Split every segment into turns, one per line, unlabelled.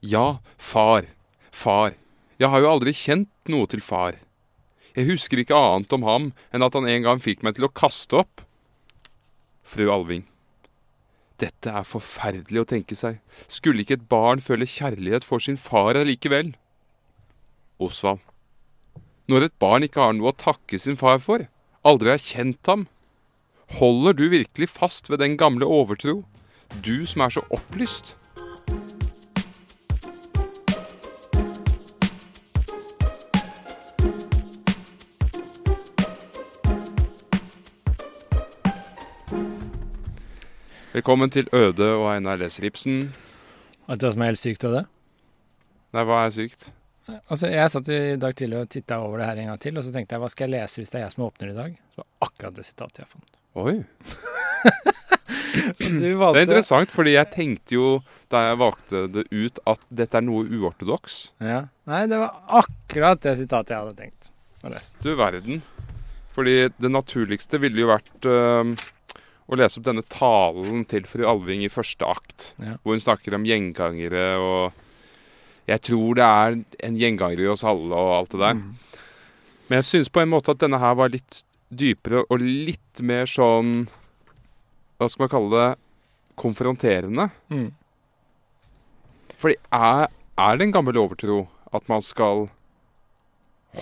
Ja, far. Far. Jeg har jo aldri kjent noe til far. Jeg husker ikke annet om ham enn at han en gang fikk meg til å kaste opp. Fru Alving. Dette er forferdelig å tenke seg. Skulle ikke et barn føle kjærlighet for sin far allikevel? Osvald. Når et barn ikke har noe å takke sin far for, aldri har kjent ham, holder du virkelig fast ved den gamle overtro, du som er så opplyst? Velkommen til Øde og Einar leser Ibsen.
Vet du hva som er helt sykt av det?
Nei, hva er sykt?
Altså, Jeg satt i dag tidlig og titta over det her en gang til, og så tenkte jeg hva skal jeg lese hvis det er jeg som åpner i dag? Så akkurat det sitatet jeg fant.
Oi.
Så du
Det er interessant, fordi jeg tenkte jo da jeg valgte det ut, at dette er noe uortodoks.
Ja. Nei, det var akkurat det sitatet jeg hadde tenkt å lese.
Du verden. Fordi det naturligste ville jo vært øhm, å lese opp denne talen til fru Alving i første akt,
Ja.
hvor hun snakker om gjengangere og Jeg tror det er en gjenganger i oss alle og alt det der.
Mm.
Men jeg syns på en måte at denne her var litt dypere og litt mer sånn Hva skal man kalle det? Konfronterende.
Mm.
Fordi er, er det en gammel overtro at man skal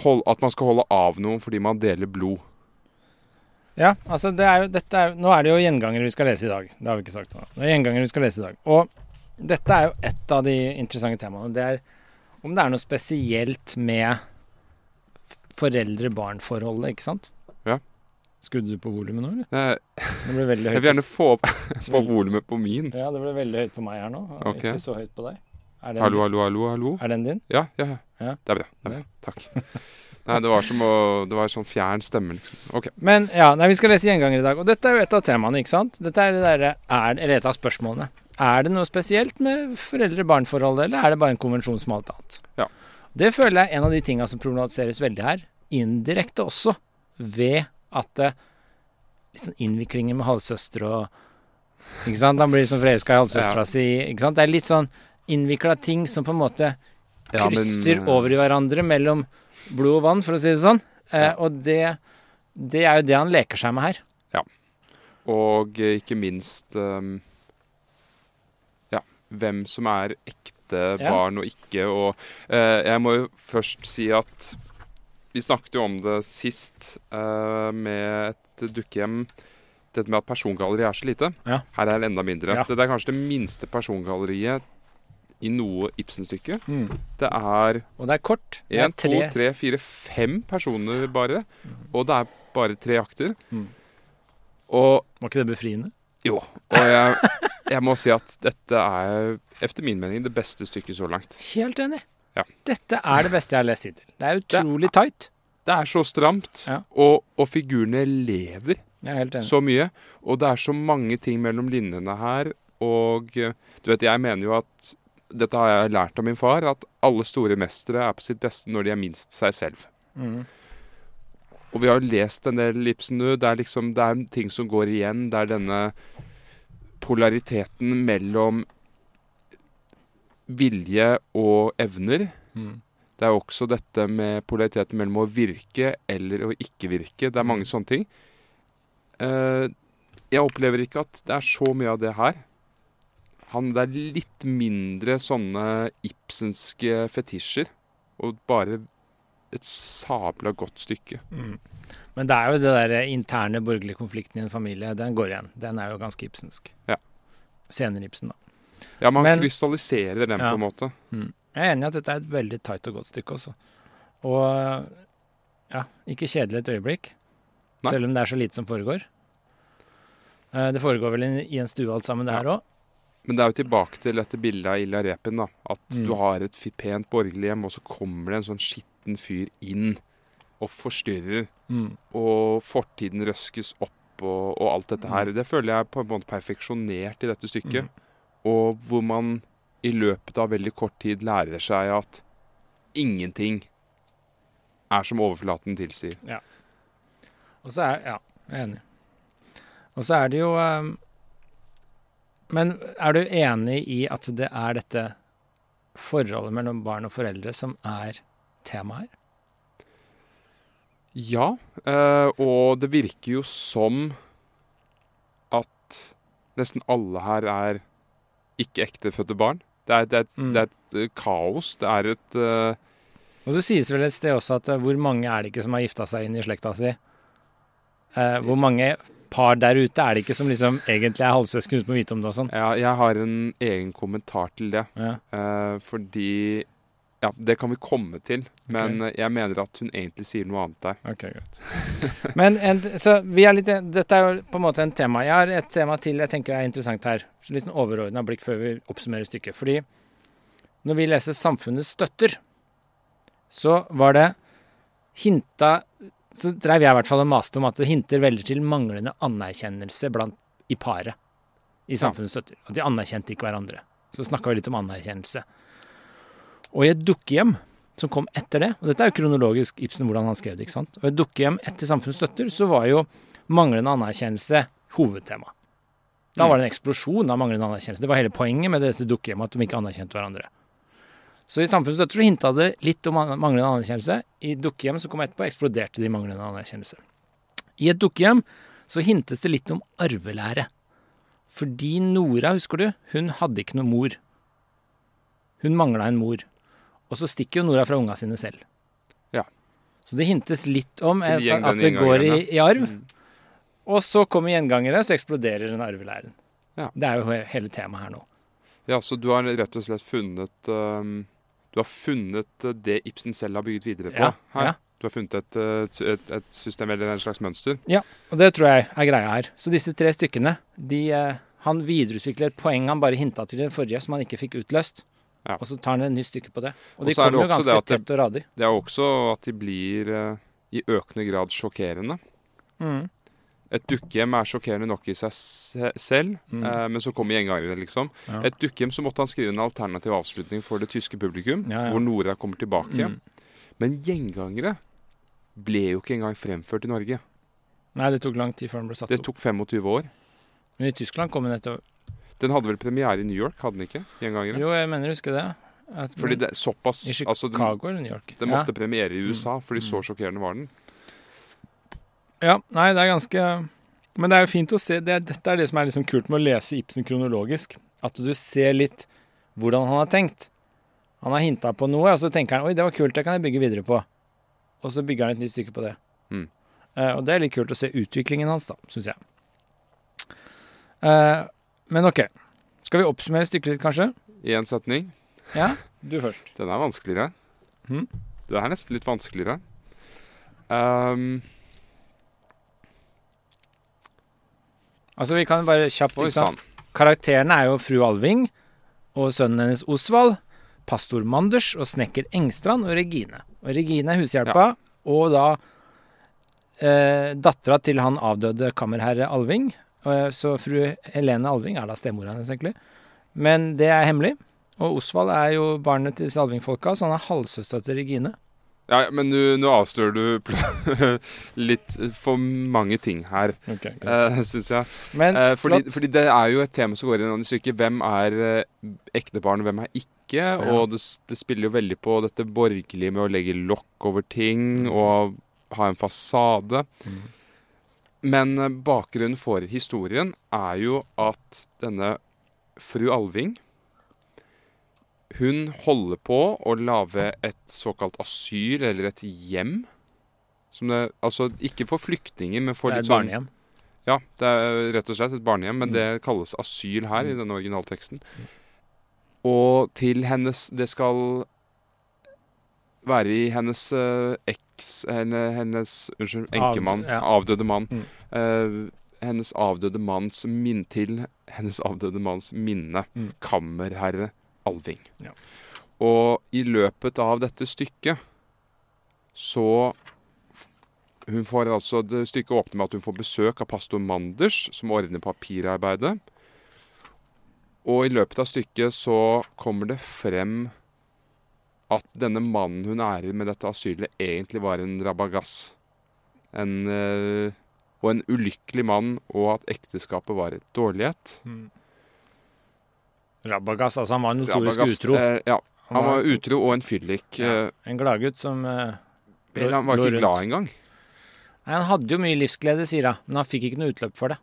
holde, at man skal holde av noen fordi man deler blod?
Ja, altså det er jo, dette er, Nå er det jo gjengangere vi skal lese i dag. Det har vi ikke sagt nå. Det er gjengangere vi skal lese i dag. Og dette er jo et av de interessante temaene. Det er om det er noe spesielt med foreldre-barn-forholdet, ikke sant?
Ja.
Skrudde du på volumet nå, eller?
Jeg,
Det ble veldig høyt.
jeg vil gjerne få opp få volumet på min.
Ja, det ble veldig høyt på meg her nå.
Okay.
Ikke så høyt på deg.
Hallo, hallo, hallo. hallo.
Er den din?
Ja, ja, ja.
Ja.
Det er bra. Det er bra. Takk. Nei, det var som å Det var sånn fjern stemme, liksom. OK.
Men ja, nei, vi skal lese gjenganger i dag. Og dette er jo et av temaene, ikke sant? Dette er det derre er, Eller et av spørsmålene. Er det noe spesielt med foreldre-barn-forholdet, eller er det bare en konvensjon som alt annet?
Ja.
Det føler jeg er en av de tinga som problematiseres veldig her. Indirekte også. Ved at liksom innviklinger med halvsøster og Ikke sant? Han blir liksom forelska i halvsøstera
Ja.
si. Ikke sant? Det er litt sånn innvikla ting som på en måte
Ja, men,
krysser
eh,
over i hverandre mellom blod og vann, for å si det sånn. Eh. Og det, det er jo det han leker seg med her. Ja.
Og eh, ikke minst um, Ja, hvem som er ekte barn og ikke. Og eh, jeg må jo først si at vi snakket jo om det sist eh, med et dukkehjem. Dette med at persongalleriet er så lite.
Ja.
Her er det enda mindre.
Ja.
Dette er kanskje det minste persongalleriet i noe Ibsen-stykke.
Mm.
Det er
Og det er kort. Det er
én, to, tre, fire, fem personer bare. Og det er bare tre akter.
Mm.
Og
Var ikke det befriende?
jo. Og jeg, jeg må si at dette er, efter min mening, det beste stykket så langt.
Helt enig.
Ja.
Dette er det beste jeg har lest hittil. Det er utrolig tight.
Det er så stramt,
Ja.
og, og figurene lever
Jeg er helt enig.
så mye. Og det er så mange ting mellom linjene her. Og du vet, jeg mener jo at Dette har jeg lært av min far, at alle store mestere er på sitt beste når de er minst seg selv.
Mm.
Og vi har jo lest en del nå. Det er liksom, det er ting som går igjen. Det er denne polariteten mellom vilje og evner.
Mm.
Det er også dette med polariteten mellom å virke eller å ikke virke. Det er mange sånne ting. Eh, jeg opplever ikke at det er så mye av det her. Han, det er litt mindre sånne ibsenske fetisjer, og bare et sabla godt stykke.
Mm. Men det er jo det der interne borgerlige konflikten i en familie. Den går igjen. Den er jo ganske ibsensk.
Ja.
Senere Ibsen, da.
Ja, man
Men-
krystalliserer den
Ja.
på en måte.
Jeg er enig i at dette er et veldig tight og godt stykke også. Og ja, ikke kjedelig et øyeblikk.
Nei.
Selv om det er så lite som foregår. Eh, Det foregår vel i en stue alt sammen, det
Ja.
her òg.
Men det er jo tilbake til dette bildet av Ilja Repen. da. At
Mm.
du har et pent borgerlig hjem, og så kommer det en sånn skitten fyr inn og forstyrrer.
Mm.
Og fortiden røskes opp og, og alt dette her. Det føler jeg på en måte perfeksjonert i dette stykket.
Mm.
Og hvor man i løpet av veldig kort tid lærer seg at ingenting er som overflaten tilsier.
Og så er Ja, jeg er enig. Og så er det jo eh, Men er du enig i at det er dette forholdet mellom barn og foreldre som er temaet her?
Ja, eh, og det virker jo som at nesten alle her er ikke ektefødte barn. Det er, det er,
Mm.
det er et kaos. Det er et uh...
Og det sies vel et sted også at eh, hvor mange er det ikke som har gifta seg inn i slekta si? Uh, hvor mange par der ute er det ikke som liksom egentlig er halvsøsken uten å vite om det og sånn?
Ja, jeg har en egen kommentar til det.
Ja.
Eh, fordi Ja, det kan vi komme til. Men okay. jeg mener at hun egentlig sier noe annet der.
Ok, greit. Men en, så vi er litt, dette er jo på en måte en tema. Jeg har et tema til jeg tenker er interessant her. Så Litt sånn overordna blikk før vi oppsummerer stykket. Fordi når vi leser 'Samfunnet støtter', så var det hinta Så dreiv jeg i hvert fall og maste om at det hinter veldig til manglende anerkjennelse blant i paret i samfunnets støtter'. At de anerkjente ikke hverandre. Så snakka vi litt om anerkjennelse. Og i et dukkehjem som kom etter det. Og dette er jo kronologisk Ibsen hvordan han skrev det. ikke sant? Og i et dukkehjem etter Samfunnets støtter så var jo manglende anerkjennelse hovedtema. Da var det en eksplosjon av manglende anerkjennelse. Det var hele poenget med dette dukkehjemmet, at de ikke anerkjente hverandre. Så i Samfunnets støtter så hinta det litt om manglende anerkjennelse. I dukkehjem som kom etterpå, eksploderte de manglende anerkjennelse. I et dukkehjem så hintes det litt om arvelære. Fordi Nora, husker du, hun hadde ikke noe mor. Hun mangla en mor. Og så stikker jo Nora fra unga sine selv.
Ja.
Så det hintes litt om at, at det går i, i arv.
Mm.
Og så kommer gjengangere, så eksploderer den arvelæren.
Ja.
Det er jo hele temaet her nå.
Ja, så du har rett og slett funnet ehm, Du har funnet eh, det Ibsen selv har bygget videre på
Ja,
her.
ja.
Du har funnet et, eh, et, et system eller en slags mønster.
Ja, Og det tror jeg er greia her. Så disse tre stykkene, de eh, Han videreutvikler et poeng han bare hinta til i den forrige, som han ikke fikk utløst.
Ja.
Og så tar han et nytt stykke på det. Og de
er
kommer jo ganske
det det-
tett og radig.
Det er også at de blir i økende grad sjokkerende.
Mm.
Et dukkehjem er sjokkerende nok i seg selv,
Mm.
eh, men så kommer gjengangerne, liksom.
Ja.
Et dukkehjem så måtte han skrive en alternativ avslutning for det tyske publikum,
Ja, ja.
hvor Nora kommer tilbake.
Mm.
Men gjengangere ble jo ikke engang fremført i Norge.
Nei, det tok lang tid før den ble satt
Det
opp.
tok 25 år.
Men i Tyskland kom den etter
Den hadde vel premiere i New York, hadde den ikke? Gjengangere?
Jo, jeg mener å huske det. At,
Fordi det er såpass
I
altså,
Chicago
den,
eller New York?
den måtte premiere i USA, fordi så
Mm.
sjokkerende var den.
Ja, nei, det er ganske Men det er jo fint å se det, Dette er det som er liksom kult med å lese Ibsen kronologisk. At du ser litt hvordan han har tenkt. Han har hinta på noe, og så tenker han oi, det var kult, det kan jeg bygge videre på. Og så bygger han et nytt stykke på det.
Mm.
Uh, og det er litt kult å se utviklingen hans, da, syns jeg. Uh, men OK. Skal vi oppsummere stykket litt, kanskje?
I én setning.
Ja? Du først.
Den er vanskeligere.
Mm?
Det er nesten litt vanskeligere. Ehm,
Altså, vi kan bare kjapt ikke. Karakterene er jo fru Alving og sønnen hennes Osvald, pastor Manders og snekker Engstrand og Regine. Og Regine er hushjelpa, og da eh, dattera til han avdøde kammerherre Alving. Eh, så fru Helene Alving er da stemora hennes, egentlig. Men det er hemmelig. Og Osvald er jo barnet til disse Alving-folka, så han er halvsøstera til Regine.
Ja, men nå- avslører du litt for mange ting her,
Okay,
uh, syns jeg.
Men
uh, fordi, fordi det er jo et tema som går inn i stykket. Hvem er uh, ekte barn, og hvem er ikke? Og det, det spiller jo veldig på dette borgerlige med å legge lokk over ting og ha en fasade.
Mm.
Men eh, bakgrunnen for historien er jo at denne fru Alving Hun holder på å lage et såkalt asyl, eller et hjem. Som det, altså ikke for flyktninger, men for litt
et
sånn
barnehjem.
Ja, det er rett og slett et barnehjem, men
Mm.
det kalles asyl her i
Mm.
denne originalteksten. Og til hennes Det skal være i hennes uh, eks Henne, Hennes Unnskyld,
Av-
enkemann.
ja.
Avdøde mann.
Mm.
eh, hennes avdøde manns min til hennes avdøde manns minne.
Mm.
Kammerherre Alving.
Ja.
Og i løpet av dette stykket så hun får altså, det Stykket åpner med at hun får besøk av pastor Manders, som ordner papirarbeidet. Og i løpet av stykket så kommer det frem at denne mannen hun ærer med dette asylet, egentlig var en rabagass. En, eh, og en ulykkelig mann, og at ekteskapet var et dårlighet.
Mm. Rabagass, altså han var notorisk
Rabagast,
utro.
eh, ja, han var utro og en fyllik.
ja,
eh,
en gladgutt som eh,
eller han var ikke
rundt.
glad engang.
Nei, Han hadde jo mye livsglede, sier hun, men han fikk ikke noe utløp for det.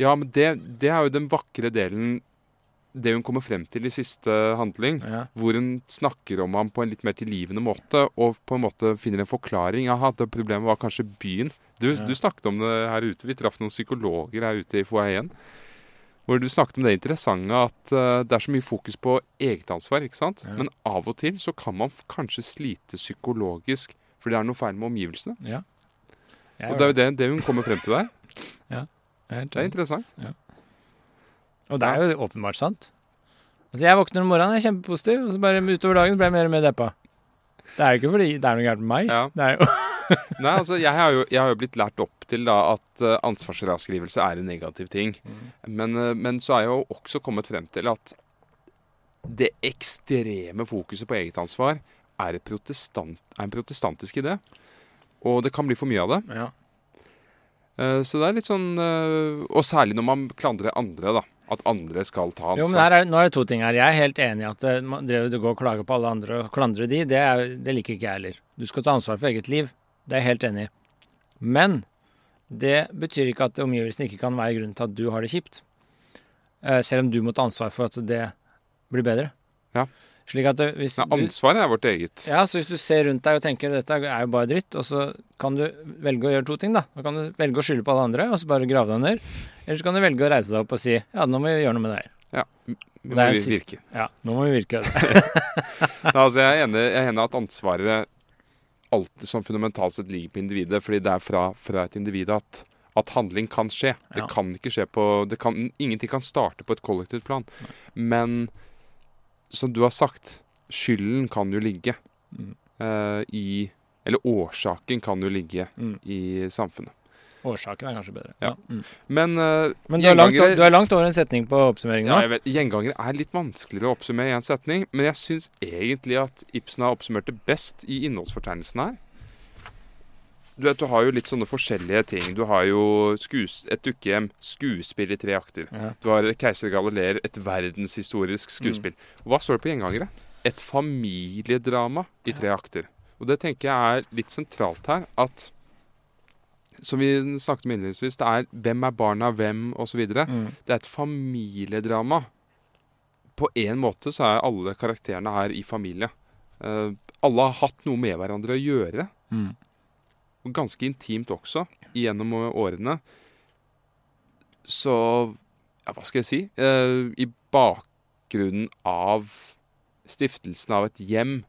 Ja, men det, det er jo den vakre delen Det hun kommer frem til i siste handling.
Ja.
Hvor hun snakker om ham på en litt mer tilgivende måte, og på en måte finner en forklaring. Aha, det problemet var kanskje byen. Du,
Ja.
du snakket om det her ute. Vi traff noen psykologer her ute i foajeen. Hvor du snakket om det interessante at uh, det er så mye fokus på eget ansvar. ikke sant?
Ja.
Men av og til så kan man kanskje slite psykologisk fordi det er noe feil med omgivelsene.
ja.
Og det er jo det, det hun kommer frem til der.
Er
Det er
interessant.
interessant.
Og det er jo åpenbart sant. Altså Jeg våkner om morgenen, jeg er kjempepositiv, og så bare utover dagen ble jeg mer og mer deppa. Det er jo ikke fordi det er noe gærent med meg.
Ja.
Det er jo
Nei, altså, jeg har, jo, jeg har jo blitt lært opp til da at uh, ansvarsfraskrivelse er en negativ ting. Men, eh, men så er jeg jo også kommet frem til at det ekstreme fokuset på eget ansvar er, et protestant, er en protestantisk idé. Og det kan bli for mye av det.
ja.
Eh, så det er litt sånn eh, Og særlig når man klandrer andre, da. At andre skal ta ansvar.
Jo, men er, nå er det to ting her. Jeg er helt enig i at eh, man det går og klager på alle andre og klandre de. Det, er, det liker ikke jeg heller. Du skal ta ansvar for eget liv. Det er jeg helt enig i. Men det betyr ikke at omgivelsene ikke kan være grunnen til at du har det kjipt. Eh, selv om du må ta ansvar for at det blir bedre.
Ja.
Slik at det, hvis du,
ansvaret er vårt eget.
ja, så hvis du ser rundt deg og tenker dette er jo bare dritt, og så kan du velge å gjøre to ting, da. Da kan du velge å skylde på alle andre og så bare grave deg ned. Eller så kan du velge å reise deg opp og si ja, nå må vi gjøre noe med det her.
Ja, vi må vi virke.
Ja, nå må vi virke.
Nei, altså, jeg er enig i at ansvaret alltid som fundamentalt sett ligger på individet, fordi det er fra, fra et individ at, at handling kan skje. Det kan ikke skje på det kan, Ingenting kan starte på et kollektivt plan. Men som du har sagt, skylden kan jo ligge
Mm.
uh, i Eller årsaken kan jo ligge
Mm.
i samfunnet.
Årsaken er kanskje bedre.
Ja.
Mm.
Men, uh,
Men du er, langt, du er langt over en setning på oppsummeringen
ja, jeg vet, Gjengangere er litt vanskeligere å oppsummere i én setning, men jeg syns egentlig at Ibsen har oppsummert det best i innholdsfortegnelsen her. Du vet, du har jo litt sånne forskjellige ting. Du har jo skues, et dukkehjem, skuespill i tre akter.
Ja.
Du har Keiser Galileer, et verdenshistorisk skuespill. Hva står det på gjengangere? Et familiedrama i tre akter. Og det tenker jeg er litt sentralt her, at som vi snakket om innledningsvis, det er hvem er barna hvem, osv.
Mm.
Det er et familiedrama. På en måte så er alle karakterene her i familie. Uh, alle har hatt noe med hverandre å gjøre.
Mm.
Og ganske intimt også, gjennom årene. Så ja, hva skal jeg si? Uh, I bakgrunnen av stiftelsen av et hjem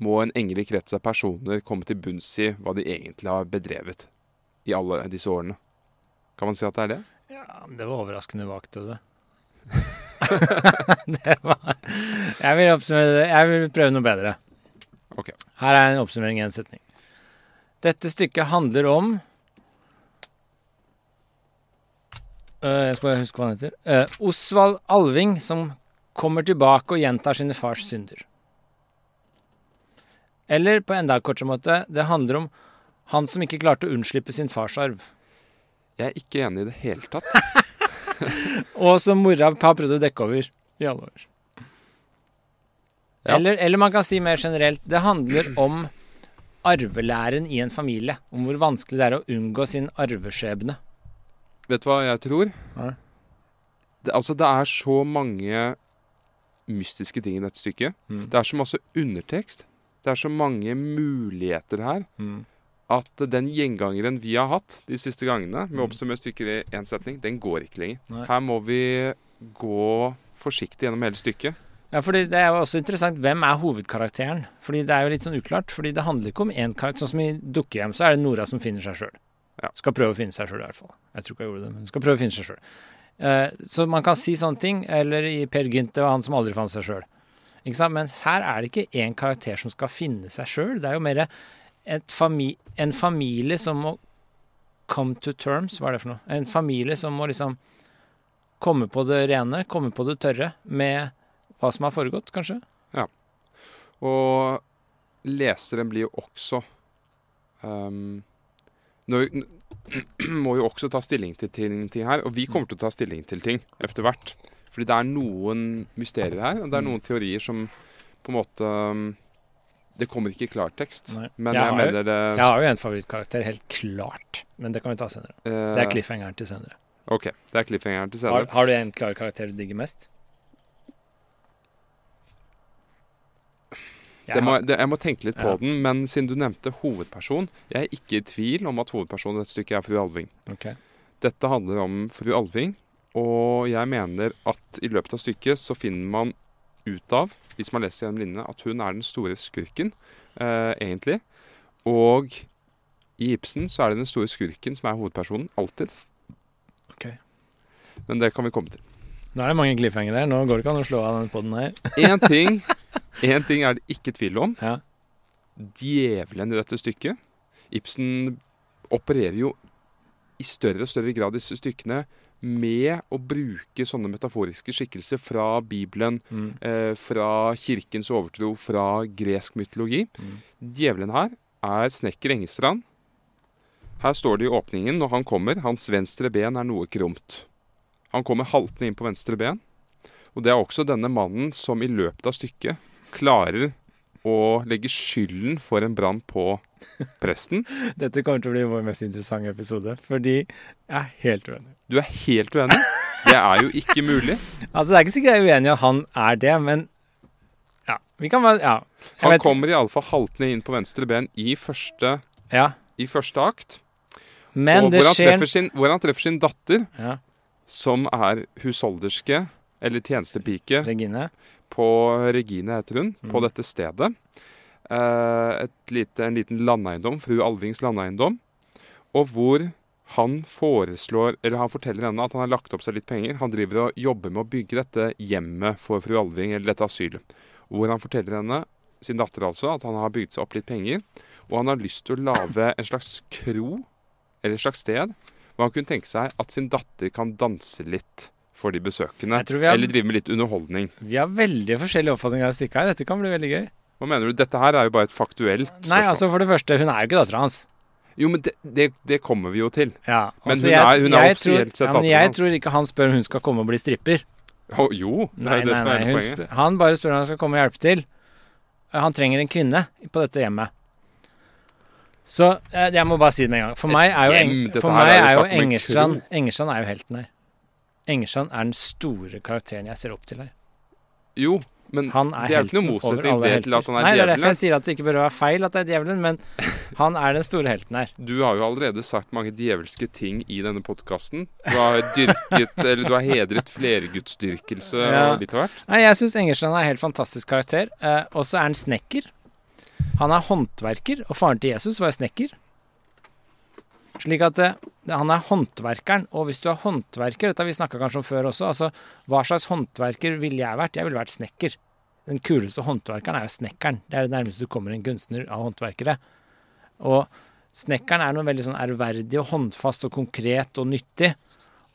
må en engere krets av personer komme til bunns i hva de egentlig har bedrevet i alle disse årene. Kan man si at det er det?
Ja, det var overraskende vagt, du. det var Jeg vil det. Jeg vil prøve noe bedre.
Ok.
Her er en oppsummering i en setning. Dette stykket handler om Øh, Jeg skal bare huske hva han heter. Uh, Osvald Alving som kommer tilbake og gjentar sine fars synder. Eller på enda kortere måte, det handler om han som ikke klarte å unnslippe sin farsarv.
Jeg er ikke enig i det hele tatt.
Og som mora har prøvd å dekke over i alle år.
Ja.
Eller, eller man kan si mer generelt Det handler om arvelæren i en familie. Om hvor vanskelig det er å unngå sin arveskjebne.
Vet du hva jeg tror?
Ja.
Det, altså, det er så mange mystiske ting i dette stykket.
Mm.
Det er så masse undertekst. Det er så mange muligheter her
Mm.
at den gjengangeren vi har hatt de siste gangene, med
Mm.
oppsummere stykker i én setning, den går ikke lenger.
Nei.
Her må vi gå forsiktig gjennom hele stykket.
Ja, fordi Det er jo også interessant. Hvem er hovedkarakteren? Fordi Det er jo litt sånn uklart. Fordi Det handler ikke om én karakter. Sånn som i Dukkehjem så er det Nora som finner seg sjøl.
Ja.
Skal prøve å finne seg sjøl, i hvert fall. Jeg tror ikke jeg gjorde det, men skal prøve å finne seg sjøl. Eh, så man kan si sånne ting. Eller i Per Gynt, det var han som aldri fant seg sjøl. Men her er det ikke én karakter som skal finne seg sjøl. Det er jo mer et fami en familie som må come to terms. Hva er det for noe? En familie som må liksom komme på det rene, komme på det tørre med hva som har foregått, kanskje. Ja.
Og leseren blir jo også um, nå, Må jo også ta stilling til ting, ting her. Og vi kommer til å ta stilling til ting etter hvert. Fordi det er noen mysterier her, og det er noen teorier som på en måte ehm, Det kommer ikke i klartekst.
Nei.
Men
Jeg
jeg,
har jo-
det
Jeg har jo en favorittkarakter, helt klart. Men det kan vi ta senere.
Uh,
Det er cliffhangeren til senere.
OK. Det er cliffhangeren til senere.
har du en klar karakter du digger mest?
Det må, det, jeg må tenke litt på
Ja.
den, men siden du nevnte hovedperson Jeg er ikke i tvil om at hovedpersonen i dette stykket er fru Alving.
Okay.
Dette handler om fru Alving, og jeg mener at i løpet av stykket så finner man ut av, hvis man leser gjennom linjene, at hun er den store skurken, eh, egentlig. Og i Ibsen så er det den store skurken som er hovedpersonen, alltid.
Ok.
Men det kan vi komme til.
Nå er det mange cliffhangere her. Nå går det ikke an å slå av den podden her.
Én ting, en ting er det ikke tvil om.
Ja.
Djevelen i dette stykket. Ibsen opererer jo i større og større grad disse stykkene med å bruke sånne metaforiske skikkelser fra Bibelen,
Mm.
eh, fra kirkens overtro, fra gresk mytologi.
Mm.
Djevelen her er snekker Engestrand. Her står det i åpningen når han kommer, hans venstre ben er noe krumt. Han kommer haltende inn på venstre ben. Og det er også denne mannen som i løpet av stykket klarer å legge skylden for en brann på presten.
Dette kommer til å bli vår mest interessante episode, fordi jeg er helt uenig.
Du er helt uenig. Det er jo ikke mulig.
Altså, det er ikke sikkert jeg er uenig i at han er det, men ja. Vi kan bare Ja. Jeg
Han
vet-
kommer iallfall haltende inn på venstre ben i første,
ja.
i første akt.
Men
og
det
hvor han,
skjer
sin, hvor han treffer sin datter,
Ja.
som er husholderske, eller tjenestepike,
Regine.
på Regine heter hun, på
Mm.
dette stedet. Eh, et lite, en liten landeiendom, fru Alvings landeiendom. Og hvor han foreslår, eller han forteller henne at han har lagt opp seg litt penger. Han driver og jobber med å bygge dette hjemmet for fru Alving, eller dette asylet. Hvor han forteller henne, sin datter altså, at han har bygd seg opp litt penger. Og han har lyst til å lage en slags kro, eller et slags sted, hvor han kunne tenke seg at sin datter kan danse litt for de besøkende.
Har-
Eller drive med litt underholdning.
Vi har veldig forskjellige oppfatninger av stykket her. Dette kan bli veldig gøy.
Hva mener du? Dette her er jo bare et faktuelt spørsmål.
Nei, altså for det første, hun er jo ikke dattera hans.
Jo, men det, det, det kommer vi jo til.
Ja,
Men
altså,
hun
jeg-
er- hun er offisielt
tror,
sett
ja, men Jeg tror ikke han spør om hun skal komme og bli stripper.
Oh, jo, det er
Nei,
jo det
nei,
som
nei.
er
Hun
poenget.
spør, han bare spør om han skal komme og hjelpe til. Han trenger en kvinne på dette hjemmet. Så eh, jeg må bare si det med en gang. For meg er jo, Eng, for meg
er jo
er Engerstrand. Engerstrand er jo helten her. Engerstrand er den store karakteren jeg ser opp til her.
Jo, men
Han er
det er jo ikke noe motsetning det til at han er
Nei, det er derfor jeg sier at det ikke bør være feil at det er djevelen, men han er den store helten her.
Du har jo allerede sagt mange djevelske ting i denne podkasten. Du har dyrket, eller du har hedret flergudsdyrkelse
Ja.
og litt av hvert.
Nei, jeg syns Engerstrand er en helt fantastisk karakter. Eh, og så er han snekker. Han er håndverker, og faren til Jesus var snekker. Slik at det, han er håndverkeren. Og hvis du er håndverker, dette har vi snakka kanskje om før også, altså hva slags håndverker ville jeg vært? Jeg ville vært snekker. Den kuleste håndverkeren er jo snekkeren. Det er det nærmeste du kommer en kunstner av håndverkere. Og snekkeren er noe veldig sånn ærverdig og håndfast og konkret og nyttig.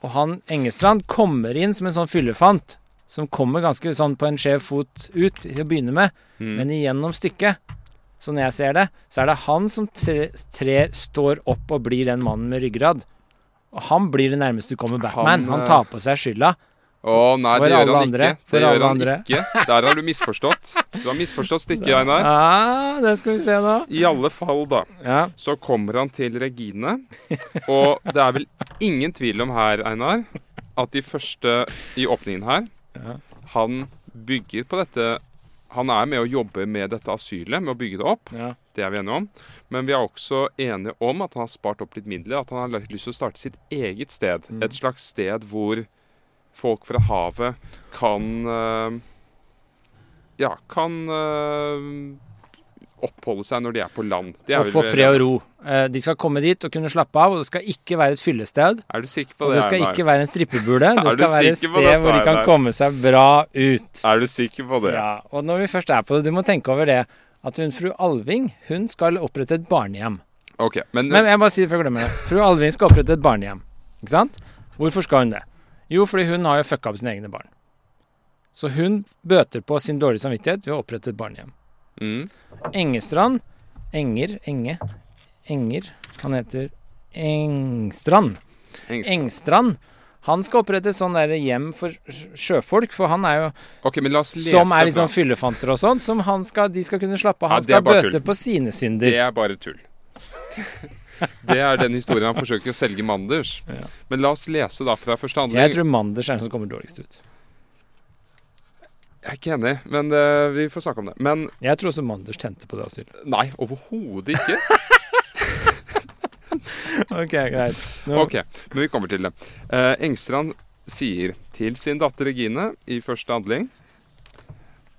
Og han Engestrand kommer inn som en sånn fyllefant som kommer ganske sånn på en skjev fot ut til å begynne med,
Mm.
men igjennom stykket, sånn jeg ser det, så er det han som trer, trer, står opp og blir den mannen med ryggrad. Og han blir det nærmeste du kommer Batman.
Han,
Han,
eh,
tar på seg skylda.
Å nei, det gjør han
andre.
ikke. Det gjør han
andre.
ikke. Der har du misforstått. Du har misforstått stikket, Einar.
Ja, det skal vi se nå.
I alle fall, da.
Ja.
Så kommer han til Regine. Og det er vel ingen tvil om her, Einar, at de første i åpningen her
Ja.
Han bygger på dette Han er med å jobbe med dette asylet, med å bygge det opp.
ja.
Det er vi enige om. Men vi er også enige om at han har spart opp litt midler. At han har lyst til å starte sitt eget sted.
Mm.
Et slags sted hvor folk fra havet kan eh, Ja, kan eh, oppholde seg når de er på land. Det er
Og få fred og ro. Eh, De skal komme dit og kunne slappe av, og det skal ikke være et fyllested.
Er du sikker på
Og
det?
det skal ikke være en strippebule. Det skal være et sted hvor de kan komme seg bra ut.
Er du sikker på det?
Ja, og når vi først er på det, du må tenke over det at hun fru Alving hun skal opprette et barnehjem.
Ok, men,
Men jeg bare sier det før jeg glemmer det. Fru Alving skal opprette et barnehjem. Ikke sant? Hvorfor skal hun det? Jo, fordi hun har jo fucka opp sine egne barn. Så hun bøter på sin dårlige samvittighet ved å opprette et barnehjem.
Mm,
Engestrand Enger Enge Enger Han heter Engstrand.
Engstrand.
Engstrand. Han skal opprette et sånn der hjem for sjøfolk, for han er jo
okay,
Som er liksom fyllefanter og sånn, som han skal, de skal kunne slappe av. Han
er
skal bøte
tull.
på sine synder.
Det er bare tull. Det er den historien han forsøker å selge Manders.
Ja.
Men la oss lese da fra første handling.
Jeg tror Manders er den som kommer dårligst ut.
Jeg er ikke enig, men eh, vi får snakke om det. Men
Jeg tror også Manders tente på det asylet.
nei, overhodet ikke.
Ok, greit. Nå,
Ok, men vi kommer til det. Uh, Engstrand sier til sin datter Regine i første handling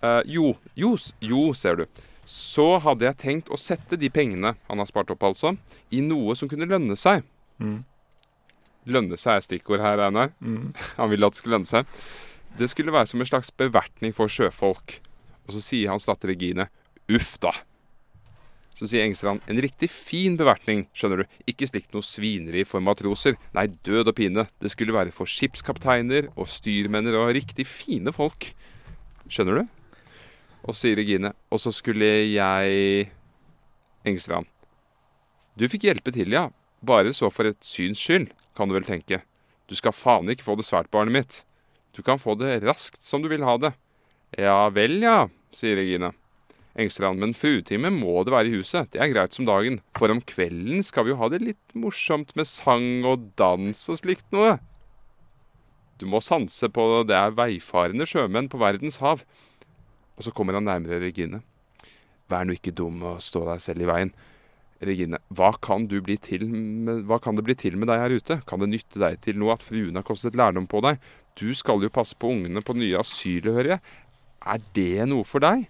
uh, Jo, jo, jo, ser du. Så hadde jeg tenkt å sette de pengene han har spart opp, altså, i noe som kunne lønne seg.
Mm.
Lønne seg er stikkord her, Einar.
Mm.
Han ville at det skulle lønne seg. Det skulle være som en slags bevertning for sjøfolk. Og så sier hans datter Regine uff da. Så sier Engstrand en riktig fin bevertning, skjønner du. Ikke slikt noe svineri for matroser. Nei, død og pine. Det skulle være for skipskapteiner og styrmenner og riktig fine folk. Skjønner du? Og sier Regine Og så skulle jeg Engstrand. Du fikk hjelpe til, ja. Bare så for et syns skyld, kan du vel tenke. Du skal faen ikke få det svært, barnet mitt. Du kan få det raskt som du vil ha det. Ja vel, ja, sier Regine. Engstrand, men fruetime må det være i huset. Det er greit som dagen. For om kvelden skal vi jo ha det litt morsomt med sang og dans og slikt noe. Du må sanse på det er veifarende sjømenn på verdens hav. Og så kommer han nærmere Regine. Vær nå ikke dum og stå deg selv i veien. Regine, hva kan, hva kan det bli til med deg her ute? Kan det nytte deg til noe at fruen har kostet lærdom på deg? Du skal jo passe på ungene på nye asylet, hører jeg. Er det noe for deg?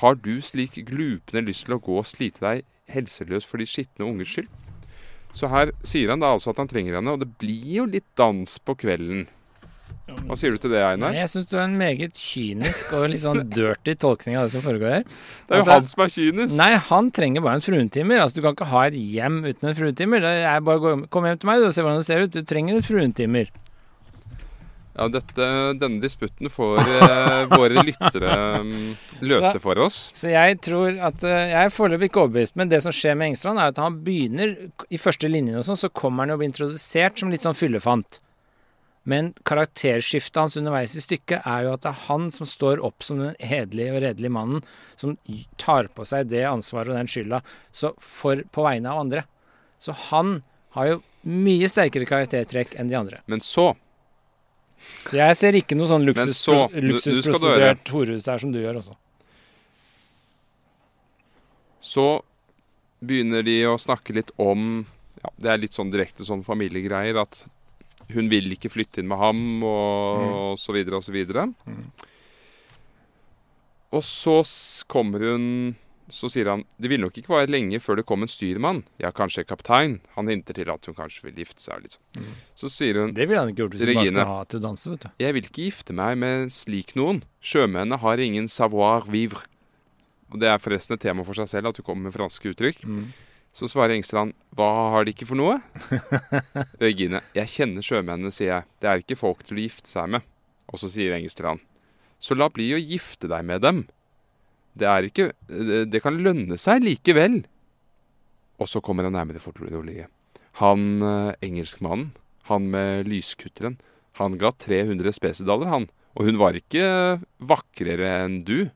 Har du slik glupende lyst til å gå og slite deg helseløs for de skitne ungers skyld? Så her sier han da altså at han trenger henne, og det blir jo litt dans på kvelden. Hva sier du til det, Einar?
Jeg syns du er en meget kynisk og litt sånn dirty tolkning av det som foregår her.
Det er jo
altså-
han som er kynisk.
Nei, han trenger bare en fruentimer. Altså, du kan ikke ha et hjem uten en fruentimer. Det er bare å gå- Kom hjem til meg og se hvordan det ser ut. Du trenger en fruentimer.
Ja, dette, denne disputten får eh, våre lyttere mm, løse for oss.
Så jeg tror at eh, Jeg er foreløpig ikke overbevist, men det som skjer med Engstrand, er at han begynner I første linjen og sånn, så kommer han jo å bli introdusert som litt sånn fyllefant. Men karakterskiftet hans underveis i stykket er jo at det er han som står opp som den hederlige og redelige mannen, som tar på seg det ansvaret og den skylda så for, på vegne av andre. Så han har jo mye sterkere karaktertrekk enn de andre.
Men så
Så jeg ser ikke noe sånn luksus,
så,
luksusprostituert horehus her som du gjør også.
Så begynner de å snakke litt om ja, Det er litt sånn direkte sånn familiegreier at hun vil ikke flytte inn med ham, og, og så videre og så videre.
Mm.
Og så kommer hun Så sier han det ville nok ikke være lenge før det kom en styrmann. Ja, kanskje kaptein. Han hinter til at hun kanskje vil gifte seg. Liksom.
Mm.
Så sier hun
Det ville han ikke gjort hvis hun bare
Regine.
skulle ha til å danse, vet du.
jeg vil ikke gifte meg med slik noen. Sjømennene har ingen savoir vivre. Og Det er forresten et tema for seg selv at du kommer med franske uttrykk.
Mm.
Så svarer Engstrand hva har de ikke for noe? Regine jeg kjenner sjømennene, sier jeg. Det er ikke folk til å gifte seg med. Og så sier Engstrand så la bli å gifte deg med dem. Det er ikke Det det kan lønne seg likevel. Og så kommer han nærmere fortrolige. Han eh, engelskmannen, han med lyskutteren, Han ga 300 spesidaler, han. Og hun var ikke vakrere enn du.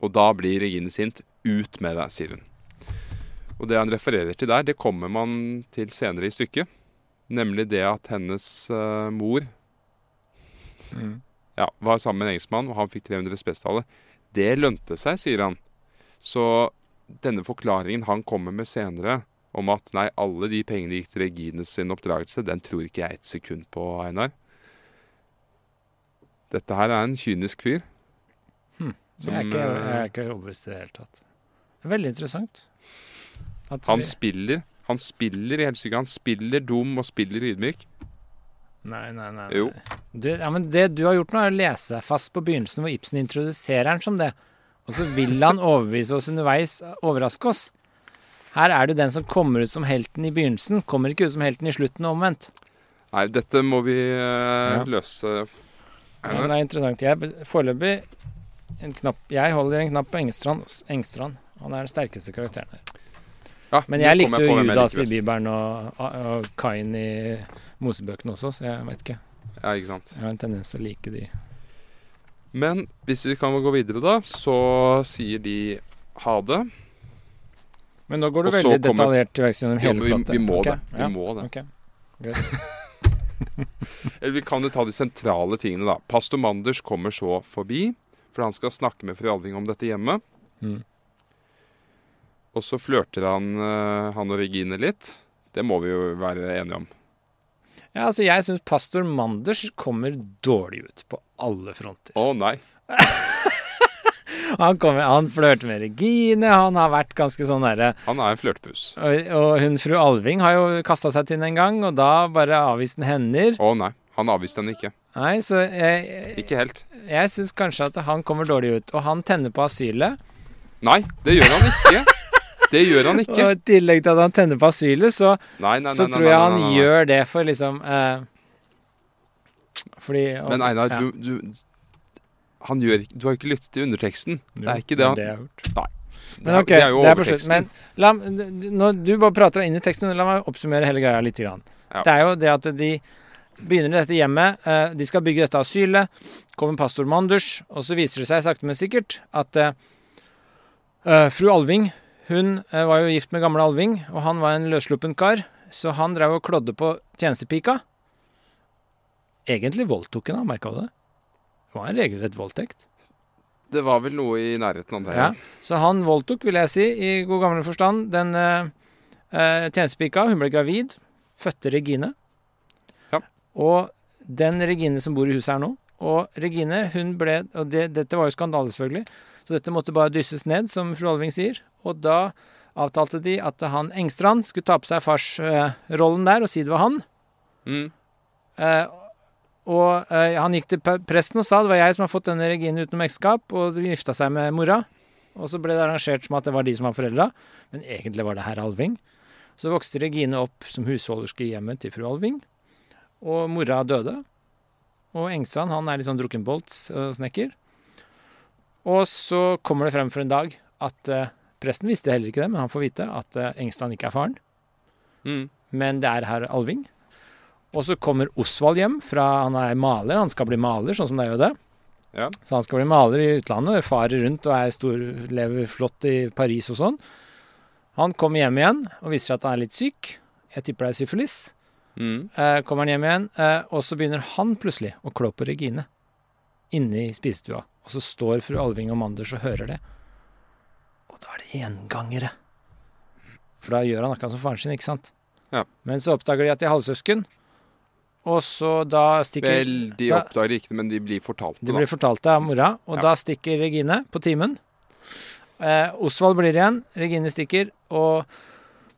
Og da blir Regine sint. Ut med deg, sier hun. Og det han refererer til der, det kommer man til senere i stykket. Nemlig det at hennes uh, mor
Mm.
ja, var sammen med en engelskmann, og han fikk 300 spesidaler. Det lønte seg, sier han. Så denne forklaringen han kommer med senere, om at nei, alle de pengene gikk til Regines sin oppdragelse, den tror ikke jeg et sekund på, Einar. Dette her er en kynisk fyr.
Jeg er ikke, jeg
eh,
er ikke overbevist i det hele tatt. Det er veldig interessant. At
Han
vi-
spiller Han spiller i helsike. Han spiller dum og spiller ydmyk.
Nei, nei, nei.
Jo.
Du, ja, men det du har gjort nå, er å lese deg fast på begynnelsen, hvor Ibsen introduserer han som det. Og så vil han overbevise oss underveis, overraske oss. Her er du den som kommer ut som helten i begynnelsen, kommer ikke ut som helten i slutten, og omvendt.
Nei, dette må vi uh,
Ja.
løse.
Ja, det er interessant. Jeg, foreløpig en knapp Jeg holder en knapp på Engstrand. Engstrand. Han er den sterkeste karakteren her.
Ja,
Men jeg likte jo Judas i. Bibelen og, og Kain i Mosebøkene også, så jeg vet ikke.
Ja, ikke sant.
Jeg har en tendens til å like de.
Men hvis vi kan gå videre, da, så sier de ha det.
Men nå går du veldig
kommer-
detaljert til verks gjennom
hele
hele
vi, vi må
okay.
det. Vi
ja,
må det.
ok. Greit.
Eller vi kan jo ta de sentrale tingene, da. Pastor Manders kommer så forbi, for han skal snakke med fru om dette hjemme.
Mm.
Og så flørter han, eh, han og Regine litt. Det må vi jo være enige om.
Ja, altså Jeg syns pastor Manders kommer dårlig ut på alle fronter.
Å nei.
Han, kommer- han flørter med Regine, han har vært ganske sånn derre
Han er en flørtepus.
og, og hun fru Alving har jo kasta seg til henne en gang, og da bare avviste han hender.
Å nei. Han avviste henne ikke.
Nei, så jeg,
Ikke helt.
jeg syns kanskje at han kommer dårlig ut. Og han tenner på asylet.
Nei, det gjør han ikke. Det gjør han ikke.
Og i tillegg til at han tenner på asylet, så,
Nei, nei, nei.
så
nei,
tror jeg han
nei, nei.
gjør det for liksom eh, Fordi og-
Men Einar,
ja.
du, du Han gjør Du har ikke lyttet til underteksten. Det er ikke det han
Det det jeg har gjort.
Det
Men
er-
ok,
det er jo
det er slutt.
overteksten.
Men la, når du bare prater inn i teksten, la meg oppsummere hele greia litt. Grann.
Ja.
Det er jo det at de begynner i dette hjemmet. eh, de skal bygge dette asylet. Kommer pastor Manders, og så viser det seg sakte, men sikkert at eh, fru Alving hun eh, var jo gift med gamle Alving, og han var en løssluppen kar. Så han drev og klådde på tjenestepika. Egentlig voldtok henne, merka du det? Det var en regelrett voldtekt.
Det var vel noe i nærheten av det.
Ja. Så han voldtok, vil jeg si, i god gammel forstand, den eh, tjenestepika. Hun ble gravid, fødte Regine.
Ja.
Og den Regine som bor i huset her nå Og Regine, hun ble Og det, dette var jo skandale, selvfølgelig. Så dette måtte bare dysses ned, som fru Alving sier. Og da avtalte de at han Engstrand skulle ta på seg farsrollen der og si det var han.
Mm.
Eh, og eh, han gikk til presten og sa det var jeg som har fått denne Regine utenom ekteskap, og de gifta seg med mora. Og så ble det arrangert som at det var de som var foreldra, men egentlig var det herr Alving. Så vokste Regine opp som husholderske i hjemmet til fru Alving, og mora døde. Og Engstrand han er litt sånn drukkenboltsnekker. Og så kommer det frem for en dag at uh, presten visste heller ikke det, men han får vite at uh, Engstrand ikke er faren
Mm.
men det er herr Alving. Og så kommer Osvald hjem fra Han er maler, han skal bli maler, sånn som det er jo det.
Ja.
Så han skal bli maler i utlandet, farer rundt og er stor, lever flott i Paris og sånn. Han kommer hjem igjen og viser seg at han er litt syk. Jeg tipper det er syfilis.
Mm.
Eh, kommer han hjem igjen, eh, og så begynner han plutselig å klå på Regine inne i spisestua. Og så står fru Alving og Manders og hører det. Og da er det gjengangere. For da gjør han akkurat som faren sin, ikke sant?
Ja.
Men så oppdager de at de er halvsøsken, og så da stikker
Vel, de
da,
oppdager ikke det, men de blir fortalt det.
De
da.
blir fortalt det av mora, og
Ja.
da stikker Regine på timen. Eh, Osvald blir igjen, Regine stikker, og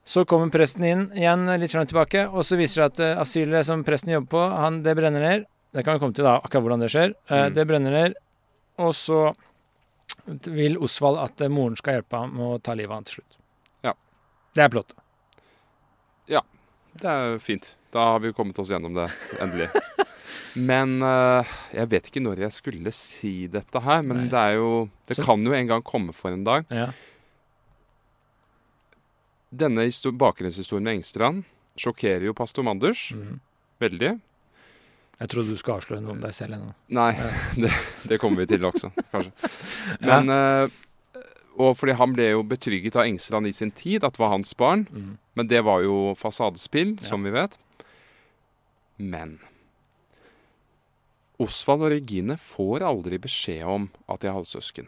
så kommer presten inn igjen litt frem og tilbake, og så viser det at eh, asylet som presten jobber på, han, det brenner ned. Det kan vi komme til da, akkurat hvordan det skjer. Eh,
Mm.
Det brenner ned, og så vil Osvald at eh, moren skal hjelpe ham med å ta livet av han til slutt.
Ja.
Det er plottet.
Det er fint. Da har vi kommet oss gjennom det, endelig. Men uh, jeg vet ikke når jeg skulle si dette her, men
Nei.
det er jo Det
Så-
kan jo en gang komme for en dag.
Ja.
Denne histo- bakgrunnshistorien med Engstrand sjokkerer jo pastor Manders
mm.
veldig.
Jeg trodde du skulle avsløre noe om deg selv ennå.
Nei, det, det kommer vi til også, kanskje. Men eh, Og fordi han ble jo betrygget av Engsland i sin tid, at det var hans barn.
Mm.
Men det var jo fasadespill,
Ja.
som vi vet. Men Osvald og Regine får aldri beskjed om at de er halvsøsken.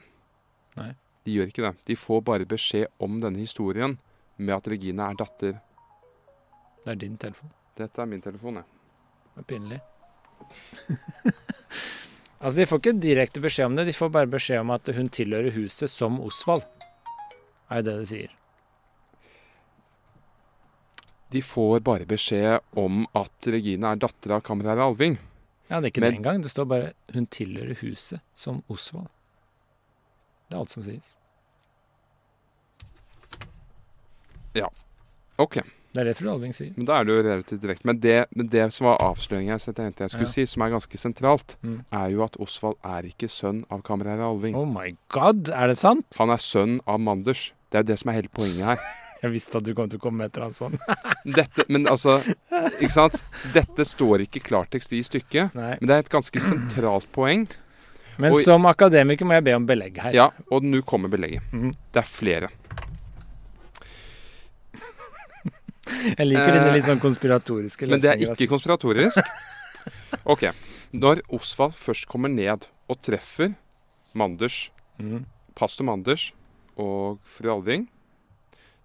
Nei.
De gjør ikke det. De får bare beskjed om denne historien med at Regine er datter.
Det er din telefon.
Dette er min telefon, ja.
Det er pinlig. altså, de får ikke direkte beskjed om det, de får bare beskjed om at hun tilhører huset som Osvald. Er jo det det sier.
De får bare beskjed om at Regine er datter av kammerherre Alving.
Ja, det er ikke
Men-
det engang. Det står bare 'hun tilhører huset som Osvald'. Det er alt som sies. Ja.
Ok,
Det er det fru Alving sier.
men da er det jo relativt direkte. Men det, men det som var avsløringen jeg jeg skulle
Ja.
si, som er ganske sentralt,
Mm.
er jo at Osvald er ikke sønn av kammerherre Alving.
Oh my god, er det sant?
Han er sønn av Manders. Det er jo det som er hele poenget her.
Jeg visste at du kom til å komme med et eller annet sånt.
Dette, men altså, ikke sant? Dette står ikke i klartekst i stykket,
Nei.
men det er et ganske sentralt poeng.
Men
og,
som akademiker må jeg be om belegg her.
Ja, og nå kommer belegget.
Mm.
Det er flere.
Jeg liker dine litt sånn konspiratoriske
Men det er ikke konspiratorisk. Ok. Når Osvald først kommer ned og treffer Manders,
altså. Mhm.
pastor Manders og fru Alving,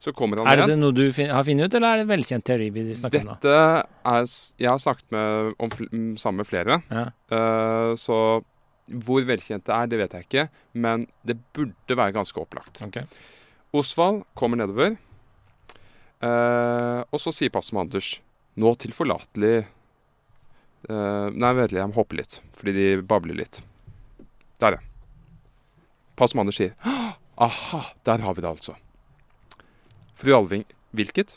så kommer han
Er
ned.
det noe du har funnet ut, eller er det velkjent teori vi snakker om nå?
Er Jeg har snakket med, om, mm, sammen med flere.
Ja.
uh, så hvor velkjent det er, det vet jeg ikke. Men det burde være ganske opplagt.
Okay.
Osvald kommer nedover. Eh, og så sier pastor Anders Nå tilforlatelig eh, Nei, vent litt, jeg må hoppe litt. Fordi de babler litt. Der, ja. Pastor Anders sier «Hå! Aha, der har vi det altså. Fru Alving Hvilket?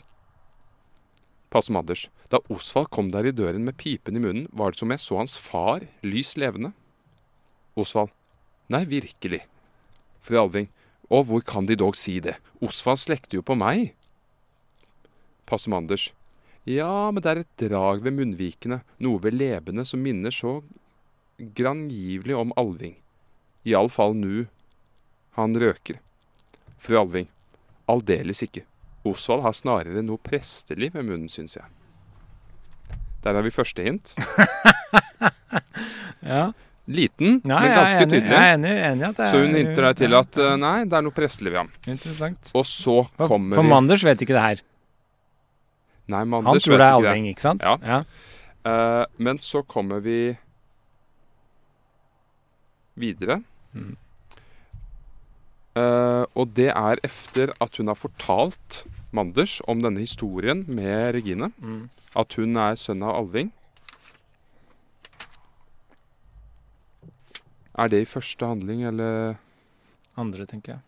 Pastor Anders, Da Osvald kom der i døren med pipen i munnen, var det som jeg så hans far, lys levende. Osvald. Nei, virkelig. Fru Alving. Og hvor kan de dog si det? Osvald slekter jo på meg. Pastor Anders. Ja, men det er et drag ved munnvikene, noe ved lebene som minner så grangivelig om Alving. Iallfall nu han røker. Fru Alving. Aldeles ikke. Osvald har snarere noe prestelig ved munnen, syns jeg. Der har vi første hint.
Ja.
Liten,
Nei,
men ganske
enig,
tydelig.
Jeg er enig, enig at det er
Så hun hinter deg til at eh, nei, det er noe prestelig ved ham.
Interessant.
Og så
For,
kommer
for
vi
Manders vet ikke det her.
Nei,
Han
Manders
tror det er. Alving, ikke sant?
Ja. Eh, men så kommer vi videre.
Mm.
Uh, og det er efter at hun har fortalt Manders om denne historien med Regine.
Mm.
At hun er sønn av Alving. Er det i første handling, eller
Andre, tenker jeg.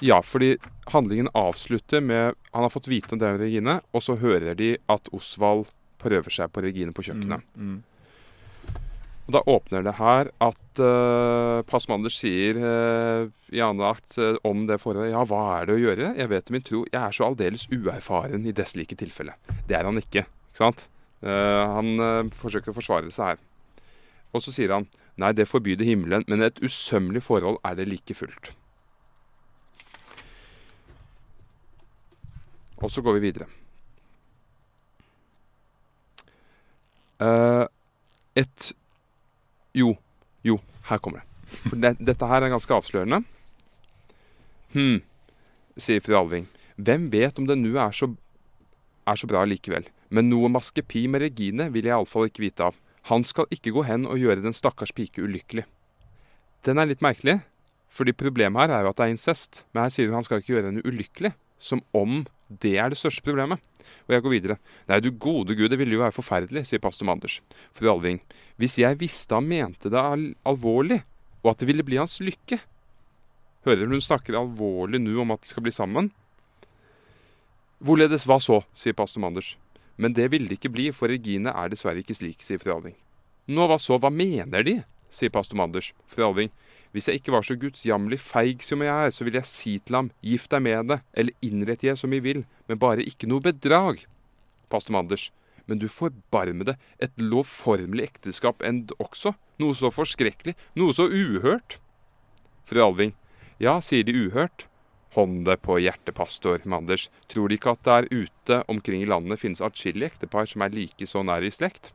Ja, fordi handlingen avslutter med Han har fått vite om det med Regine, og så hører de at Osvald prøver seg på Regine på kjøkkenet.
Mm. Mm.
Og Da åpner det her at uh, passmander sier uh, i annen akt uh, om det forholdet Ja, hva er det å gjøre? Jeg vet min tro. Jeg er så aldeles uerfaren i desslike tilfelle. Det er han ikke. ikke sant? Uh, han eh, forsøker å forsvare seg her. Og så sier han Nei, det forbyr det himmelen, men et usømmelig forhold er det like fullt. Og så går vi videre. Uh, et Jo, jo, her kommer det. For det, dette her er ganske avslørende. Hm, sier fru Alving. Hvem vet om det nå er er så bra likevel. Men noe maskepi med Regine vil jeg iallfall ikke vite av. Han skal ikke gå hen og gjøre den stakkars pike ulykkelig. Den er litt merkelig, fordi problemet her er jo at det er incest. Men her sier hun han skal ikke gjøre henne ulykkelig. Som om det er det største problemet. Og jeg går videre. Nei, du gode gud, det ville jo være forferdelig, sier pastor Manders. Fru Alving. Hvis jeg visste han mente det al alvorlig, og at det ville bli hans lykke. Hører hun snakker alvorlig nå om at de skal bli sammen? Hvorledes hva så, sier pastor Manders. Men det ville det ikke bli, for Regine er dessverre ikke slik, sier fru Alving. Nå hva så, hva mener de? sier pastor Manders. Fru Alving. Hvis jeg ikke var så gudsjammerlig feig som jeg er, så ville jeg si til ham, gift deg med det, eller innrett jeg som jeg vil, men bare ikke noe bedrag. Pastor Manders. Men du forbarmede, et lovformelig ekteskap end også. Noe så forskrekkelig, noe så uhørt. Fru Alving. Ja, sier de uhørt. Hånd på hjertet, pastor Manders. Tror De ikke at der ute omkring i landet finnes atskillige ektepar som er like så nær i slekt?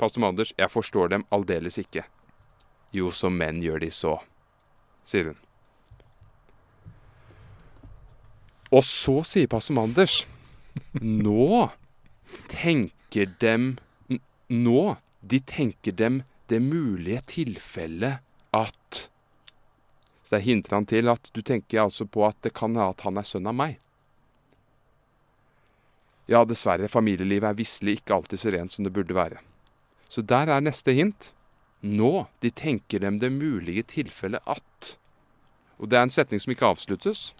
Pastor Manders, jeg forstår dem aldeles ikke. Jo, som menn gjør de så, sier hun. Og så sier pastor Manders, nå tenker dem Nå, de tenker dem det mulige tilfellet at Så det hinter han til at du tenker altså på at det kan være at han er sønn av meg. Ja, dessverre, familielivet er visselig ikke alltid så rent som det burde være. Så der er neste hint. Nå, de tenker dem det mulige tilfellet at Og det er en setning som ikke avsluttes.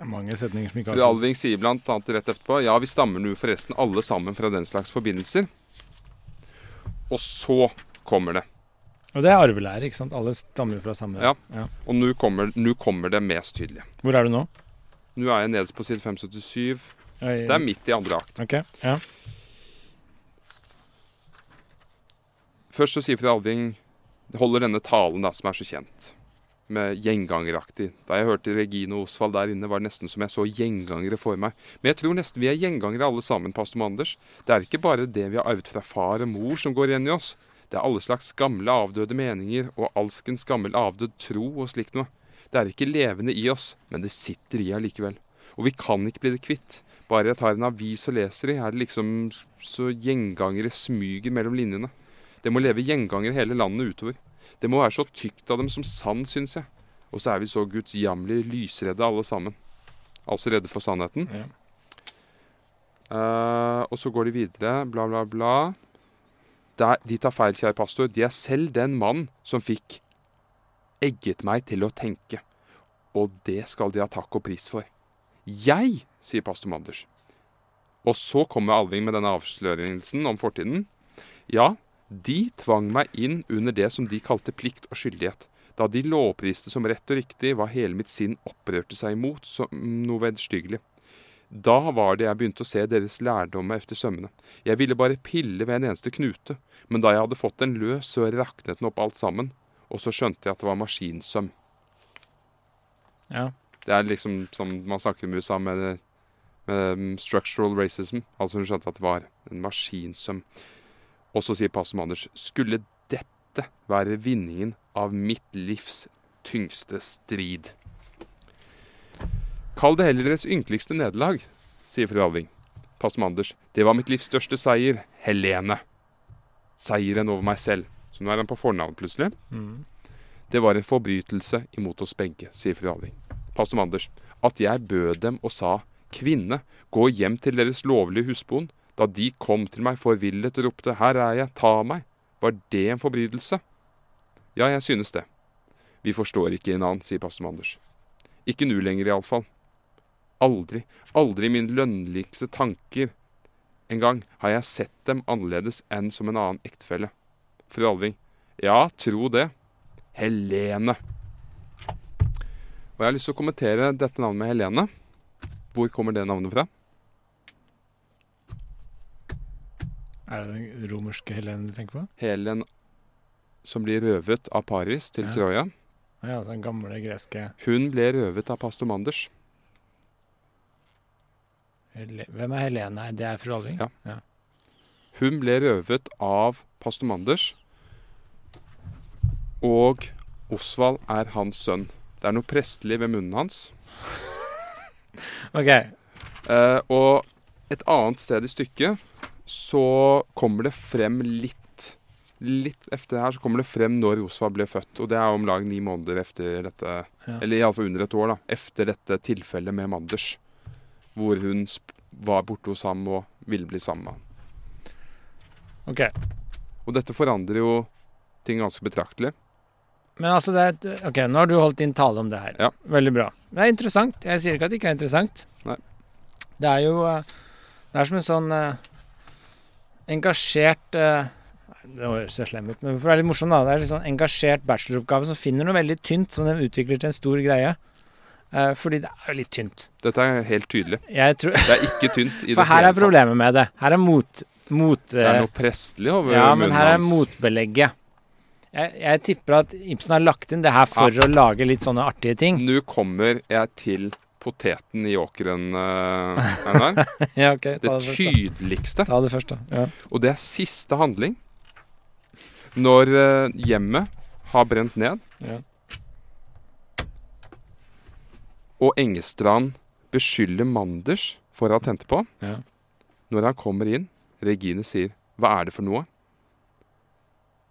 Mange setninger som ikke avsluttes.
Fru Alving sier annet rett etterpå ja, vi stammer nå forresten alle sammen fra den slags forbindelser. Og så kommer det.
Og det er arvelære, ikke sant? Alle stammer fra samme
Ja. Og nå kommer, nå kommer det mest tydelig.
Hvor er du nå?
Nå er jeg nederst på side 577.
Oi,
Det er midt i andre akt.
Ok, ja.
Først så sier fru Alving holder denne talen da, som er så kjent, med gjengangeraktig. Da jeg hørte Regine Osvald der inne, var det nesten som jeg så gjengangere for meg. Men jeg tror nesten vi er gjengangere alle sammen, pastor Manders. Det er ikke bare det vi har arvet fra far og mor som går igjen i oss. Det er alle slags gamle avdøde meninger og alskens gammel avdød tro og slikt noe. Det er ikke levende i oss, men det sitter i allikevel. Og vi kan ikke bli det kvitt. Bare jeg tar en avis og leser i, er det liksom så gjengangere smyger mellom linjene. Det må leve gjenganger hele landet utover. Det må være så tykt av dem som sand, syns jeg. Og så er vi så gudsjammerlig lysredde alle sammen. Altså redde for sannheten.
Ja.
Uh, og så går de videre, bla, bla, bla. Der, de tar feil, kjære pastor. De er selv den mann som fikk egget meg til å tenke. Og det skal de ha takk og pris for. Jeg, sier pastor Manders. Og så kommer Alving med denne avsløringelsen om fortiden. Ja, de tvang meg inn under det som de kalte plikt og skyldighet. Da de lovpriste som rett og riktig, hva hele mitt sinn opprørte seg imot som noe vederstyggelig. Da var det jeg begynte å se deres lærdomme efter sømmene. Jeg ville bare pille ved en eneste knute, men da jeg hadde fått den løs, så raknet den opp alt sammen, og så skjønte jeg at det var maskinsøm.
ja.
Det er liksom som man snakker med USA med, med um, structural racism. Altså hun skjønte at det var en maskinsøm. Og så sier pastor Manders skulle dette være vinningen av mitt livs tyngste strid. Kall det heller deres ynkeligste nederlag, sier fru Alving. Pastor Manders, det var mitt livs største seier, Helene. Seieren over meg selv. Så nå er han på fornavn plutselig.
Mm.
Det var en forbrytelse imot oss begge, sier fru Alving. Pastor Manders, at jeg bød dem og sa, kvinne, gå hjem til deres lovlige husbond, da de kom til meg forvillet og ropte, her er jeg, ta meg, var det en forbrytelse? Ja, jeg synes det. Vi forstår ikke hverandre, sier pastor Manders. Ikke nå lenger, iallfall. Aldri, aldri i mine lønnligste tanker en gang har jeg sett dem annerledes enn som en annen ektefelle. Fru Alving, ja, tro det. Helene. Og jeg har lyst til å kommentere dette navnet med Helene. Hvor kommer det navnet fra?
Er det den romerske Helene du tenker på?
Helen som blir røvet av Paris til
Ja.
Troja.
Ja, altså den gamle greske
Hun ble røvet av pastor Manders.
Hele Hvem er Helene? Det er fru Alving?
Ja. Hun ble røvet av pastor Manders. Og Osvald er hans sønn. Det er noe prestelig ved munnen hans.
Ok.
Eh, og et annet sted i stykket så kommer det frem litt Litt efter det her så kommer det frem når Josfa ble født. Og det er om lag ni måneder etter dette
Ja.
Eller iallfall under et år, da. Efter dette tilfellet med Manders. Hvor hun var borte hos ham og ville bli sammen med ham.
ok.
Og dette forandrer jo ting ganske betraktelig.
Men altså, det er et, ok, nå har du holdt din tale om det her.
Ja.
Veldig bra. Det er interessant. Jeg sier ikke at det ikke er interessant.
Nei.
Det er jo eh, Det er som en sånn eh, engasjert eh, Det høres slem ut, men for å være litt morsom, da. Det er en sånn engasjert bacheloroppgave som finner noe veldig tynt, som den utvikler til en stor greie. Eh, fordi det er jo litt tynt.
Dette er helt tydelig.
Tror,
Det er ikke tynt
for her
hele
er problemet med det. Her er mot... mot.
Det er
eh,
noe prestelig over
ja, men her er motbelegget. Jeg, jeg tipper at Ibsen har lagt inn det her for å lage litt sånne artige ting.
Nå kommer jeg til poteten i åkeren, uh, Einar.
ja, okay.
Det
ta det
tydeligste.
Ta det først, da. Ja.
Og det er siste handling. Når eh, hjemmet har brent ned,
Ja.
og Engestrand beskylder Manders for å ha tent på.
Ja.
Når han kommer inn, Regine sier 'Hva er det for noe?'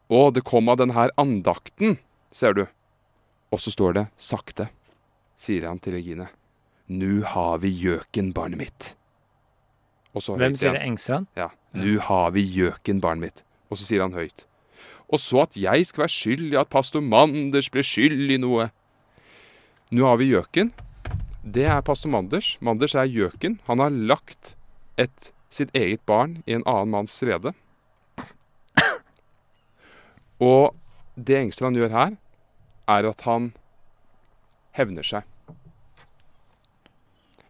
'Å, det kom av den her andakten, ser du.' Og så står det 'sakte', sier han til Regine. 'Nu har vi gjøken, barnet mitt'.
Hvem sier det? Engstrand?
Ja. Nu har vi gjøken, barnet mitt. Og så sier han høyt. Og så at jeg skal være skyld i at pastor Manders ble skyld i noe. Nå har vi gjøken. Det er pastor Manders. Manders er gjøken. Han har lagt et, sitt eget barn i en annen manns rede. Og det Engstrand gjør her, er at han hevner seg.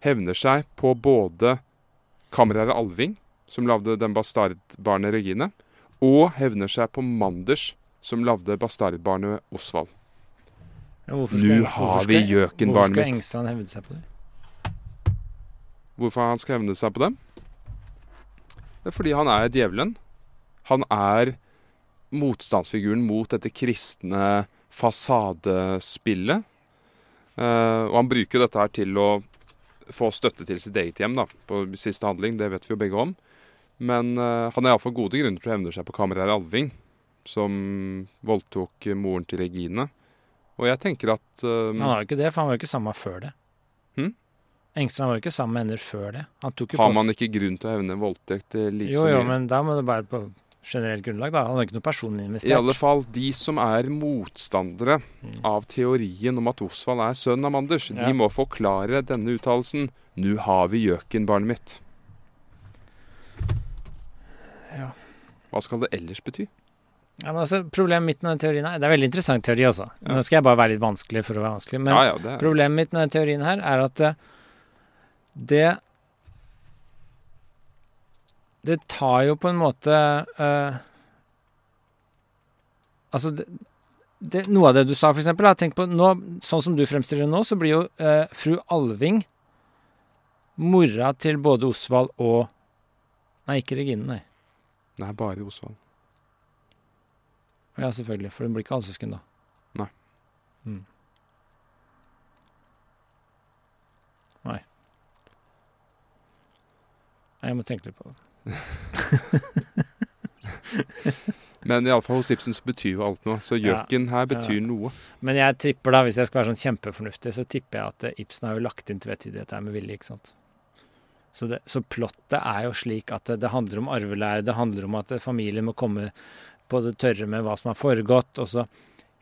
Hevner seg på både kammerer Alving, som lagde den bastardbarnet Regine, og hevner seg på Manders, som lagde bastardbarnet Osvald.
Ja, hvorfor skal-
har
hvorfor
vi
skal-
mitt.
Hvorfor skal. Engstrand hevne seg på det?
Hvorfor han skal hevne seg på dem? Det er fordi han er djevelen. Han er motstandsfiguren mot dette kristne fasadespillet. Uh, og han bruker dette her til å få støtte til sitt eget hjem, da, på siste handling. Det vet vi jo begge om. Men uh, han har iallfall gode grunner til å hevne seg på kamerat Alving, som voldtok moren til Regine. Og jeg tenker at uh,
Han har jo ikke det, for han var jo ikke sammen med før det.
Hmm?
Engstrand var jo ikke sammen med henne før det.
Har man ikke grunn til å hevne voldtekt like
Jo, jo, men da må det bare på generelt grunnlag, da. Han har ikke noe personlig investert.
I alle fall de som er motstandere
Mm.
av teorien om at Osvald er sønn av Manders,
Ja.
de må forklare denne uttalelsen. Nu har vi gjøken, barnet mitt.
Ja.
Hva skal det ellers bety?
Ja, men altså, Problemet mitt med den teorien her Det er veldig interessant teori også.
Ja.
Nå skal jeg bare være litt vanskelig for å være vanskelig. Men
ja, ja,
problemet mitt med den teorien her er at det det Det tar jo på en måte uh, Altså det, det, Noe av det du sa, for eksempel. da, Tenk på nå, Sånn som du fremstiller det nå, så blir jo uh, fru Alving mora til både Osvald og Nei, ikke Regine, nei.
Nei, bare Osvald.
Ja, selvfølgelig. For hun blir ikke halvsøsken, da.
Nei.
Mm. Nei. Jeg må tenke litt på det.
Men iallfall hos Ibsen så betyr jo alt noe. Så
Ja.
gjøken her betyr noe.
Men jeg tripper da, hvis jeg skal være sånn kjempefornuftig, så tipper jeg at eh, Ibsen har jo lagt inn tvetydighet her med vilje, ikke sant. Så, det, så plottet er jo slik at det, det handler om arvelære, det handler om at familien må komme på det tørre med hva som har foregått, og så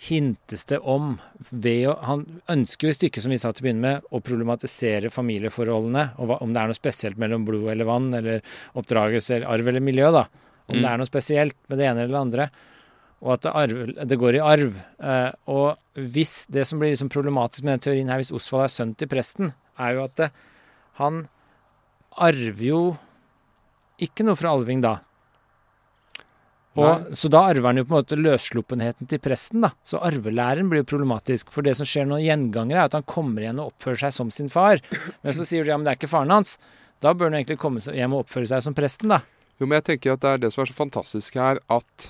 hintes det om ved å Han ønsker jo i stykket, som vi sa til å begynne med, å problematisere familieforholdene, og om det er noe spesielt mellom blod eller vann, eller oppdragelse eller arv eller miljø, da. Om
Mm.
det er noe spesielt med det ene eller det andre. Og at det, arv, det går i arv. Eh, og hvis det som blir liksom problematisk med den teorien her, hvis Osvald er sønn til presten, er jo at det, han arver jo ikke noe fra Alving da. Og, så da arver han jo på en måte løssluppenheten til presten, da. Så arvelæren blir jo problematisk. For det som skjer når gjengangere, er at han kommer igjen og oppfører seg som sin far. Men så sier du ja, men det er ikke faren hans. Da bør han egentlig komme hjem og oppføre seg som presten, da.
Jo, men jeg tenker at det er det som er så fantastisk her, at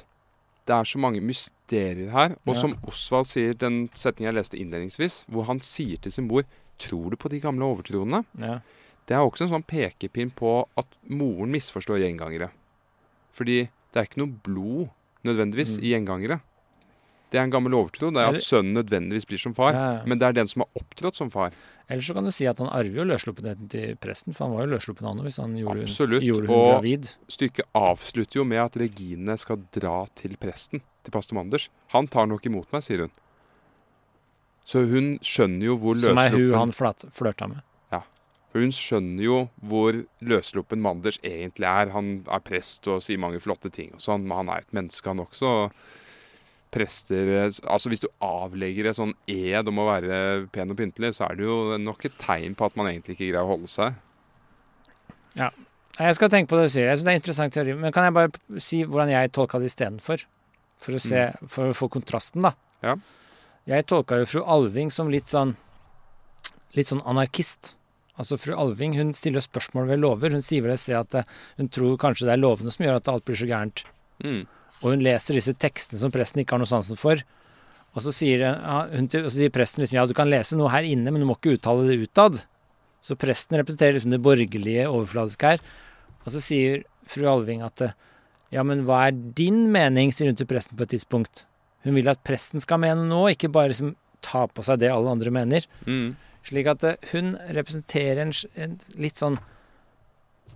det er så mange mysterier her. Og
Ja.
som Osvald sier, den setningen jeg leste innledningsvis, hvor han sier til sin mor Tror du på de gamle overtroene?
Ja.
Det er også en sånn pekepinn på at moren misforstår gjengangere. Fordi det er ikke noe blod nødvendigvis
Mm.
i gjengangere. Det er en gammel overtro. Det er at sønnen nødvendigvis blir som far.
Ja, ja.
Men det er den som har opptrådt som far.
Ellers så kan du si at han arver jo løssluppenheten til presten, for han var jo løssluppen han hvis han gjorde,
Absolutt.
gjorde hun
Og
gravid.
stykket avslutter jo med at Regine skal dra til presten, til pastor Manders. Han tar nok imot meg, sier hun. Så hun skjønner jo hvor
Som er hun han flørta med.
For hun skjønner jo hvor løssluppen Manders egentlig er. Han er prest og sier mange flotte ting og sånn, men han er et menneske, han også. prester Altså Hvis du avlegger et sånn ed om å være pen og pyntelig, så er det jo nok et tegn på at man egentlig ikke greier å holde seg.
Ja. Jeg skal tenke på det du sier. Jeg synes det er en interessant teori. Men kan jeg bare si hvordan jeg tolka det istedenfor? For å se, for å få kontrasten, da.
Ja.
Jeg tolka jo fru Alving som litt sånn litt sånn anarkist. Altså Fru Alving hun stiller spørsmål ved lover. Hun sier vel et sted at eh, hun tror kanskje det er lovene som gjør at alt blir så gærent.
Mm.
Og hun leser disse tekstene som presten ikke har noe sansen for. Og så sier, ja, hun til, og så sier presten liksom ja, du kan lese noe her inne, men du må ikke uttale det utad. Så presten representerer liksom det borgerlige overfladiske her. Og så sier fru Alving at eh, ja, men hva er din mening, sier hun til presten på et tidspunkt. Hun vil at presten skal mene noe, ikke bare liksom ta på seg det alle andre mener.
Mm.
Slik at eh, hun representerer en, en litt sånn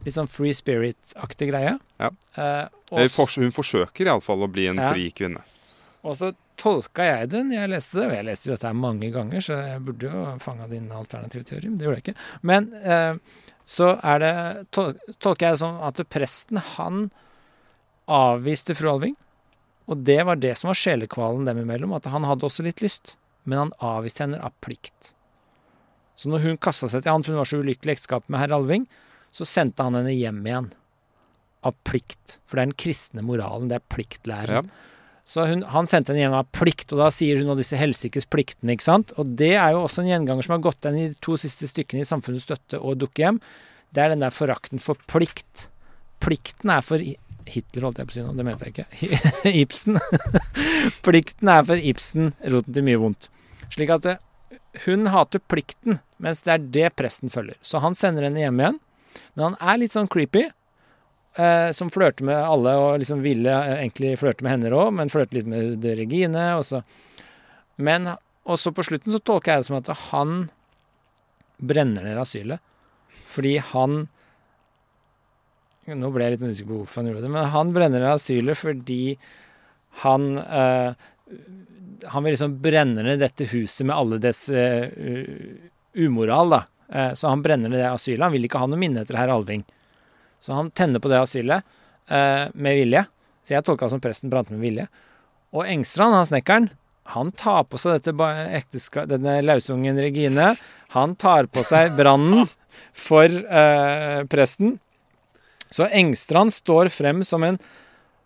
Litt sånn free spirit-aktig greie.
Ja.
Eh, og
for, Hun forsøker iallfall å bli en
Ja.
fri kvinne.
og så tolka jeg den. Jeg leste det, og jeg leste jo dette mange ganger, så jeg burde jo fanga din alternative teori, men det gjorde jeg ikke. Men eh, så er det tol tolker jeg det sånn at presten, han avviste fru Alving. Og det var det som var sjelekvalen dem imellom, at han hadde også litt lyst. Men han avviste henne av plikt. Så når hun kasta seg til han, for hun var så ulykkelig i ekteskapet med herr Alving, så sendte han henne hjem igjen. Av plikt. For det er den kristne moralen, det er pliktlæren.
Ja.
Så hun, han sendte henne hjem av plikt, og da sier hun om disse helsikes pliktene, ikke sant. Og det er jo også en gjenganger som har gått igjen i de to siste stykkene i Samfunnets støtte og Dukkehjem. Det er den der forakten for plikt. Plikten er for Hitler, holdt jeg på å si nå, det mente jeg ikke. Ibsen. Plikten er for Ibsen roten til mye vondt. Slik at eh, hun hater plikten, mens det er det presten følger. Så han sender henne hjem igjen. Men han er litt sånn creepy. Eh, som flørter med alle, og liksom ville eh, egentlig flørte med henne òg, men flørte litt med Regine. Og så. Men også på slutten så tolker jeg det som at han brenner ned asylet. Fordi han Nå ble jeg litt usikker på hvorfor han gjorde det, men han brenner ned asylet fordi han eh, Han vil liksom brenne ned dette huset med alle dets uh, umoral, da. Uh, så han brenner ned det asylet. Han vil ikke ha noe minne etter herr Alving. Så han tenner på det asylet uh, med vilje. Så jeg tolka som presten brant med vilje. Og Engstrand, han snekkeren, han tar på seg dette denne lausungen Regine. Han tar på seg brannen for presten. Så Engstrand står frem som en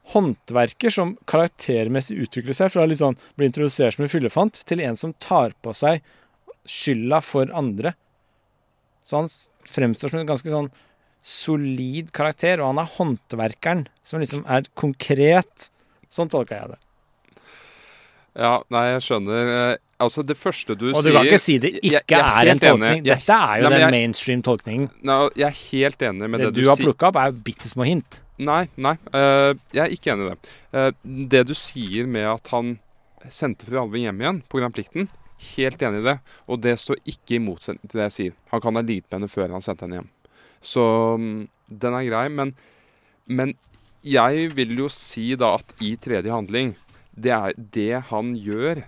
håndverker som karaktermessig utvikler seg fra å liksom bli introdusert som en fyllefant, til en som tar på seg skylda for andre. Så han fremstår som en ganske sånn solid karakter, og han er håndverkeren som liksom er konkret. Sånn tolka jeg det.
Ja, nei, jeg skjønner. Eh, Altså, det første du sier
Og du kan ikke si det ikke
jeg
er en
helt enig.
tolkning. Dette er jo
Nei,
den
jeg-
mainstream-tolkningen.
Nei, jeg er helt enig med
Det,
det,
du har
sier.
plukka opp, er jo bitte små hint.
Nei, nei. Uh, jeg er ikke enig i det. Uh, det du sier med at han sendte fru Alving hjem igjen pga. plikten, helt enig i det. Og det står ikke i motsetning til det jeg sier. Han kan ha likt med henne før han sendte henne hjem. Så um, den er grei. Men, men jeg vil jo si da at i tredje handling, det er det han gjør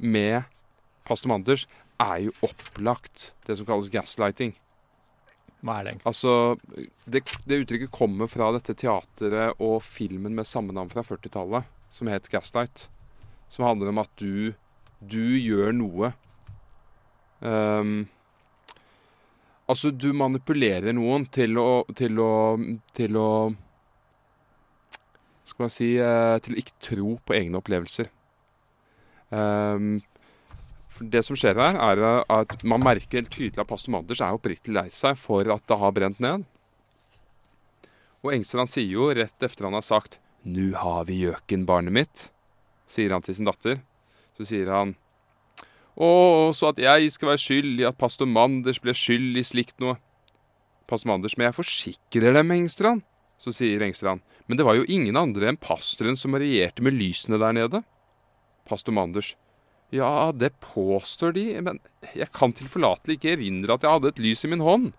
med pastor Manders, er jo opplagt det som kalles gaslighting.
Hva er det egentlig?
Altså, det, det uttrykket kommer fra dette teateret og filmen med samme navn fra 40-tallet, som het Gaslight. Som handler om at du, du gjør noe. Um, altså, du manipulerer noen til å Til å, til å Skal man si eh, Til å ikke tro på egne opplevelser. For det som skjer her, er at man merker tydelig at pastor Manders er oppriktig lei seg for at det har brent ned. Og Engstrand sier jo rett efter han har sagt 'Nu har vi gjøken, barnet mitt', sier han til sin datter. Så sier han 'Å, så at jeg skal være skyld i at pastor Manders ble skyld i slikt noe'. Pastor Manders, men jeg forsikrer dem, Engstrand. Så sier Engstrand, men det var jo ingen andre enn pastoren som regjerte med lysene der nede. Pastor Manders, ja, det påstår de, men jeg kan tilforlatelig ikke erindre at jeg hadde et lys i min hånd.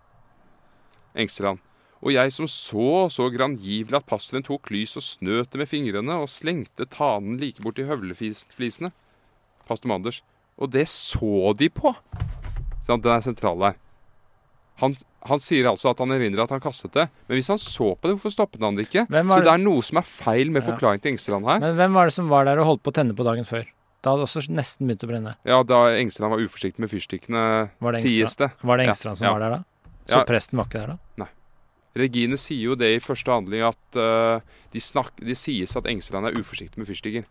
Engstrand. Og jeg som så så grangivelig at pastoren tok lys og snøt det med fingrene og slengte tanen like borti høvleflisene. Pastor Manders. Og det så de på! Sånn, den er sentral der. Han, Han sier altså at han erindrer at han kastet det. Men hvis han så på det, hvorfor stoppet han det ikke? Så
det
er noe som er feil med
Ja.
forklaringen til Engsteland her.
Men hvem var det som var der og holdt på å tenne på dagen før? Da hadde det også nesten begynt å brenne.
Ja, da Engstrand var uforsiktig med fyrstikkene, sies det.
Var det
Ja,
Engstrand som
ja.
var der da? Så
Ja.
presten var ikke der da? Nei.
Regine sier jo det i første handling at uh, de, snak, de sies at Engstrand er uforsiktig med fyrstikker.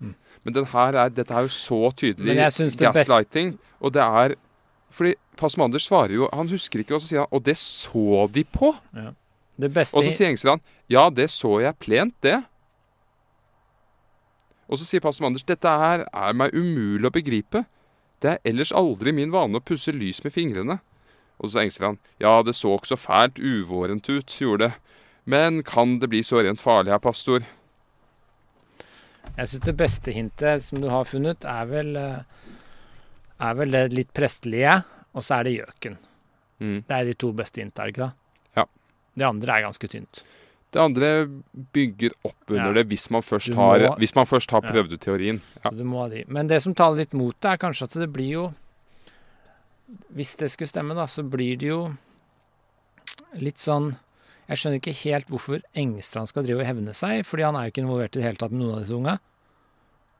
Mm.
Men er, dette er jo så tydelig
det best-
Og det er Fordi Pastor svarer jo Han husker ikke, og så sier han Og det så de på!
Det beste
Og så sier Engstrand Ja, det så jeg plent, det. Og så sier Pastor Manders Dette her er meg umulig å begripe. Det er ellers aldri min vane å pusse lys med fingrene. Og så engster han. Ja, det så ikke så fælt uvårent ut, gjorde det. Men kan det bli så rent farlig, her, pastor?
Jeg syns det beste hintet som du har funnet, er vel eh, Er vel det litt prestelige, og så er det gjøken.
Mm.
Det er de to beste hintene, er det ikke det?
Ja.
Det andre er ganske tynt.
Det andre bygger opp under
Ja.
det hvis man har, hvis man først har prøvd ut teorien. Ja.
Så du må ha de. Men det som taler litt mot det, er kanskje at det blir jo Hvis det skulle stemme, da, så blir det jo litt sånn Jeg skjønner ikke helt hvorfor Engstrand skal drive og hevne seg, fordi han er jo ikke involvert i det hele tatt med noen av disse unga.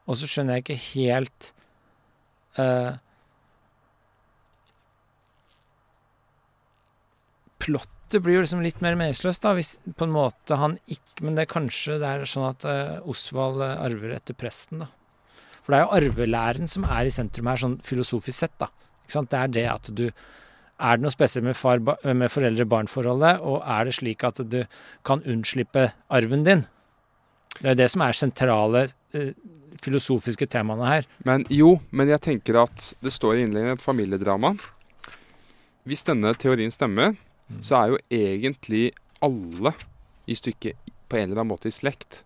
Og så skjønner jeg ikke helt eh, Plottet blir jo liksom litt mer meningsløst, da, hvis på en måte han ikke Men det er kanskje det er sånn at uh, Osvald eh, arver etter presten, da. For det er jo arvelæren som er i sentrum her, sånn filosofisk sett, da. Det er det at du Er det noe spesielt med, far, med foreldre-barn-forholdet, og er det slik at du kan unnslippe arven din? Det er det som er sentrale uh, filosofiske temaene her.
Men jo, men jeg tenker at det står i innledningen et familiedrama. Hvis denne teorien stemmer, så er jo egentlig alle i stykket på en eller annen måte i slekt,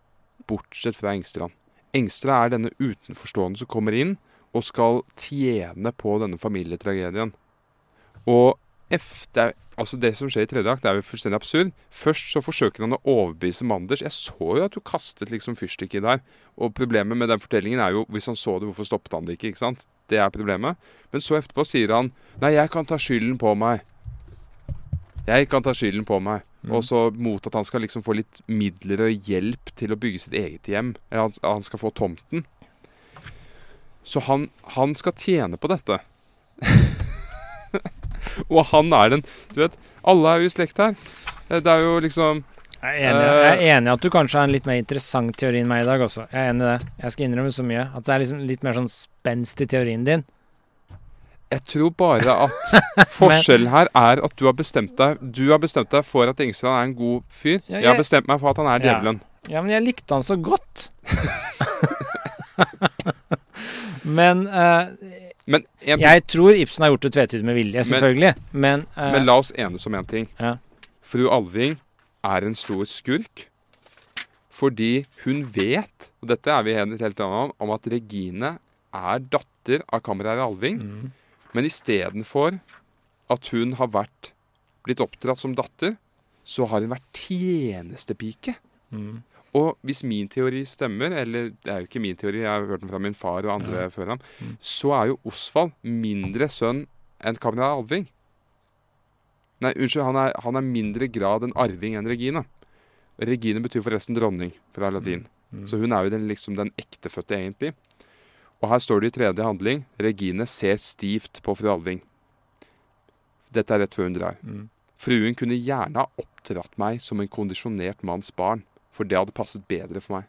bortsett fra Engstrand. Engstrand er denne utenforstående som kommer inn og skal tjene på denne familietragedien. Og F, det, er, altså det som skjer i tredje akt, er jo fullstendig absurd. Først så forsøker han å overbevise Manders. Jeg så jo at du kastet liksom fyrstikket der. Og problemet med den fortellingen er jo hvis han så det, hvorfor stoppet han det ikke? ikke sant? Det er problemet. Men så etterpå sier han Nei, jeg kan ta skylden på meg. Jeg kan ta skylden på meg. Og så mot at han skal liksom få litt midler og hjelp til å bygge sitt eget hjem. Eller han, han skal få tomten. Så han, han skal tjene på dette. og han er den Du vet, alle er jo i slekt her. Eh, Det er jo liksom
Jeg er, enig, jeg er enig i at du kanskje har en litt mer interessant teori enn meg i dag også. Jeg er enig i det. Jeg skal innrømme så mye. At det er liksom litt mer sånn spenst i teorien din.
Jeg tror bare at forskjellen her er at du har bestemt deg Du har bestemt deg for at Engstrand er en god fyr.
Ja,
Jeg har bestemt meg for at han er djevelen.
Ja, men jeg likte han så godt. men uh,
Men, jeg,
jeg tror Ibsen har gjort det tvetydig med vilje, selvfølgelig. Men, eh,
men la oss enes om én ting.
Ja.
Fru Alving er en stor skurk fordi hun vet, og dette er vi helt, enige om, om at Regine er datter av kammerherre Alving.
mm,
Men istedenfor at hun har vært blitt oppdratt som datter, så har hun vært tjenestepike.
mm,
Og hvis min teori stemmer, eller det er jo ikke min teori, jeg har hørt den fra min far og andre
Ja.
før ham,
Mm.
så er jo Osvald mindre sønn enn kammerherre Alving. Nei, unnskyld, han er, han er mindre grad en arving enn Regine. Regine betyr forresten dronning fra latin.
mm.
Så hun er jo den, liksom den ektefødte, egentlig. Og her står det i tredje handling Regine ser stivt på fru Alving. Dette er rett før hun drar.
mm.
Fruen kunne gjerne ha oppdratt meg som en kondisjonert manns barn, for det hadde passet bedre for meg.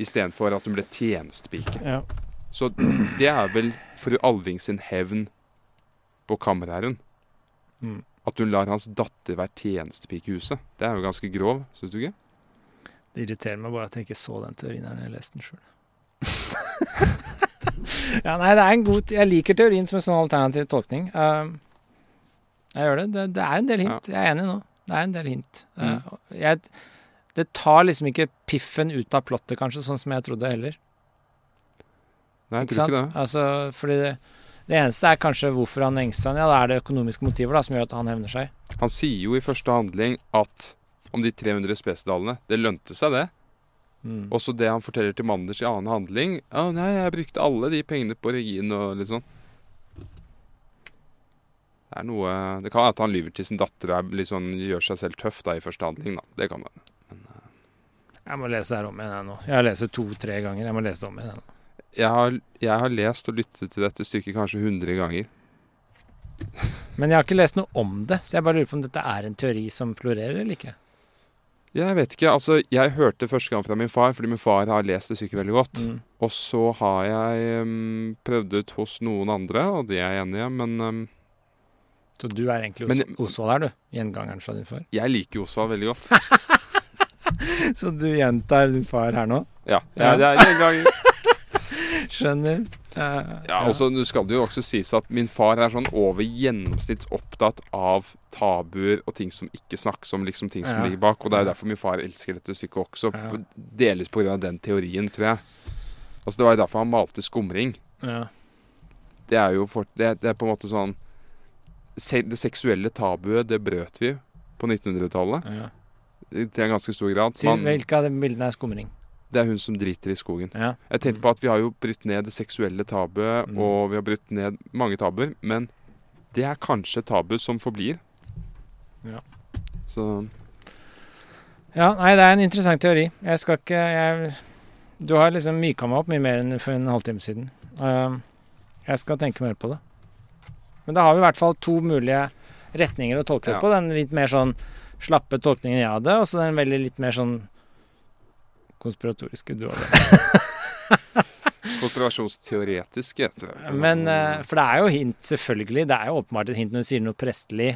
Istedenfor at hun ble tjenestepike.
Ja.
Så det er vel fru Alving sin hevn på kammerherren.
Mm.
At hun lar hans datter være tjenestepike i huset. Det er jo ganske grov, syns du ikke?
Det irriterer meg bare at jeg ikke så den teorien her da jeg leste den sjøl. Ja, nei, det er en god Jeg liker teorien som en sånn alternativ tolkning. Uh, jeg gjør det. det. Det er en del hint. Jeg er enig nå. Det er en del hint.
Mm.
Uh, jeg, det tar liksom ikke piffen ut av plottet, kanskje, sånn som jeg trodde heller.
Nei, jeg
Ikke
tror ikke
sant?
det.
Altså, fordi det, det eneste er kanskje hvorfor han Engstrand Ja, da er det økonomiske motiver da, som gjør at han hevner seg.
Han sier jo i første handling at om de 300 spesedalene Det lønte seg, det.
Mm.
Også det han forteller til Manders i annen handling. Å nei, jeg brukte alle de pengene på Regine og litt sånn. Det er noe Det kan være at han lyver til sin datter og liksom gjør seg selv tøff da i første handling. da. Det kan være.
Jeg må lese det her om igjen jeg nå. Jeg har lest det to-tre ganger. Jeg må lese det om igjen. Jeg
har, jeg har lest og lyttet til dette stykket kanskje 100 ganger.
Men jeg har ikke lest noe om det, så jeg bare lurer på om dette er en teori som florerer eller ikke.
Jeg vet ikke. altså Jeg hørte første gang fra min far, fordi min far har lest det stykket veldig godt.
Mm.
Og så har jeg um, prøvd ut hos noen andre, og de er jeg enig i. Men um,
Så du er egentlig
Men-
Os Osvald her, du? Gjengangeren fra din far?
jeg liker Osvald veldig godt.
Så du gjentar din far her nå?
Ja,
Ja.
ja. det er en gang.
Skjønner. Uh,
Ja, også, Nå skal det jo også sies at min far er sånn over gjennomsnitts opptatt av tabuer og ting som ikke snakkes om, liksom ting som
Ja.
ligger bak. Og det er jo derfor min far elsker dette stykket også.
Ja.
på- Delvis pga. den teorien, tror jeg. Altså Det var jo derfor han malte skumring.
ja.
Det er jo for, det, det er på en måte sånn se, Det seksuelle tabuet, det brøt vi på 1900-tallet.
ja.
Til en ganske stor grad. Man,
hvilke av de bildene er skumring?
Det er hun som driter i skogen.
Ja.
Jeg tenkte på at vi har jo brutt ned det seksuelle tabuet,
Mm.
og vi har brutt ned mange tabuer, men det er kanskje tabu som forblir.
Ja.
Så
Ja, nei, det er en interessant teori. Jeg skal ikke jeg, Du har liksom myka meg opp mye mer enn for en halvtime siden. Uh, jeg skal tenke mer på det. Men da har vi i hvert fall to mulige retninger å tolke det
Ja.
på. Den litt mer sånn slappe tolkningen jeg hadde, og så den veldig litt mer sånn konspiratoriske du hadde.
konspirasjonsteoretiske.
Men eh, For det er jo hint, selvfølgelig. Det er jo åpenbart et hint når du sier noe prestelig.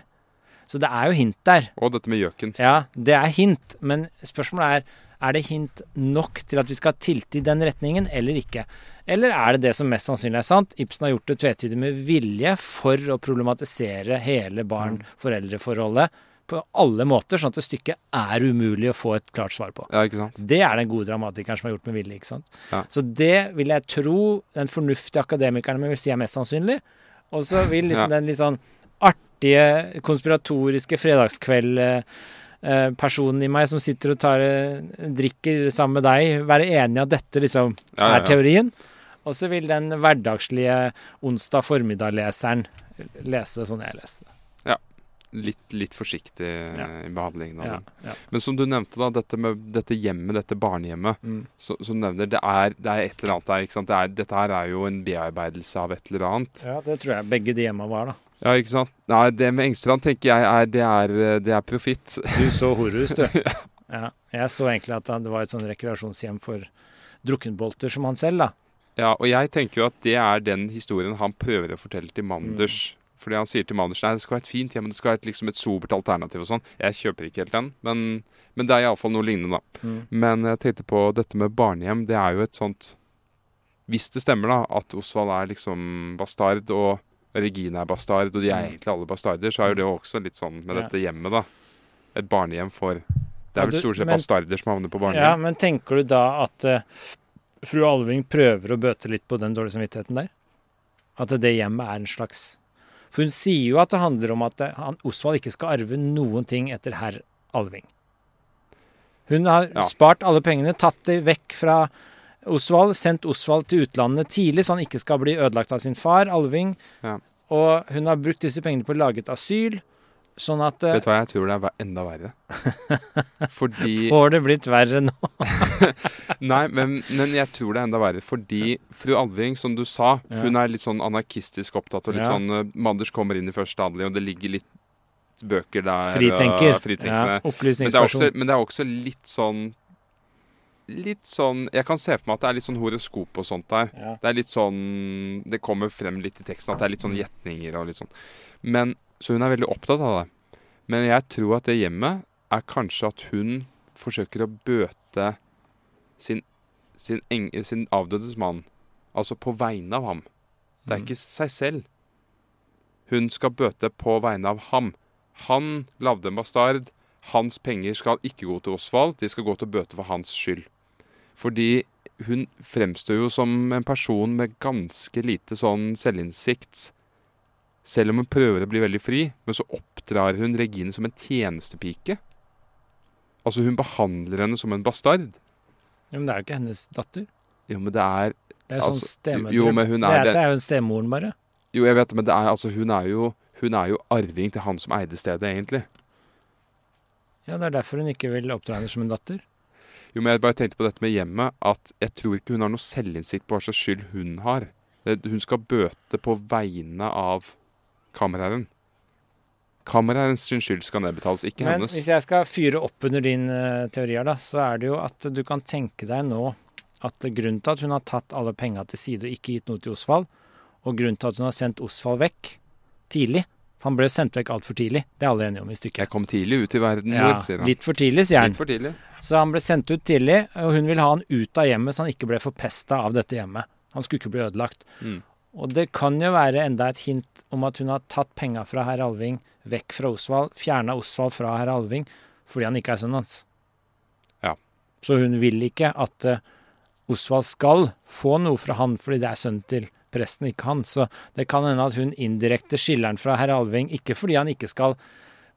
Så det er jo hint der.
Og dette med gjøken.
Ja, det er hint, men spørsmålet er er det hint nok til at vi skal tilte i den retningen, eller ikke? Eller er det det som mest sannsynlig er sant? Ibsen har gjort det tvetydig med vilje for å problematisere hele barn-foreldre-forholdet på alle måter, sånn at det stykket er umulig å få et klart svar på.
Ja, ikke sant?
Det er den gode dramatikeren som har gjort med vilje. ikke sant?
Ja.
Så det vil jeg tro den fornuftige akademikeren min vil si er mest sannsynlig. Og så vil liksom
Ja.
den litt sånn artige, konspiratoriske fredagskveld-personen i meg som sitter og tar, eh, drikker sammen med deg, være enig i at dette liksom
ja,
er teorien. Og så vil den hverdagslige onsdag formiddag-leseren lese sånn jeg leste det.
Litt, litt forsiktig
Ja.
eh, i behandlingen av den.
ja.
Men som du nevnte, da, dette med dette hjemmet, dette barnehjemmet,
Mm.
så, som nevner, det er, det er et eller annet der. ikke sant? Det er, dette her er jo en bearbeidelse av et eller annet.
ja, det tror jeg begge de hjemma var, da.
Ja, ikke sant? Nei, det med Engstrand tenker jeg er det er, eh, det er profitt.
Du så Horus, du. ja. Jeg så egentlig at det var et sånn rekreasjonshjem for drukkenbolter som han selv, da.
Ja, og jeg tenker jo at det er den historien han prøver å fortelle til Manders. Fordi han sier til manageren at det skal være et fint hjem, det skal være et, liksom et sobert alternativ og sånn. Jeg kjøper ikke helt den, men, men det er iallfall noe lignende, da.
Mm.
Men jeg tenkte på dette med barnehjem. Det er jo et sånt Hvis det stemmer, da, at Osvald er liksom bastard, og Regine er bastard, og de er
Mm.
egentlig alle bastarder, så er jo det også litt sånn med dette hjemmet, da. Et barnehjem for Det er vel stort sett bastarder som havner på barnehjem.
Ja, men tenker du da at uh, fru Alving prøver å bøte litt på den dårlige samvittigheten der? At det hjemmet er en slags For hun sier jo at det handler om at han, Osvald ikke skal arve noen ting etter herr Alving. Hun har
Ja.
spart alle pengene, tatt det vekk fra Osvald, sendt Osvald til utlandet tidlig, så han ikke skal bli ødelagt av sin far, Alving.
Ja.
Og hun har brukt disse pengene på å lage et asyl, sånn at eh,
Vet du hva, jeg tror det er enda verre. Fordi
Får det blitt verre nå?
Nei, men, men jeg tror det er enda verre. Fordi fru Alving, som du sa,
Ja.
hun er litt sånn anarkistisk opptatt. Og litt
Ja.
sånn eh, Manders kommer inn i første handling, og det ligger litt bøker der.
Fritenker.
Og, fritenkende.
Ja,
Men det, er
opplysningsperson.
også, men det er også litt sånn Litt sånn Jeg kan se for meg at det er litt sånn horoskop og sånt der.
Ja.
Det er litt sånn Det kommer frem litt i teksten at det er litt sånn gjetninger og litt sånn. Men Så hun er veldig opptatt av det. Men jeg tror at det hjemmet er kanskje at hun forsøker å bøte sin, sin, sin avdødes mann. Altså på vegne av ham. Det er
Mm.
ikke seg selv. Hun skal bøte på vegne av ham. Han lagde en bastard. Hans penger skal ikke gå til Osvald, de skal gå til å bøte for hans skyld. Fordi hun fremstår jo som en person med ganske lite sånn selvinnsikt. Selv om hun prøver å bli veldig fri, men så oppdrar hun Regine som en tjenestepike. Altså, hun behandler henne som en bastard.
Jo, men det er jo ikke hennes datter.
Jo, men det er
Det er sånn
Altså,
stemødre.
er
er,
det-
det er jo en stemoren, bare.
Jo, jeg vet det, men det er altså Hun er jo hun er jo arving til han som eide stedet, egentlig.
Ja, det er derfor hun ikke vil oppdra henne som en datter.
Jo, men jeg bare tenkte på dette med hjemmet, at jeg tror ikke hun har noe selvinnsikt på hva slags skyld hun har. Hun skal bøte på vegne av kammerherren. Kammerherrens sin skyld skal nedbetales, ikke
Men
hennes.
hvis jeg skal fyre opp under din uh, teorier, da, så er det jo at du kan tenke deg nå at grunnen til at hun har tatt alle penga til side og ikke gitt noe til Osvald, og grunnen til at hun har sendt Osvald vekk tidlig for Han ble sendt vekk altfor tidlig. Det er alle enige om i stykket.
Jeg kom tidlig ut i verden,
Ja,
mor, sier han.
litt for tidlig, sier han.
Litt for tidlig.
Så han ble sendt ut tidlig, og hun vil ha han ut av hjemmet så han ikke ble forpesta av dette hjemmet. Han skulle ikke bli ødelagt.
Mm.
Og det kan jo være enda et hint om at hun har tatt penga fra herr Alving vekk fra Osvald, fjerna Osvald fra herr Alving fordi han ikke er sønnen hans.
Ja.
Så hun vil ikke at uh, Osvald skal få noe fra han fordi det er sønnen til presten, ikke han. Så det kan hende at hun indirekte skiller han fra herr Alving, ikke fordi han ikke skal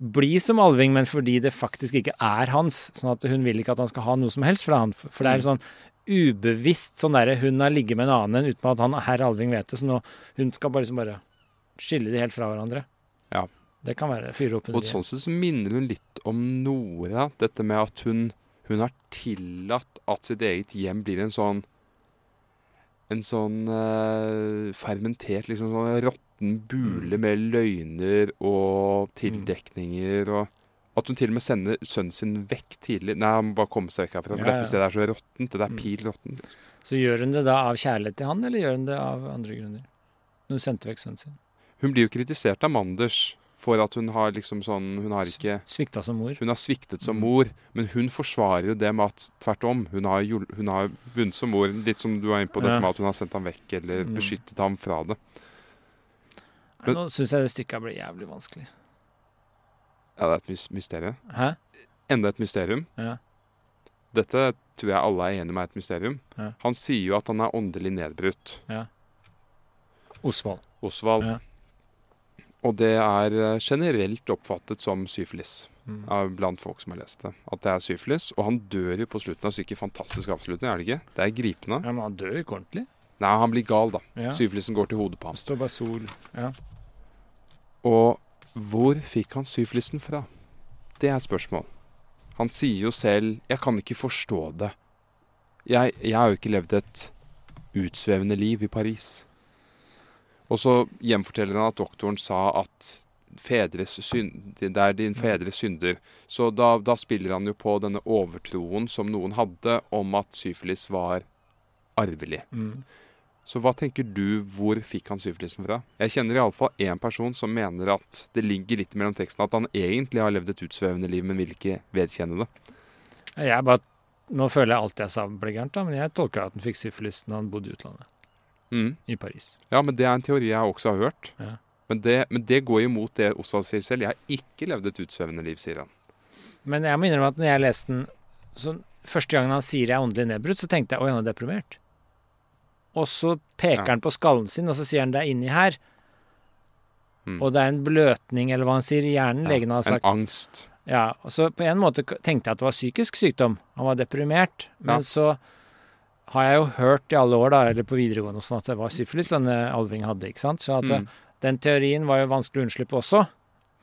bli som Alving, men fordi det faktisk ikke er hans. Sånn at hun vil ikke at han skal ha noe som helst fra han. For det er sånn ubevisst sånn derre hun har ligget med en annen uten at han herr Alving vet det. Så nå hun skal bare liksom bare skille de helt fra hverandre.
Ja.
Det kan være fyre opp under
Og sånn sett så minner hun litt om Nora. Dette med at hun, hun har tillatt at sitt eget hjem blir en sånn En sånn eh, fermentert, liksom sånn råtten bule
Mm.
med løgner og tildekninger og At hun til og med sender sønnen sin vekk tidlig. Nei, han må bare komme seg vekk herfra, for
Ja, ja.
dette stedet er så råttent. Det er
Mm.
pil råttent.
Så gjør hun det da av kjærlighet til han, eller gjør hun det av andre grunner? Når hun sendte vekk sønnen sin.
Hun blir jo kritisert av Manders for at hun har liksom sånn Hun har ikke
Svikta som mor.
Hun har sviktet som
Mm.
mor, men hun forsvarer jo det med at tvert om. Hun har, hun har vunnet som mor, litt som du var inne på,
Ja.
dette med at hun har sendt ham vekk eller
Mm.
beskyttet ham fra det.
Nei, Nå syns jeg det stykket blir jævlig vanskelig.
Ja, det er et mysterium.
Hæ?
Enda et mysterium.
Ja.
Dette tror jeg alle er enige med er et mysterium.
Ja.
Han sier jo at han er åndelig nedbrutt,
Osvald.
Osvald.
Ja.
Og det er eh, generelt oppfattet som syfilis
Mm.
blant folk som har lest det. At det er syfilis. Og han dør jo på slutten av stykket. Fantastisk avslutning, er det ikke? Det er gripende.
Ja, Men han dør ikke ordentlig.
Nei, han blir gal, da.
Ja.
Syfilisen går til hodet på ham.
Det står bare sol. Ja.
Og hvor fikk han syflisen fra? Det er et spørsmål. Han sier jo selv 'jeg kan ikke forstå det'. Jeg, jeg har jo ikke levd et utsvevende liv i Paris. Og så gjenforteller han at doktoren sa at synd, det er din fedres synder. Så da, da spiller han jo på denne overtroen som noen hadde om at syfilis var arvelig.
Mm.
Så hva tenker du, hvor fikk han syfilisen fra? Jeg kjenner iallfall én person som mener at det ligger litt mellom teksten at han egentlig har levd et utsvevende liv, men vil ikke vedkjenne det.
Jeg bare, nå føler jeg alt jeg sa ble gærent, da, men jeg tolker at han fikk syfilis når han bodde i utlandet.
Mm.
I Paris.
Ja, men det er en teori jeg også har hørt.
Ja.
Men, det, men det går imot det Osvald sier selv. Jeg har ikke levd et utsvevende liv, sier han.
Men jeg må innrømme at når jeg leste den så Første gangen han sier jeg er åndelig nedbrutt, så tenkte jeg at han er deprimert. Og så peker
Ja.
han på skallen sin, og så sier han det er inni her.
Mm.
Og det er en bløtning, eller hva han sier, i hjernen. Legen har
en angst.
Ja, og så på en måte tenkte jeg at det var psykisk sykdom. Han var deprimert. Men
Ja.
så har jeg jo hørt i alle år, da, eller på videregående sånn, at det var syfilis denne Alving hadde, ikke sant. Så at
Mm.
den teorien var jo vanskelig å unnslippe også.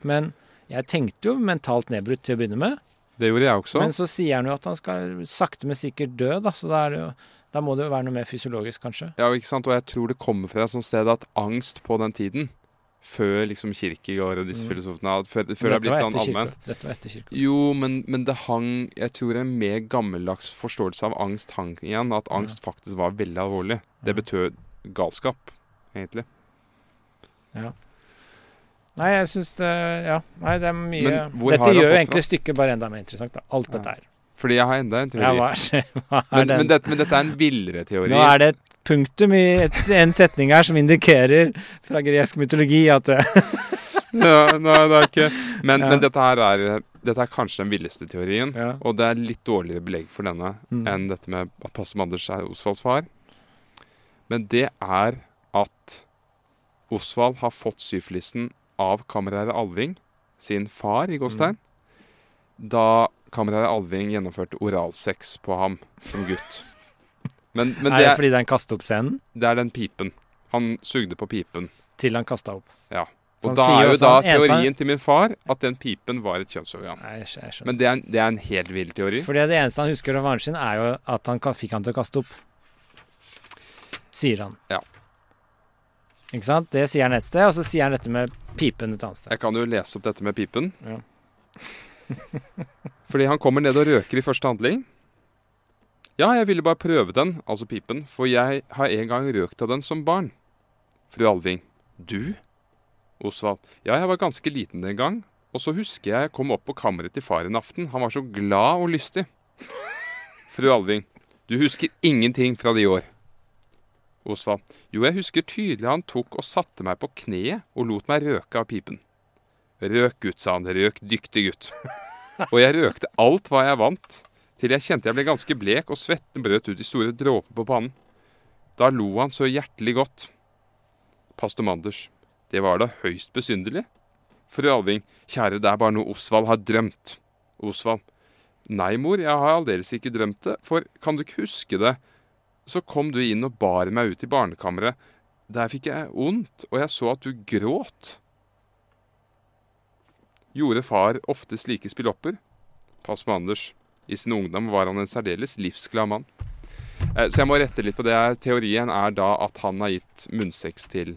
Men jeg tenkte jo mentalt nedbrutt til å begynne med.
Det gjorde jeg også.
Men så sier han jo at han skal sakte, men sikkert dø, da. Så da, er det jo, da må det jo være noe mer fysiologisk, kanskje.
Ja, ikke sant? Og jeg tror det kommer fra et sånt sted at angst på den tiden, før liksom Kirkegård og disse
Mm.
filosofene, før, før det
har
blitt sånn allment
Dette var etter Kirkegård.
Jo, men, men det hang Jeg tror en mer gammeldags forståelse av angst hang igjen. At angst faktisk var veldig alvorlig. Det betød galskap, egentlig. Ja.
Nei, jeg syns det Ja. Nei, det er mye Dette gjør jo egentlig stykket bare enda mer interessant, da. Alt
Ja.
dette her.
Fordi jeg har enda en
Ja,
teori.
hva er, hva er
men, men, dette, men dette er en villere teori.
Nå er det et punktum i et, en setning her som indikerer fra gresk mytologi at
ja, nei, det er ikke Men,
Ja.
men dette her er Dette er kanskje den villeste teorien.
ja.
Og det er litt dårligere belegg for denne
Mm.
enn dette med at pastor Manders er Osvalds far. Men det er at Osvald har fått syfilisen av kammerherre Alving, sin far i Gåstein, da kameraet Alving gjennomførte oralsex på ham som gutt. Men, men
er
det,
det
er,
fordi den kasta opp scenen?
det er den pipen. Han sugde på pipen.
Til han kasta opp.
Ja.
Og
da er
jo
da
eneste
teorien til min far at den pipen var et kjønnsorgan.
Nei, jeg skjønner.
Men det er, en- det er en helt vill teori.
Fordi det eneste han husker fra faren sin, er jo at han fikk han til å kaste opp. Sier han.
Ja.
Ikke sant? Det sier han et sted, og så sier han dette med pipen et annet sted.
Jeg kan jo lese opp dette med pipen.
Ja.
Fordi han kommer ned og røker i første handling. Ja, jeg ville bare prøve den, altså pipen, for jeg har en gang røkt av den som barn. Fru Alving. Du? Osvald. Ja, jeg var ganske liten den gang, og så husker jeg jeg kom opp på kammeret til far en aften. Han var så glad og lystig. Fru Alving. Du husker ingenting fra de år. Osvald. Jo, jeg husker tydelig han tok og satte meg på kneet og lot meg røke av pipen. Røk, gutt, sa han. Røk, dyktig gutt. Og jeg røkte alt hva jeg vant, til jeg kjente jeg ble ganske blek og svetten brøt ut i store dråper på pannen. Da lo han så hjertelig godt. Pastor Manders. Det var da høyst besynderlig. Fru Alving. Kjære, det er bare noe Osvald har drømt. Osvald. Nei, mor, jeg har aldeles ikke drømt det, for kan du ikke huske det? Så kom du inn og bar meg ut i barnekammeret. Der fikk jeg ondt, og jeg så at du gråt. Gjorde far ofte slike spillopper? Pass på Anders. I sin ungdom var han en særdeles livsglad mann. Eh, Så jeg må rette litt på det. Teorien er da at han har gitt munnsex til,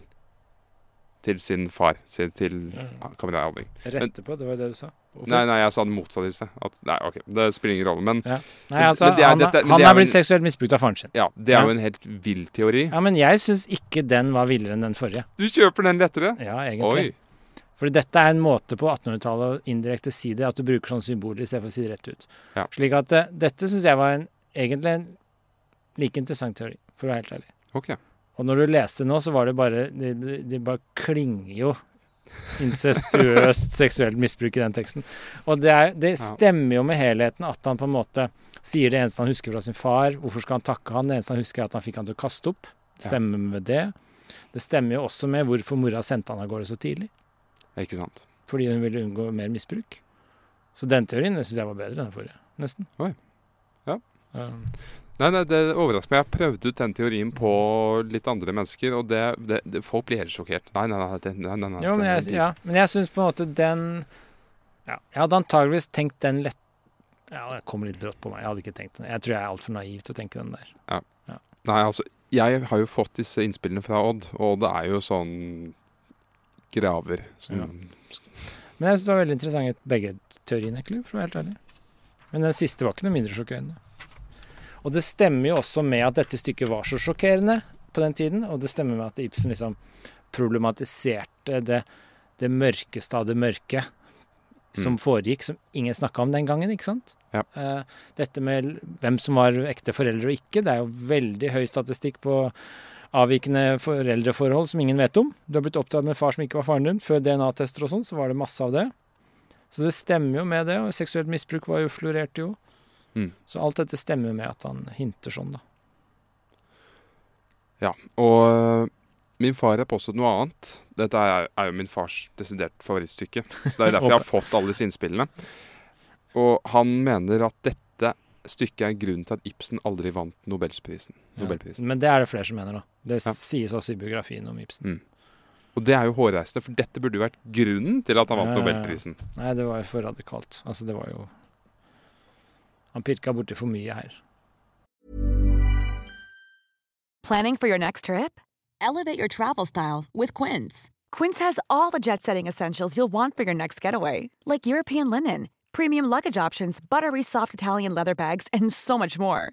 til sin far. Til, til
Ja.
kamerat Alving.
Rette på, det var jo det du sa. Hvorfor?
Nei, nei, jeg sa det motsatte i sted. Nei, ok, det spiller ingen rolle. Men
Nei, altså,
men er-
han,
dette- men
han
er
er blitt
en-
seksuelt misbrukt av faren sin.
ja, det er
Ja.
jo en helt vill teori.
Ja, men jeg syns ikke den var villere enn den forrige.
Du kjøper den lettere?
Ja, egentlig.
Oi.
Fordi dette er en måte på 1800-tallet å indirekte si det, at du bruker sånne symboler i stedet for å si det rett ut.
Ja.
Slik at uh, dette syns jeg var en, egentlig en like interessant teori, for å være helt ærlig.
Okay.
Og når du leste nå, så var det bare Det de, de bare klinger jo incestuøst seksuelt misbruk i den teksten. Og det, er, det stemmer jo med helheten at han på en måte sier det eneste han husker fra sin far. Hvorfor skal han takke han? Det eneste han husker, er at han fikk han til å kaste opp. Det stemmer med det. Det stemmer jo også med hvorfor mora sendte han av gårde så tidlig.
Ikke sant.
Fordi hun ville unngå mer misbruk. Så den teorien syns jeg var bedre enn den forrige. Nesten.
Oi. Ja.
Um,
Nei, nei, det overrasker meg. Jeg har prøvd ut den teorien på litt andre mennesker, og det, det, det, folk blir helt sjokkert. Nei, nei, nei. Det, nei, nei,
jo, men jeg, ja, men jeg syns på en måte den ja, Jeg hadde antageligvis tenkt den lett Ja, det kommer litt brått på meg. Jeg hadde ikke tenkt den. Jeg tror jeg er altfor naiv til å tenke den der.
Nei, altså, jeg har jo fått disse innspillene fra Odd, og det er jo sånn graver. Sånn,
Ja. Men jeg syns det var veldig interessant begge teoriene, egentlig, for å være helt ærlig. Men den siste var ikke noe mindre sjokkerende. Og det stemmer jo også med at dette stykket var så sjokkerende på den tiden, og det stemmer med at Ibsen liksom problematiserte det, det mørkeste av det mørke som
Mm.
foregikk, som ingen snakka om den gangen, ikke sant?
Ja.
Eh, dette med hvem som var ekte foreldre og ikke, det er jo veldig høy statistikk på avvikende foreldreforhold som ingen vet om. Du har blitt oppdratt med far som ikke var faren din. Før DNA-tester og sånn, så var det masse av det. Så det stemmer jo med det, og seksuelt misbruk var jo florert, jo.
Mm.
Så alt dette stemmer med at han hinter sånn, da.
Ja, og øh, min far har påstått noe annet. Dette er, er jo min fars desidert favorittstykke. Så det er derfor jeg har fått alle disse innspillene. Og han mener at dette stykket er grunnen til at Ibsen aldri vant Nobelsprisen.
Ja.
Nobelprisen.
Men det er det flere som mener, da. Det
Ja.
sies også i biografien om Ibsen.
Mm. Og det er jo hårreisende, for dette burde jo vært grunnen til at han vant. Nobelprisen.
Nei, det var jo for radikalt. Altså, det var jo Han pirka borti for mye her.
Planning for your next trip? Elevate your travel style with Quince. Quince has all the jet setting essentials you'll want for your next getaway, like European linen, premium luggage options, buttery soft Italian leather bags, and so much more.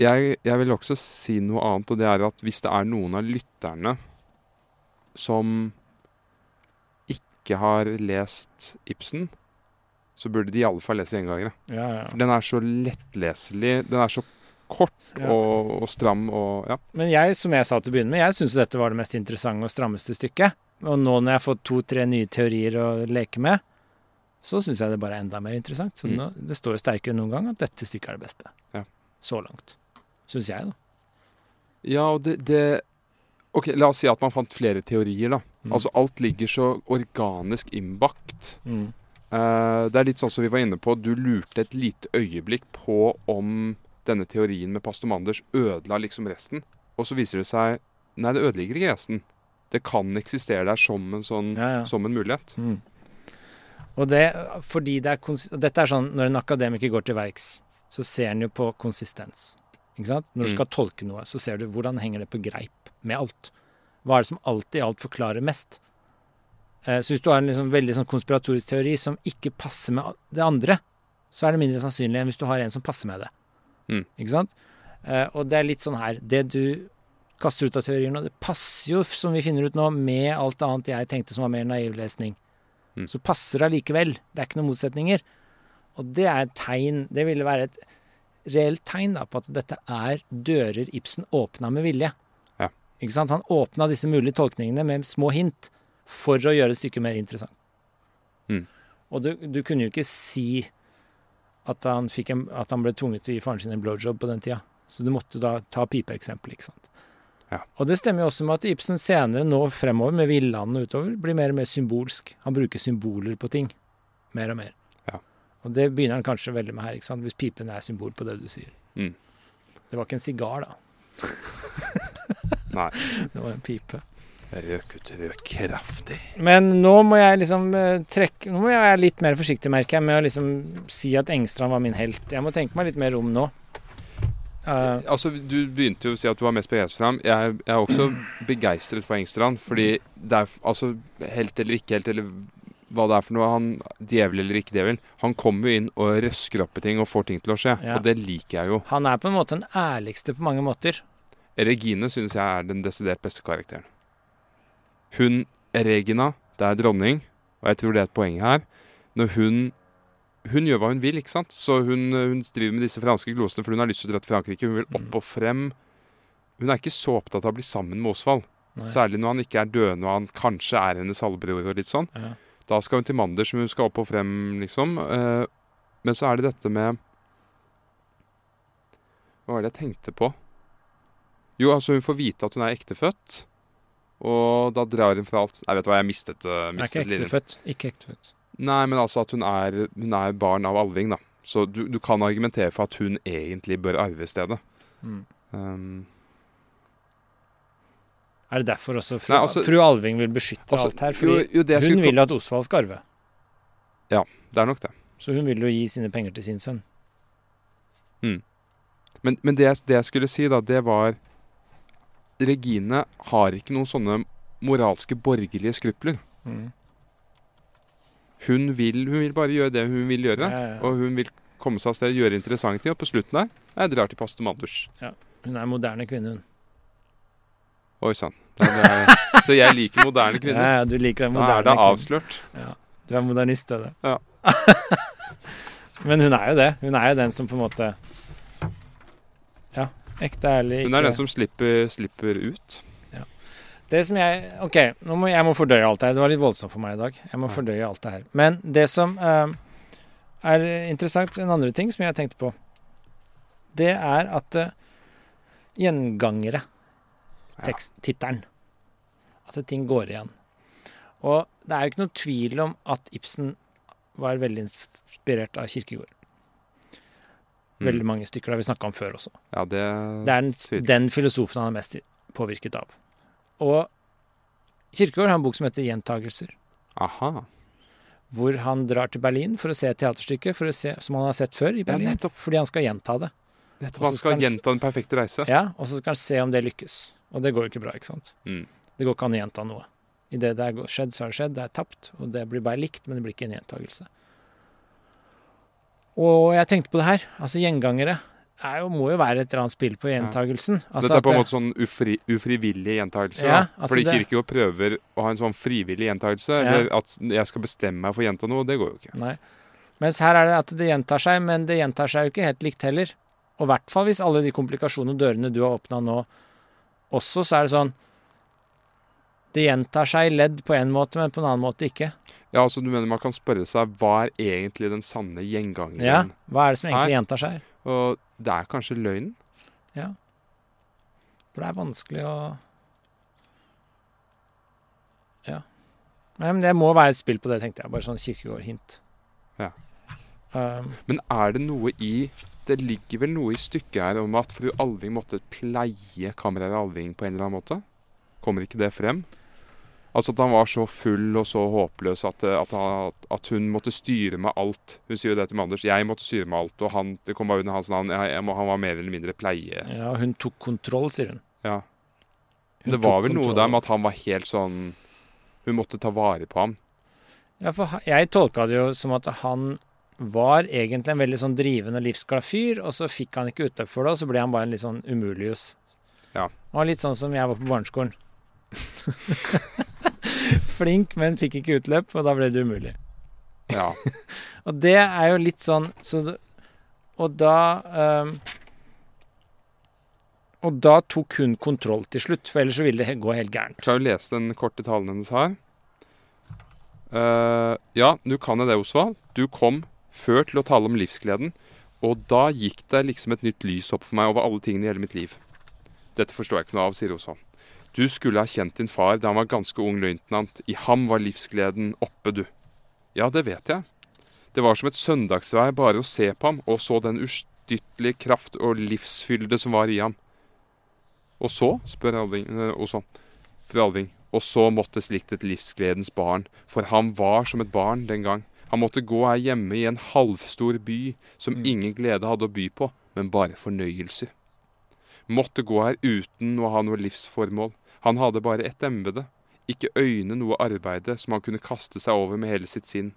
jeg, jeg vil også si noe annet, og det er at hvis det er noen av lytterne som ikke har lest Ibsen, så burde de i alle fall lese Gjengangere.
Ja, ja.
For den er så lettleselig. Den er så kort
Ja.
og, og stram og Ja.
Men jeg, som jeg sa til å begynne med, jeg syns dette var det mest interessante og strammeste stykket. Og nå når jeg har fått to-tre nye teorier å leke med, så syns jeg det bare er enda mer interessant. Så
Mm.
nå, det står jo sterkere enn noen gang at dette stykket er det beste.
Ja.
Så langt. Syns jeg, da.
Ja, og det, det Ok, la oss si at man fant flere teorier, da.
Mm.
Altså alt ligger så organisk innbakt.
Mm.
Uh, det er litt sånn som vi var inne på, du lurte et lite øyeblikk på om denne teorien med pastor Manders ødela liksom resten. Og så viser det seg Nei, det ødelegger ikke resten. Det kan eksistere der som en sånn
Ja, ja.
Som en mulighet.
Mm. Og det, fordi det er Dette er sånn når en akademiker går til verks, så ser han jo på konsistens. Når du
Mm.
skal tolke noe, så ser du hvordan henger det på greip med alt. Hva er det som alltid alt forklarer mest? Eh, så hvis du har en liksom veldig sånn konspiratorisk teori som ikke passer med det andre, så er det mindre sannsynlig enn hvis du har en som passer med det.
Mm.
Ikke sant? Eh, og det er litt sånn her Det du kaster ut av teorier nå, det passer jo, som vi finner ut nå, med alt annet jeg tenkte som var mer naiv lesning
Mm.
så passer det allikevel. Det er ikke noen motsetninger. Og det er et tegn Det ville være et reelt tegn da, på at dette er dører Ibsen åpna med vilje.
Ja.
Ikke sant? Han åpna disse mulige tolkningene med små hint for å gjøre stykket mer interessant.
Mm.
Og du, du kunne jo ikke si at han, en, at han ble tvunget til å gi faren sin en blowjob på den tida. Så du måtte da ta pipeeksempelet, ikke sant.
Ja.
Og det stemmer jo også med at Ibsen senere, nå fremover, med Villanden og utover, blir mer og mer symbolsk. Han bruker symboler på ting. Mer og mer. Og det begynner han kanskje veldig med her, ikke sant. Hvis pipen er symbol på det du sier.
Mm.
Det var ikke en sigar, da.
Nei.
Det var en pipe.
Røk ut røk kraftig.
Men nå må jeg liksom eh, trekke Nå må jeg være litt mer forsiktig, merker jeg, med å liksom si at Engstrand var min helt. Jeg må tenke meg litt mer om nå. Uh,
Altså, Du begynte jo å si at du var mest begeistret for ham. Jeg, jeg er også begeistret for Engstrand. Fordi det er altså helt eller ikke helt, eller hva det er for noe, han djevel eller ikke djevel, han kommer jo inn og røsker opp i ting og får ting til å skje.
Ja.
Og det liker jeg jo.
han er på en måte den ærligste på mange måter.
Regine synes jeg er den desidert beste karakteren. Hun, Regina, det er dronning, og jeg tror det er et poeng her. Når hun Hun gjør hva hun vil, ikke sant? Så hun, hun driver med disse franske glosene for hun har lyst til å dra til Frankrike. Hun vil
Mm.
opp og frem. Hun er ikke så opptatt av å bli sammen med Osvald. Særlig når han ikke er døende og han kanskje er hennes halvbror og litt sånn.
Ja.
Da skal hun til Manders, men hun skal opp og frem, liksom. Eh, men så er det dette med Hva var det jeg tenkte på? Jo, altså hun får vite at hun er ektefødt. Og da drar hun fra alt Nei, vet du hva, jeg mistet,
Er
mistet
ikke ektefødt. Ikke ektefødt.
Nei, men altså at hun er, hun er barn av Alving, da. Så du, du kan argumentere for at hun egentlig bør arve stedet.
Mm.
Um,
Er det derfor også fru,
Nei, altså-
fru Alving vil beskytte
altså,
alt her? Fordi
jo, det
hun vil at Osvald skal arve.
Ja, Det er nok det.
Så hun vil jo gi sine penger til sin sønn.
Men, men det, det jeg skulle si, da, det var Regine har ikke noen sånne moralske, borgerlige skrupler.
Mm.
Hun vil, hun vil bare gjøre det hun vil gjøre.
Ja, ja, ja.
Og hun vil komme seg av sted, gjøre interessante ting. Og på slutten der jeg drar til pastor Manders.
Hun er en moderne kvinne, hun.
Oi sann. Så jeg liker moderne kvinner.
ja, du liker den moderne Da
er det avslørt.
Ja, du er modernist, det.
Ja.
Men hun er jo det. Hun er jo den som på en måte Ja, ekte ærlig.
Hun er den som slipper, slipper ut.
Det som jeg OK, nå må, jeg må fordøye alt det her. Det var litt voldsomt for meg i dag. Jeg må
Ja.
fordøye alt det her. Men det som uh, er interessant, en andre ting som jeg tenkte på, det er at uh, gjengangere, Teksttittelen At ting går igjen. Og det er jo ikke noe tvil om at Ibsen var veldig inspirert av Kirkegård.
Mm.
Veldig mange stykker det har vi snakka om før også.
Ja, det,
Det er den, den filosofen han er mest påvirket av. Og Kirkegård har en bok som heter 'Gjentagelser',
Aha.
hvor han drar til Berlin for å se et teaterstykke for å se, som han har sett før i Berlin,
Ja,
fordi han skal gjenta det.
Nettopp. Han skal
skal
gjenta Den perfekte reise.
Ja, Og så skal han se om det lykkes. Og det går jo ikke bra, ikke sant?
Mm.
Det går ikke an å gjenta noe. I det det er skjedd, så har det skjedd. Det er tapt. Og det blir bare likt, men det blir ikke en gjentagelse. Og jeg tenkte på det her. Altså, gjengangere er jo, må jo være et eller annet spill på gjentagelsen. Altså
Dette er på en måte sånn ufri, ufrivillig gjentagelse.
Ja, altså
Fordi
det-
Kirkegård prøver å ha en sånn frivillig gjentagelse.
Ja.
Eller at jeg skal bestemme meg for å gjenta noe. Det går jo ikke.
Nei. Mens her er det at det gjentar seg, men det gjentar seg jo ikke helt likt heller. Og i hvert fall hvis alle de komplikasjonene og dørene du har åpna nå, også, så er det sånn Det gjentar seg i ledd på en måte, men på en annen måte ikke.
Ja, altså Du mener man kan spørre seg hva er egentlig den sanne gjengangeren?
Ja, Hva er det som egentlig
Her.
gjentar seg?
Og det er kanskje løgnen?
For det er vanskelig å Ja. Nei, men det må være et spill på det, tenkte jeg. Bare sånn kirkegårdhint.
Ja.
Um,
Men er det noe i Det ligger vel noe i stykket her om at fru Alving måtte pleie kammerer Alving på en eller annen måte? Kommer ikke det frem? Altså at han var så full og så håpløs at, at, han- at hun måtte styre med alt. Hun sier jo det til Manders. Jeg måtte styre med alt, og han, det kom bare under hans navn. Jeg, jeg må, han var mer eller mindre pleie.
ja, hun tok kontroll, sier hun.
Ja.
Hun
Det var vel noe
kontroll.
der med at han var helt sånn Hun måtte ta vare på ham.
Ja, for jeg tolka det jo som at han var egentlig en veldig sånn drivende og livsglad fyr, og så fikk han ikke utløp for det, og så ble han bare en litt sånn umulius.
Ja.
Han var litt sånn som jeg var på barneskolen. Flink, men fikk ikke utløp, og da ble det umulig.
Ja.
Og det er jo litt sånn så Og da um, Og da tok hun kontroll til slutt, for ellers så ville det gå helt gærent.
Jeg du lese den korte talen hennes her. Uh, ja, nå kan jeg det, Osvald. Du kom før til å tale om livsgleden, og da gikk det liksom et nytt lys opp for meg over alle tingene i hele mitt liv. Dette forstår jeg ikke noe av, sier Osvald. Du skulle ha kjent din far da han var ganske ung løytnant. I ham var livsgleden oppe, du. Ja, det vet jeg. Det var som et søndagsvær bare å se på ham, og så den ustyrtelige kraft og livsfylde som var i ham. Og så, spør Alving, og så, Alving, og så måtte slikt et livsgledens barn, for han var som et barn den gang. Han måtte gå her hjemme i en halvstor by som ingen glede hadde å by på, men bare fornøyelser. Måtte gå her uten å ha noe livsformål. Han hadde bare ett embete, ikke øyne noe arbeide som han kunne kaste seg over med hele sitt sinn.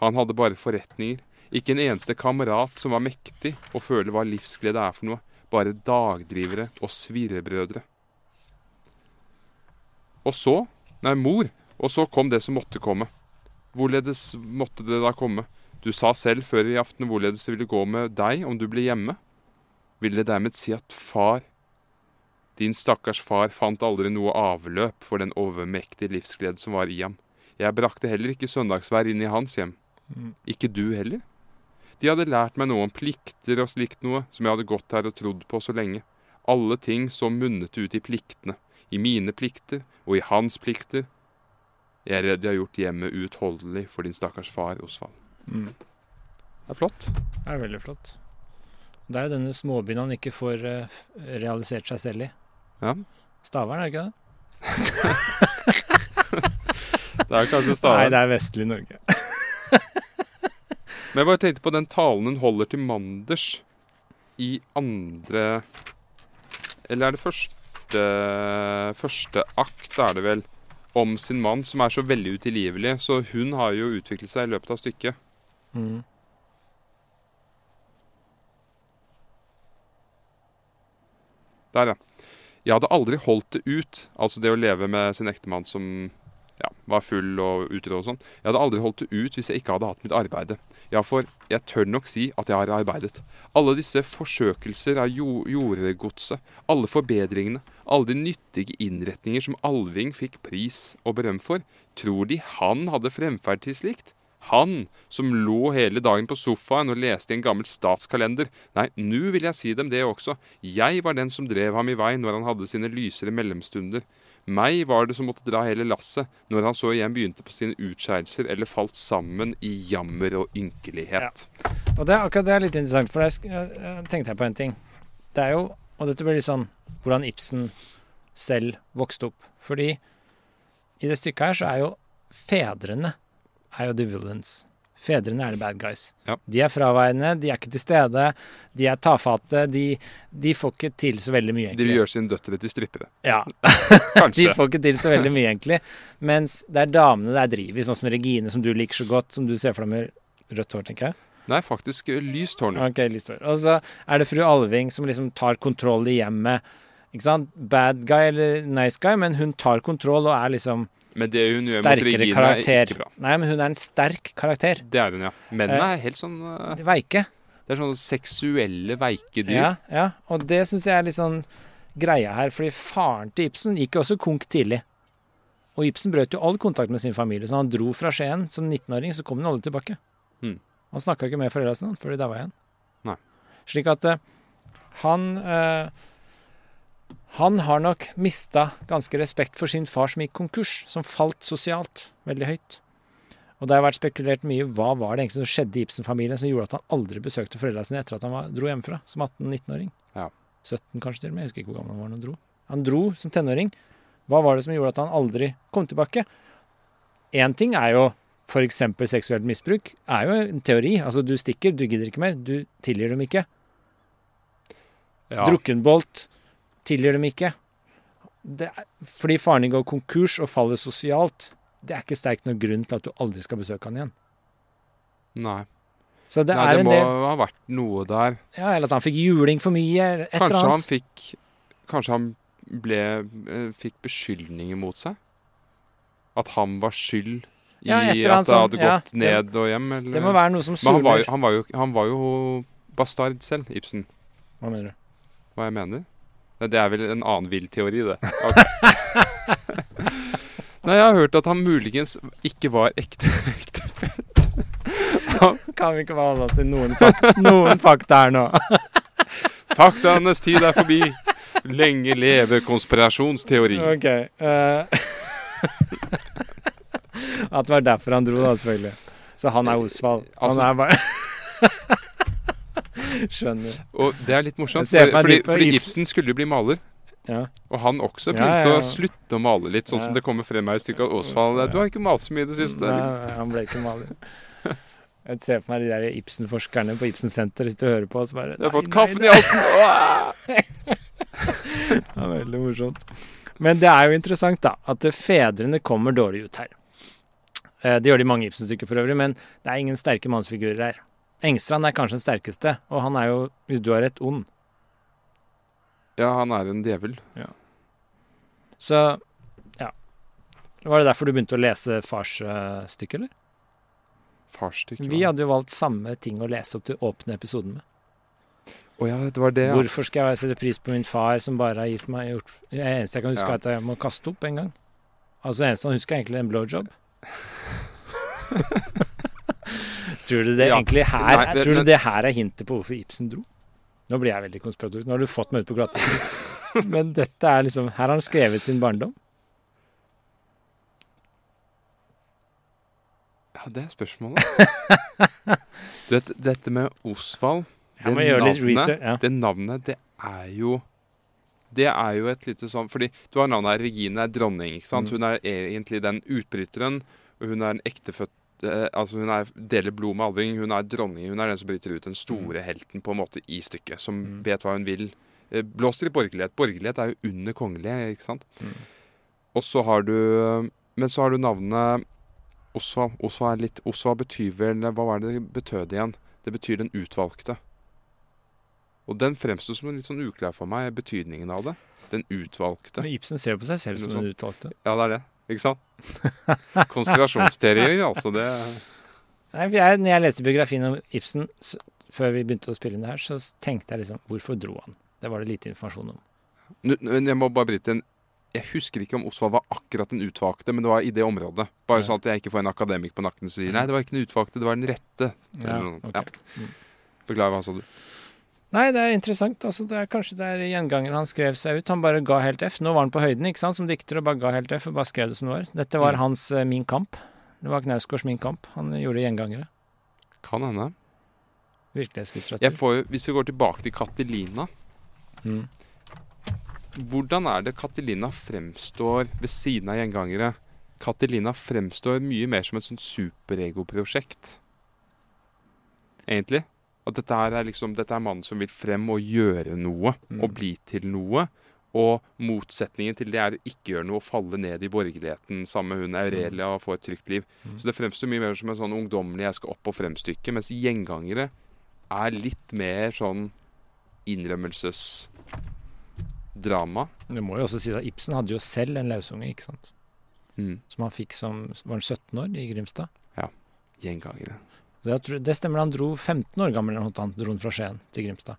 Han hadde bare forretninger, ikke en eneste kamerat som var mektig og føler hva livsglede er for noe, bare dagdrivere og svirrebrødre. Og så, nei, mor, og så kom det som måtte komme. Hvorledes måtte det da komme? Du sa selv før i aften hvorledes det ville gå med deg om du ble hjemme. Vil det dermed si at far, din stakkars far, fant aldri noe avløp for den overmektige livsglede som var i ham. Jeg brakte heller ikke søndagsvær inn i hans hjem. Ikke du heller? De hadde lært meg noe om plikter og slikt noe, som jeg hadde gått her og trodd på så lenge. Alle ting som munnet ut i pliktene, i mine plikter og i hans plikter. Jeg er redd jeg har gjort hjemmet uutholdelig for din stakkars far, Osvald. Det er flott.
Det er veldig flott. Det er jo denne småbyen han ikke får uh, realisert seg selv i.
Ja.
Stavern, er det ikke det?
Det er kanskje
Nei, det er vestlig Norge.
Men jeg bare tenkte på den talen hun holder til Manders i andre Eller er det første Første akt, er det vel, om sin mann, som er så veldig utilgivelig. Så hun har jo utviklet seg i løpet av stykket.
Mm.
Der, ja. Jeg hadde aldri holdt det ut, altså det å leve med sin ektemann som ja, var full og utro og sånn. Jeg hadde aldri holdt det ut hvis jeg ikke hadde hatt mitt arbeide. Ja, for jeg tør nok si at jeg har arbeidet. Alle disse forsøkelser av jo jordgodset, alle forbedringene, alle de nyttige innretninger som Alving fikk pris og berøm for, tror de han hadde fremferd til slikt? Han som lå hele dagen på sofaen og leste i en gammel statskalender. Nei, nå vil jeg si dem det også. Jeg var den som drev ham i vei når han hadde sine lysere mellomstunder. Meg var det som måtte dra hele lasset når han så igjen begynte på sine utskeielser eller falt sammen i jammer og ynkelighet.
Og det, er akkurat det er litt interessant, for jeg tenkte jeg på en ting. Det er jo, og dette blir litt sånn hvordan Ibsen selv vokste opp. Fordi i det stykket her så er jo fedrene er jo the villains. Fedrene er the bad guys.
Ja.
De er fraværende, de er ikke til stede, de er tafatte. De, de får ikke til så veldig mye, egentlig.
De gjør sine døtre til strippere.
Ja, de får ikke til så veldig mye, egentlig. Mens det er damene det er driv i, sånn som Regine, som du liker så godt, som du ser for deg med rødt hår, tenker jeg.
Nei, faktisk eh, lyst hår nå.
Ok, lyst hår. Og så er det fru Alving som liksom tar kontroll i hjemmet. Ikke sant? Bad guy eller nice guy, men hun tar kontroll og er liksom
Men det hun gjør mot
sterkere
karakter. er ikke bra.
Nei, men hun er en sterk karakter.
Det er hun, ja. Mennene
Eh,
er helt sånn eh,
Veike.
Det er sånne seksuelle veike dyr.
Ja, ja. Og det syns jeg er litt sånn greia her, fordi faren til Ibsen gikk jo også konk tidlig. Og Ibsen brøt jo all kontakt med sin familie, så han dro fra Skien som 19-åring, så kom han aldri tilbake.
Mm.
Han snakka ikke med foreldrene sine før de daua igjen.
Nei.
Slik at uh, han eh, Han har nok mista ganske respekt for sin far som gikk konkurs, som falt sosialt veldig høyt. Og det har vært spekulert mye hva var det egentlig som skjedde i Ibsen-familien som gjorde at han aldri besøkte foreldrene sine etter at han var, dro hjemmefra som 18-19-åring.
Ja.
17 kanskje til og med, jeg husker ikke hvor gammel han var når han dro. Han dro som tenåring. Hva var det som gjorde at han aldri kom tilbake? Én ting er jo f.eks. seksuelt misbruk. er jo en teori. Altså, du stikker, du gidder ikke mer. Du tilgir dem ikke.
Ja.
Drukkenbolt tilgir dem ikke. Det er, fordi faren din går konkurs og faller sosialt, det er ikke sterk nok grunn til at du aldri skal besøke han igjen.
Nei.
Så det
Nei, det må
del
ha vært noe der.
Ja, eller at han fikk juling for mye, et
Kanskje
eller
han fikk Kanskje han ble eh, fikk beskyldninger mot seg? At han var skyld i
Ja,
at det hadde
sånn, ja,
gått ned og hjem? Eller?
Det må være noe som
Men han var, han, var jo, han var jo bastard selv, Ibsen.
Hva mener du?
Hva jeg mener? Nei, det er vel en annen vill teori, det. Okay. Nei, jeg har hørt at han muligens ikke var ekte ektefelt.
Kan vi ikke bare holde oss til noen, fak noen fakta her nå?
Faktaenes tid er forbi. Lenge leve konspirasjonsteori.
Ok. Uh, at det var derfor han dro, da, selvfølgelig. Så han er Osvald. Han
Altså-
er bare Skjønner.
Og det er litt morsomt,
for
fordi, fordi
Ibsen.
Skulle jo bli maler.
Ja.
Og han også begynte
ja, ja.
å slutte å male litt, sånn som det kommer frem her i stykket. Osvald, du har ikke malt så mye i det siste.
Nei, han ble ikke maler. Jeg ser for meg de der Ibsen-forskerne på Ibsen senter sitter og hører på. Og så bare,
Jeg har fått kaffen i halsen!
Det er veldig morsomt. Men det er jo interessant, da, at fedrene kommer dårlig ut her. Eh, Det gjør de i mange Ibsen-stykker for øvrig, men det er ingen sterke mannsfigurer her. Engstrand er kanskje den sterkeste, og han er jo, hvis du har rett, ond.
Ja, han er en djevel. Ja.
Så ja. Var det derfor du begynte å lese farsstykket, eller?
Farsstykket?
Vi hadde jo valgt samme ting å lese opp til åpne episoden med.
Å ja, det var det, ja.
Hvorfor skal jeg sette pris på min far som bare har gitt meg gjort Det eneste jeg kan huske,
Ja.
er at jeg må kaste opp en gang. Altså det eneste han husker, er egentlig en blowjob. tror du det
Ja.
egentlig her
Nei, men-
Tror du det her er hintet på hvorfor Ibsen dro? Nå blir jeg veldig konspiratorisk. Nå har du fått meg ut på glattisen. Men dette er liksom Her har han skrevet sin barndom.
Ja, det er spørsmålet. du vet, dette med Osvald
det, navnet, research. Ja.
Det navnet, det er jo Det er jo et lite sånn Fordi du har navnet her. Regine er dronning, ikke sant?
Mm.
Hun er egentlig den utbryteren. Og hun er en ektefødt eh, Altså hun er, deler blod med Alving. Hun er dronning. Hun er den som bryter ut den store helten på en måte i stykket. Som
Mm.
vet hva hun vil. Eh, blåser i borgerlighet. Borgerlighet er jo under kongelige, ikke sant?
Mm.
Og så har du Men så har du navnet Osva. Osva, er litt Osva betyr vel Hva var det det betød igjen? Det betyr den utvalgte. Og den fremsto som litt sånn uklar for meg, betydningen av det. Den utvalgte.
Men Ibsen ser jo på seg selv som den utvalgte.
Ja, det er det. Ikke sant? Konspirasjonsteorier, altså. Det
Nei, jeg, når jeg leste biografien om Ibsen så, før vi begynte å spille inn det her, så tenkte jeg liksom Hvorfor dro han? Det var det lite informasjon om.
Jeg må bare bryte inn. Jeg husker ikke om Osvald var akkurat den utvalgte, men det var i det området. Bare
Ja.
sånn at jeg ikke får en akademik på nakken som sier nei, det var ikke den utvalgte, det var den rette.
Ja, okay.
Ja.
Mm.
Beklager, hva sa du?
Nei, det er interessant. Altså, det er Kanskje det er gjengangeren han skrev seg ut. Han bare ga helt F. Nå var han på høyden ikke sant, som dikter og bare ga helt F og bare skrev det som det var. Dette var
Mm.
hans uh, Min kamp. Det var Knausgårds Min kamp. Han gjorde gjengangere.
Kan hende.
Virkelighetslitteratur.
Jeg får, hvis vi går tilbake til Katilina
Mm.
Hvordan er det Katilina fremstår ved siden av gjengangere? Katilina fremstår mye mer som et sånt superegoprosjekt. Egentlig. At dette er liksom Dette er mannen som vil frem og gjøre noe.
Mm.
Og bli til noe. Og motsetningen til det er å ikke gjøre noe, og falle ned i borgerligheten sammen med hun Aurelia og få et trygt liv. Så det fremstår mye mer som en sånn ungdommelig 'jeg skal opp og fremstykke', mens gjengangere er litt mer sånn innrømmelsesdrama.
Du må jo også si at Ibsen hadde jo selv en lausunge, ikke sant?
Mm.
Som han fikk som Var han 17 år i Grimstad? Ja.
Gjengangere.
Det, det stemmer, han dro 15 år gammel han dro fra Skien til Grimstad.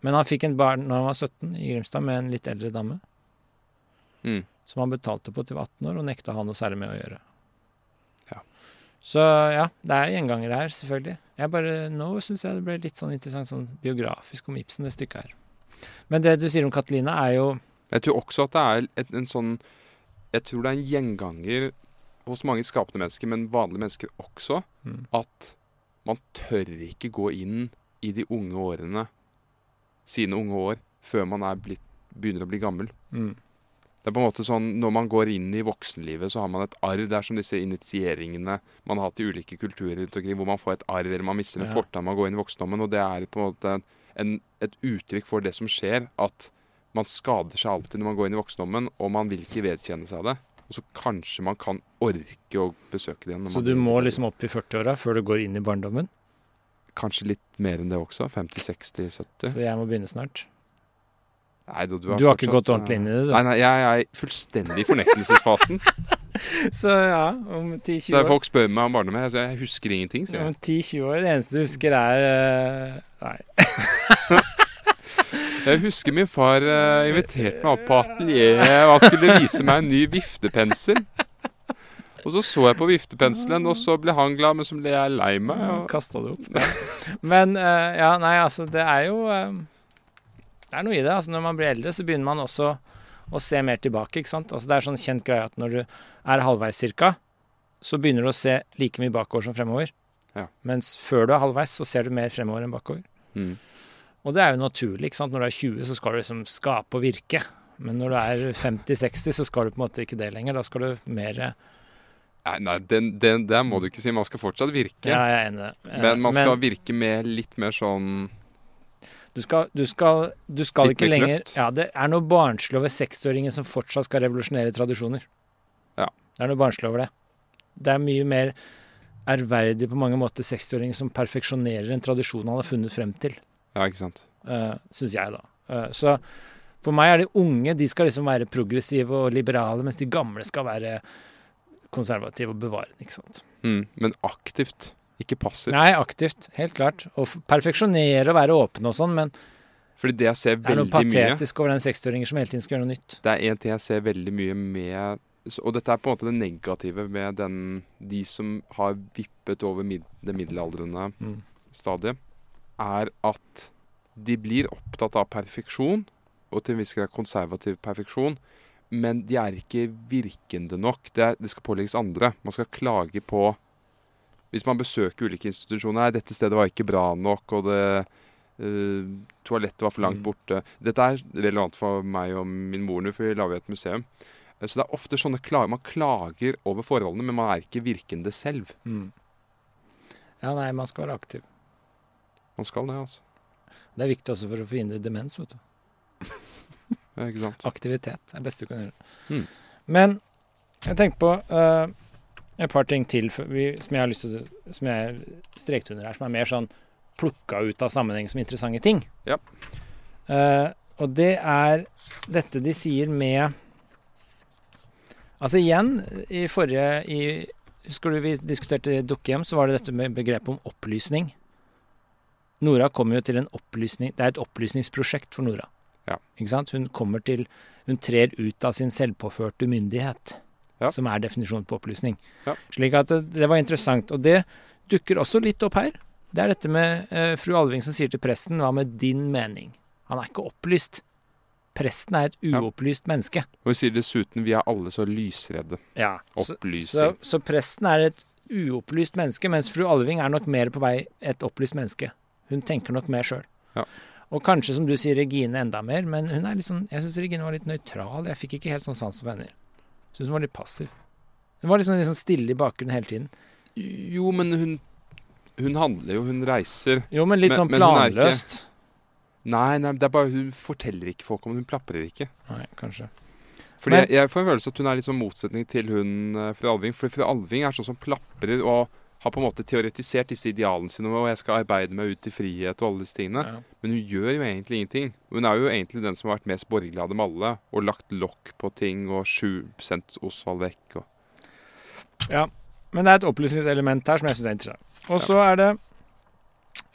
Men han fikk en barn når han var 17 i Grimstad med en litt eldre dame,
Mm.
som han betalte på til var 18 år, og nekta han noe særlig med å gjøre.
Ja.
Så ja, det er gjengangere her, selvfølgelig. Jeg bare, Nå syns jeg det ble litt sånn interessant sånn biografisk om Ibsen, det stykket her. Men det du sier om Katalina, er jo
Jeg tror også at det er et, en sånn Jeg tror det er en gjenganger hos mange skapende mennesker, men vanlige mennesker også,
mm,
at man tør ikke gå inn i de unge årene, sine unge år, før man er blitt, begynner å bli gammel.
mm,
Det er på en måte sånn, Når man går inn i voksenlivet, så har man et arr. Det er som disse initieringene man har hatt i ulike kulturer hvor man får et arr eller man mister en
Ja.
fortann man går inn i voksendommen. Og det er på en måte en, et uttrykk for det som skjer, at man skader seg alltid når man går inn i voksendommen, og man vil ikke vedkjenne seg det. Og så kanskje man kan orke å besøke det igjen.
Så du må liksom opp i 40-åra før du går inn i barndommen?
Kanskje litt mer enn det også. 50, 60, 70.
Så jeg må begynne snart.
Nei, da,
Du har ikke
fortsatt,
gått ordentlig inn i det, du.
Nei, nei, jeg er fullstendig i fornektelsesfasen.
Så ja, om 10-20 år Så
folk spør meg om barndommen, så jeg husker ingenting. Så jeg.
Om 10-20 år, det eneste du husker er uh, Nei.
Jeg husker min far uh, inviterte meg opp på atelieret og han skulle vise meg en ny viftepensel. Og så så jeg på viftepenselen, og så ble han glad, men så ble jeg lei meg. Og...
Kasta det opp. Men eh, ja, nei, altså, det er jo eh, Det er noe i det. Altså, når man blir eldre, så begynner man også å se mer tilbake, ikke sant. Altså, det er sånn kjent greie at når du er halvveis cirka, så begynner du å se like mye bakover som fremover.
Ja.
Mens før du er halvveis, så ser du mer fremover enn bakover.
Mm.
Og det er jo naturlig, ikke sant. Når du er 20, så skal du liksom skape og virke. Men når du er 50-60, så skal du på en måte ikke det lenger. Da skal du mer
Nei, nei den, den, det må du ikke si. Man skal fortsatt virke.
jeg er enig. Eh,
Men man skal virke med litt mer sånn
Du skal, du skal, du skal ikke lenger. Ja, det er noe barnslig over 60-åringer som fortsatt skal revolusjonere tradisjoner.
Ja.
Det er noe barnslig over det. Det er mye mer ærverdig på mange måter 60-åringer som perfeksjonerer en tradisjon han har funnet frem til,
Ja, ikke sant.
uh, syns jeg, da. Uh, så for meg er de unge de skal liksom være progressive og liberale, mens de gamle skal være konservative og bevarende, ikke sant.
Mm. Men aktivt, ikke passivt.
Nei, aktivt, helt klart. Og perfeksjonere og være åpne og sånn, men
Fordi det jeg ser
det er noe
patetisk mye
over den 60-åringen som hele tiden skal gjøre noe nytt.
Det er en ting jeg ser veldig mye med Og dette er på en måte det negative med den, de som har vippet over mid, det middelaldrende
Mm.
stadiet, er at de blir opptatt av perfeksjon, og til en viss grad konservativ perfeksjon, men de er ikke virkende nok. Det, er, det skal pålegges andre. Man skal klage på Hvis man besøker ulike institusjoner dette stedet var ikke bra nok, og det uh, Toalettet var for langt
Mm.
borte. Dette er relevant for meg og min mor nå, for vi lager et museum. Eh, Så det er ofte sånne klager. Man klager over forholdene, men man er ikke virkende selv.
Mm. Ja, nei, man skal være aktiv.
Man skal det, altså.
Det er viktig også for å forhindre demens, vet du.
Ja, ikke sant?
Aktivitet er det beste du kan gjøre.
Mm.
Men jeg tenkte på uh, et par ting til vi, som jeg har lyst til Som jeg strekte under her, som er mer sånn plukka ut av sammenheng som interessante ting.
Ja.
Uh, og det er dette de sier med Altså igjen, i forrige i, Husker du vi diskuterte dukkehjem, så var det dette med begrepet om opplysning. Nora kommer jo til en opplysning Det er et opplysningsprosjekt for Nora.
Ja.
Ikke sant? Hun kommer til Hun trer ut av sin selvpåførte myndighet,
Ja.
som er definisjonen på opplysning.
Ja.
Slik at det, det var interessant. Og det dukker også litt opp her. Det er dette med eh, fru Alving som sier til presten Hva med din mening? Han er ikke opplyst. Presten er et
Ja.
uopplyst menneske.
Og hun sier dessuten vi er alle så lysredde.
Ja. Så, så, så presten er et uopplyst menneske, mens fru Alving er nok mer på vei et opplyst menneske. Hun tenker nok mer sjøl.
Ja.
Og kanskje, som du sier, Regine enda mer, men hun er litt sånn, jeg syns Regine var litt nøytral. Jeg fikk ikke helt sånn sans for henne. Syns hun var litt passiv. Hun var liksom, liksom stille i bakgrunnen hele tiden.
Jo, men hun, hun handler jo, hun reiser.
Jo, men litt
Men-
sånn
ikke-
planløst.
Nei, nei, det er bare hun forteller ikke folk om. Hun plaprer ikke.
Nei, kanskje.
Fordi
Men-
jeg, jeg får en følelse at hun er litt sånn motsetning til hun eh, fru Alving. For fru Alving er sånn som plaprer og har på en måte teoretisert disse idealene sine og jeg skal arbeide meg ut til frihet og alle disse tingene.
Ja.
Men hun gjør jo egentlig ingenting. Hun er jo egentlig den som har vært mest borgerlig av dem alle. Og lagt lokk på ting og sendt Osvald vekk. Og.
Ja, men det er et opplysningselement her som jeg syns er interessant. Og så er det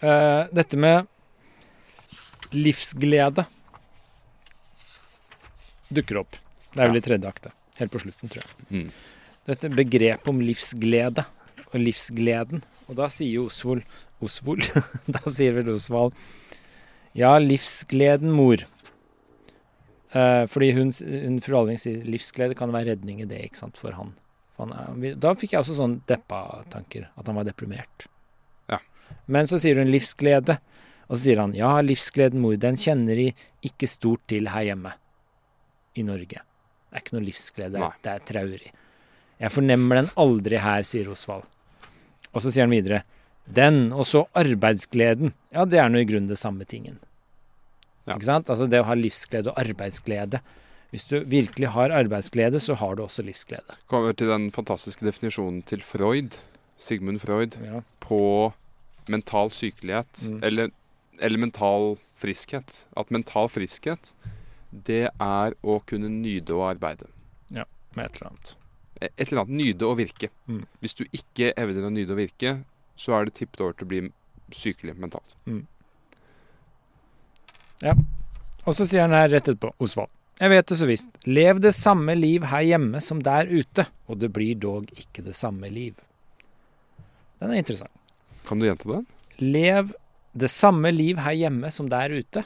uh, dette med livsglede. Dukker opp. Det er vel i tredje akte. Helt på slutten, tror jeg.
Mm.
Dette begrepet om livsglede og livsgleden. Og da sier jo Osvold Osvold? da sier vel Osvald Ja, livsgleden, mor. Eh, fordi hun, hun fru Alving sier livsglede kan være redning i det, ikke sant, for han. For han er, da fikk jeg også sånn deppa-tanker. At han var deprimert.
Ja.
Men så sier hun livsglede. Og så sier han ja, livsgleden, mor, den kjenner de ikke stort til her hjemme. I Norge. Det er ikke noe livsglede.
Nei.
Det er traurig. Jeg fornemmer den aldri her, sier Osvald. Og så sier han videre den, og så arbeidsgleden. Ja, det er nå i grunnen det samme tingen.
Ja.
Ikke sant? Altså det å ha livsglede og arbeidsglede. Hvis du virkelig har arbeidsglede, så har du også livsglede.
Kommer til den fantastiske definisjonen til Freud, Sigmund Freud,
Ja.
på mental sykelighet.
Mm.
Eller, eller mental friskhet. At mental friskhet, det er å kunne nyde å arbeide.
Ja, Med et eller annet.
E- Et eller annet nyde å virke.
Mm.
Hvis du ikke evner å nyde å virke, så er det tippet over til å bli sykelig mentalt. Ja.
Og så sier han her rett etterpå, Osvald. Jeg vet det så visst. Lev det samme liv her hjemme som der ute, og det blir dog ikke det samme liv. Den er interessant.
Kan du gjenta den?
Lev det samme liv her hjemme som der ute,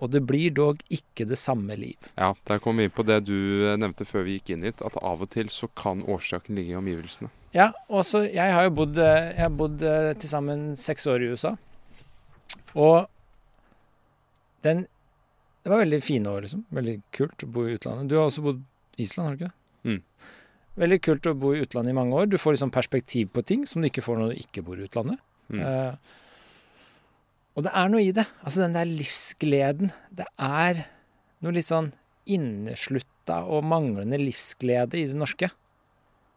og det blir dog ikke det samme liv.
Ja, der kom vi inn på det du eh, nevnte før vi gikk inn hit, at av og til så kan årsaken ligge i omgivelsene.
Ja, også Jeg har jo bodd, eh, jeg har bodd eh, til sammen seks år i USA. Og den Det var veldig fine år, liksom. Veldig kult å bo i utlandet. Du har også bodd i Island, har du ikke? det?
Mm.
Veldig kult å bo i utlandet i mange år. Du får liksom perspektiv på ting som du ikke får når du ikke bor i utlandet.
Mm.
Eh, og det er noe i det. Altså den der livsgleden. Det er noe litt sånn inneslutta og manglende livsglede i det norske.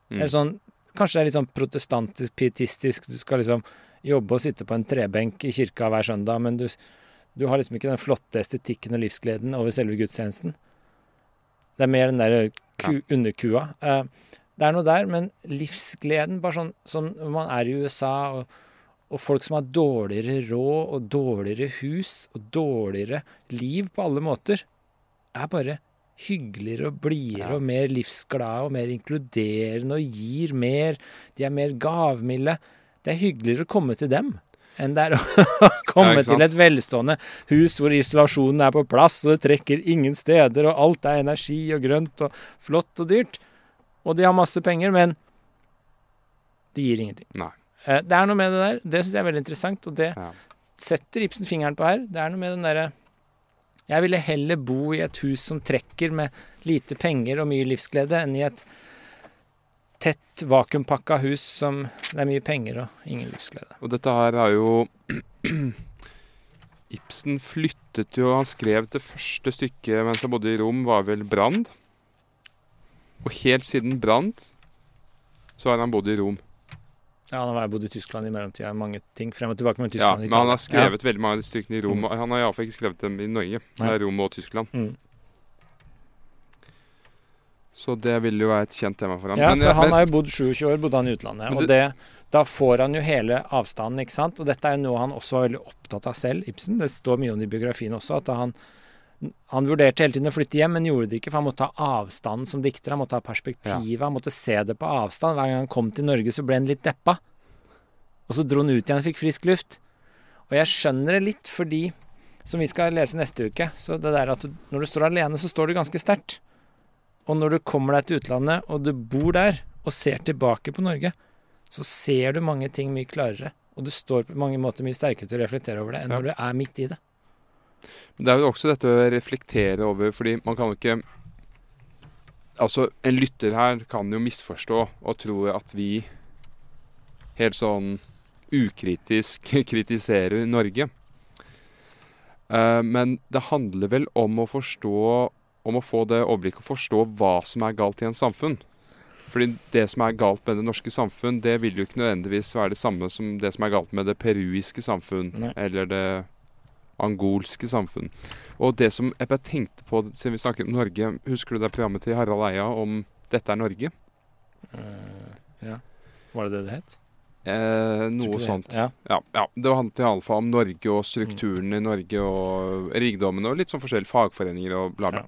Mm.
Eller sånn, kanskje det er litt sånn protestantisk, pietistisk. Du skal liksom jobbe og sitte på en trebenk i kirka hver søndag, men du, du har liksom ikke den flotte estetikken og livsgleden over selve gudstjenesten. Det er mer den der ku, underkua. Eh, det er noe der, men livsgleden, bare sånn som når man er i USA, og, og folk som har dårligere råd og dårligere hus og dårligere liv på alle måter, er bare hyggeligere og blidere
Ja.
og mer livsglade og mer inkluderende og gir mer. De er mer gavmilde. Det er hyggeligere å komme til dem enn det er å komme
Ja,
til et velstående hus hvor isolasjonen er på plass, og det trekker ingen steder, og alt er energi og grønt og flott og dyrt. Og de har masse penger, men det gir ingenting.
Nei.
Eh, Det er noe med det der. Det syns jeg er veldig interessant, og det
Ja.
setter Ibsen fingeren på her. Det er noe med den derre Jeg ville heller bo i et hus som trekker med lite penger og mye livsglede, enn i et tett, vakuumpakka hus som det er mye penger og ingen livsglede.
Og dette her er jo Ibsen flyttet jo Han skrev det første stykket mens han bodde i Rom, var vel 'Brand'. Og helt siden 'Brand' så har han bodd i Rom.
Ja, han har bodd i Tyskland i mellomtida. Mange ting frem og tilbake mellom
Ja,
Tyskland ja,
men han har
skrevet
skrevet veldig mange av de stykkene i Rom.
Mm.
Han har iallfall ikke skrevet dem i Norge. Det er Rom og Tyskland.
Mm.
Så det ville jo være et kjent tema for ham.
Ja,
Men
så
jeg-
han
men-
har jo bodd 27 år bodde han i utlandet. Og
det-
det, da får han jo hele avstanden, ikke sant. Og dette er jo noe han også var veldig opptatt av selv, Ibsen. Det står mye om det i biografien også, at han, han vurderte hele tiden å flytte hjem, men gjorde det ikke, for han måtte ha avstanden som dikter. Han måtte ha perspektivet, han måtte se det på avstand. Hver gang han kom til Norge, så ble han litt deppa. Og så dro han ut igjen og fikk frisk luft. Og jeg skjønner det litt, fordi som vi skal lese neste uke, så det der at du, når du står alene, så står du ganske sterkt. Og når du kommer deg til utlandet, og du bor der, og ser tilbake på Norge, så ser du mange ting mye klarere. Og du står på mange måter mye sterkere til å reflektere over det enn
Ja.
når du er midt i det.
Men Det er jo også dette å reflektere over, fordi man kan jo ikke Altså, en lytter her kan jo misforstå og tro at vi helt sånn ukritisk kritiserer Norge. Eh, men det handler vel om å forstå Om å få det overblikket og forstå hva som er galt i en samfunn. Fordi det som er galt med det norske samfunn, det vil jo ikke nødvendigvis være det samme som det som er galt med det peruiske samfunn,
Nei.
eller det angolske samfunn. Og det som jeg bare tenkte på siden vi snakket om Norge Husker du det programmet til Harald Eia om 'Dette er Norge'?
Uh, ja. Var det det det het?
Eh, noe sånt.
Ja.
Ja, ja, Det handlet iallfall om Norge og strukturen i Norge og rikdommene og litt sånn forskjellige fagforeninger og bla, bla.
Ja.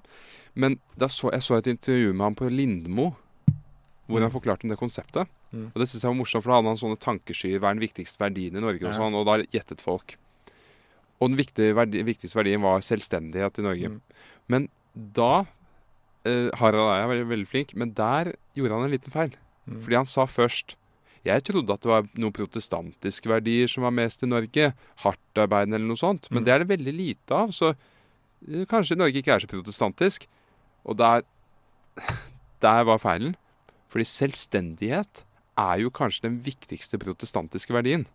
Men da så, jeg så et intervju med ham på Lindmo hvor han
Mm.
forklarte om det konseptet.
Mm.
Og Det synes jeg var morsomt, for da hadde han sånne tankeskyer. Hva er den viktigste verdien i Norge? Og sånn, og da gjettet folk. Og den verdi, viktigste verdien var selvstendighet i Norge.
Mm.
Men da eh, Harald Eia var veldig, veldig flink, men der gjorde han en liten feil.
Mm.
Fordi han sa først Jeg trodde at det var noen protestantiske verdier som var mest i Norge. Hardtarbeidende eller noe sånt. Men
Mm.
det er det veldig lite av. Så eh, kanskje Norge ikke er så protestantisk. Og der, der var feilen. Fordi selvstendighet er jo kanskje den viktigste protestantiske verdien.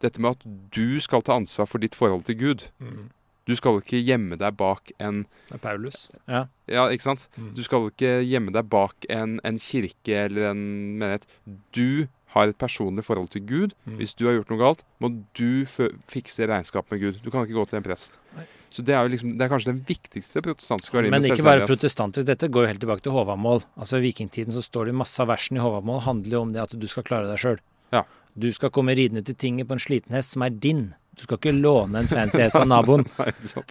Dette med at du skal ta ansvar for ditt forhold til Gud.
Mm.
Du skal ikke gjemme deg bak en
Det er Paulus. Ja.
Ja, ikke sant?
Mm.
Du skal ikke gjemme deg bak en, en kirke eller en menighet. Du har et personlig forhold til Gud.
Mm.
Hvis du har gjort noe galt, må du fikse regnskap med Gud. Du kan ikke gå til en prest.
Nei.
Så det er jo liksom, det er kanskje den viktigste protestantiske verdien.
Men ikke bare protestantisk. Dette går jo helt tilbake til Håvamål. Altså I vikingtiden så står det masse av versene i Håvamål handler jo om det at du skal klare deg sjøl.
Ja.
Du skal komme ridende til tinget på en sliten hest som er din. Du skal ikke låne en fancy hest av naboen.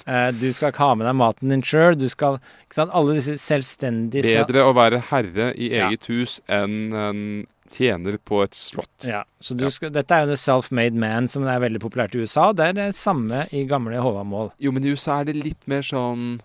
Eh, du skal ikke ha med deg maten din sjøl. Du skal ikke sant? Alle disse selvstendige
Bedre å være herre i
Ja.
eget hus enn en tjener på et slott.
Ja, så du
Ja.
skal, Dette er jo the self-made man som er veldig populært i USA. Det er det samme i gamle Håvamål.
Jo, men i USA er det litt mer sånn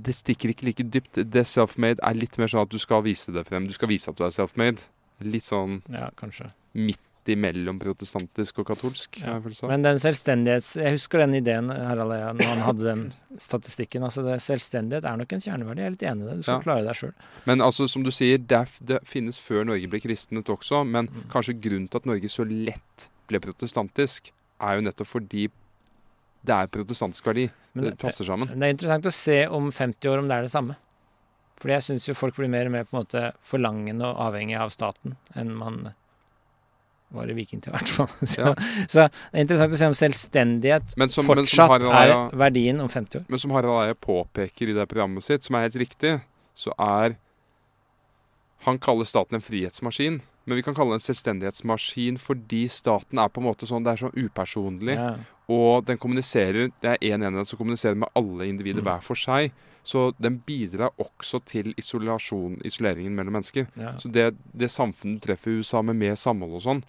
Det stikker ikke like dypt. Det self-made er litt mer sånn at du skal vise det frem. Du skal vise at du er self-made. Litt sånn
Ja, kanskje.
midt imellom protestantisk og katolsk.
Ja. Men den selvstendighets... Jeg husker den ideen, Harald Eia, når han hadde den statistikken. Altså det, Selvstendighet er nok en kjerneverdi. Jeg er litt enig i det. Du skal
Ja.
klare deg sjøl.
Men altså, som du sier, det, er- det finnes før Norge ble kristnet også. Men
Mm.
kanskje grunnen til at Norge så lett ble protestantisk, er jo nettopp fordi det er protestantisk verdi.
Men
Det passer sammen.
Det er interessant å se om 50 år om det er det samme. Fordi jeg syns jo folk blir mer og mer på en måte forlangende og avhengig av staten enn man var i vikingtida, i hvert fall. Så,
Ja.
så det er interessant å se om selvstendighet
som,
fortsatt
Harald
er verdien om 50 år.
Men som Harald Eie påpeker i det programmet sitt, som er helt riktig, så er Han kaller staten en frihetsmaskin, men vi kan kalle det en selvstendighetsmaskin fordi staten er på en måte sånn Det er sånn upersonlig,
Ja.
og den kommuniserer Det er én enhet som kommuniserer med alle individer
Mm.
hver for seg. Så den bidrar også til isolasjon, isoleringen mellom mennesker.
Ja.
Så det, det samfunnet du treffer i USA med mer samhold og sånn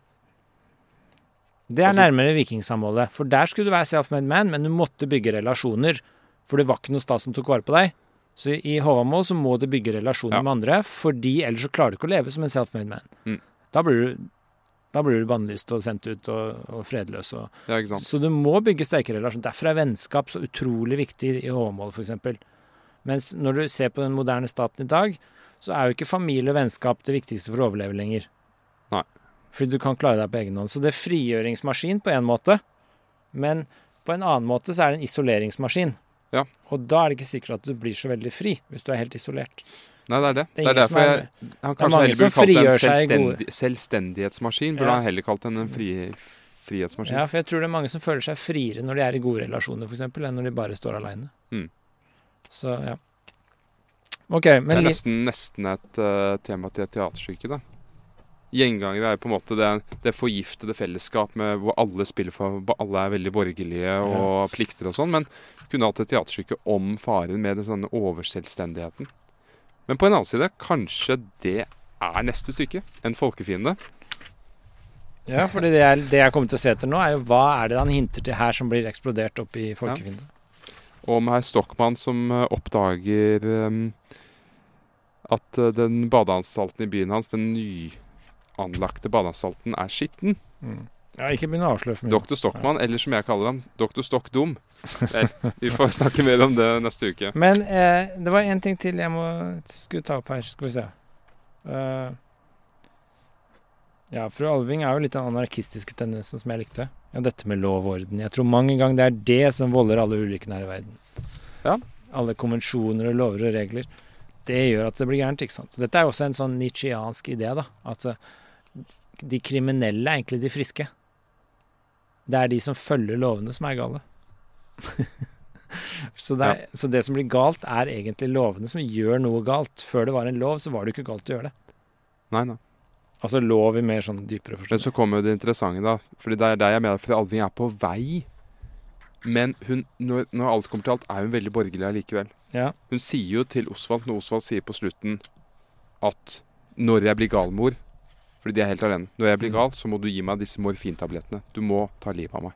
Det er
Altså-
nærmere vikingsamholdet. For der skulle du være self-made man, men du måtte bygge relasjoner. For det var ikke noe stat som tok vare på deg. Så i Håvamål så må du bygge relasjoner
Ja.
med andre, fordi ellers så klarer du ikke å leve som en self-made man.
Mm.
Da blir du da blir du bannlyst og sendt ut og, og fredløs. Og,
Ja,
så du må bygge sterke relasjoner. Derfor er vennskap så utrolig viktig i Håvamål, f.eks. Mens når du ser på den moderne staten i dag, så er jo ikke familie og vennskap det viktigste for å overleve lenger.
Nei.
Fordi du kan klare deg på egen hånd. Så det er frigjøringsmaskin på en måte, men på en annen måte så er det en isoleringsmaskin.
Ja.
Og da er det ikke sikkert at du blir så veldig fri, hvis du er helt isolert.
Nei, det er det.
Det er
Det er, derfor
er-
jeg Han
er
kanskje heller burde kalt det en
frigjør seg i gode-
selvstendig, selvstendighetsmaskin. Burde
Ja.
han heller kalt den en fri, frihetsmaskin.
Ja, for jeg tror det er mange som føler seg friere når de er i gode relasjoner, f.eks., enn når de bare står aleine.
Mm.
Så ja. OK,
det er nesten, nesten et uh, tema til et teaterstykke, da. Gjengangere er på en måte det, det forgiftede fellesskap med, hvor alle spiller for Alle er veldig borgerlige og plikter og sånn, men kunne hatt et teaterstykke om faren med den sånne overselvstendigheten. Men på en annen side, kanskje det er neste stykke. En folkefiende.
Ja, for det jeg, det jeg kommer til å se etter nå, er jo hva er det han hinter til her som blir eksplodert opp i folkefiende.
Om herr Stockmann som eh, oppdager eh, at eh, den badeanstalten i byen hans, den nyanlagte badeanstalten, er skitten.
Mm. Ja, ikke begynn å avsløre for mye.
Dr. Stockmann, eller som jeg kaller ham, Dr. Stockdum. Vi får snakke mer om det neste uke.
Men eh, det var én ting til jeg må skulle ta opp her. Skal vi se. Eh, Ja, fru Alving er jo litt den anarkistiske tendensen som jeg likte. Ja, dette med lov og orden. Jeg tror mange ganger det er det som volder alle ulykkene her i verden.
Ja.
Alle konvensjoner og lover og regler. Det gjør at det blir gærent, ikke sant. Dette er jo også en sånn nietzscheansk idé, da. At eh, de kriminelle er egentlig de friske. Det er de som følger lovene, som er gale. så, det er, så det som blir galt, er egentlig lovene som gjør noe galt. Før det var en lov, så var det jo ikke galt å gjøre det.
Nei, nei.
Altså lov i mer sånn dypere
Men så kommer jo det interessante, da. Fordi det er der jeg mener Fordi Alving er på vei. Men hun, når, når alt kommer til alt, er hun veldig borgerlig allikevel.
Ja.
Hun sier jo til Osvald, når Osvald sier på slutten at når jeg blir gal, mor Fordi de er helt alene. Når jeg blir
Mm.
gal, så må du gi meg disse morfintablettene. Du må ta livet av meg.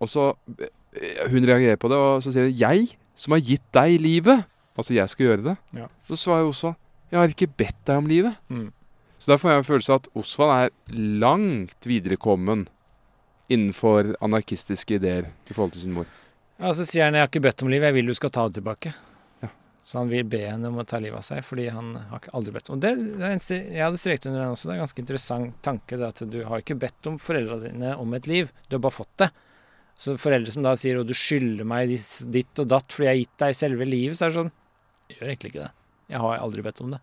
Og så eh, Hun reagerer på det, og så sier hun 'Jeg som har gitt deg livet'. Altså, jeg skal gjøre det.
Ja.
Så svarer Osvald 'Jeg har ikke bedt deg om livet'.
Mm.
Så da får jeg en følelse av at Osvald er langt viderekommen innenfor anarkistiske ideer i forhold til sin mor.
Ja, så sier han 'jeg har ikke bedt om livet, jeg vil du skal ta det tilbake'.
Ja.
Så han vil be henne om å ta livet av seg, fordi han har aldri bedt om det. det er jeg hadde streket under den også. Det er en ganske interessant tanke det at du har ikke bedt om foreldrene dine om et liv, du har bare fått det. Så foreldre som da sier 'å, du skylder meg ditt og datt fordi jeg har gitt deg selve livet', så er det sånn Jeg gjør egentlig ikke det. Jeg har aldri bedt om det.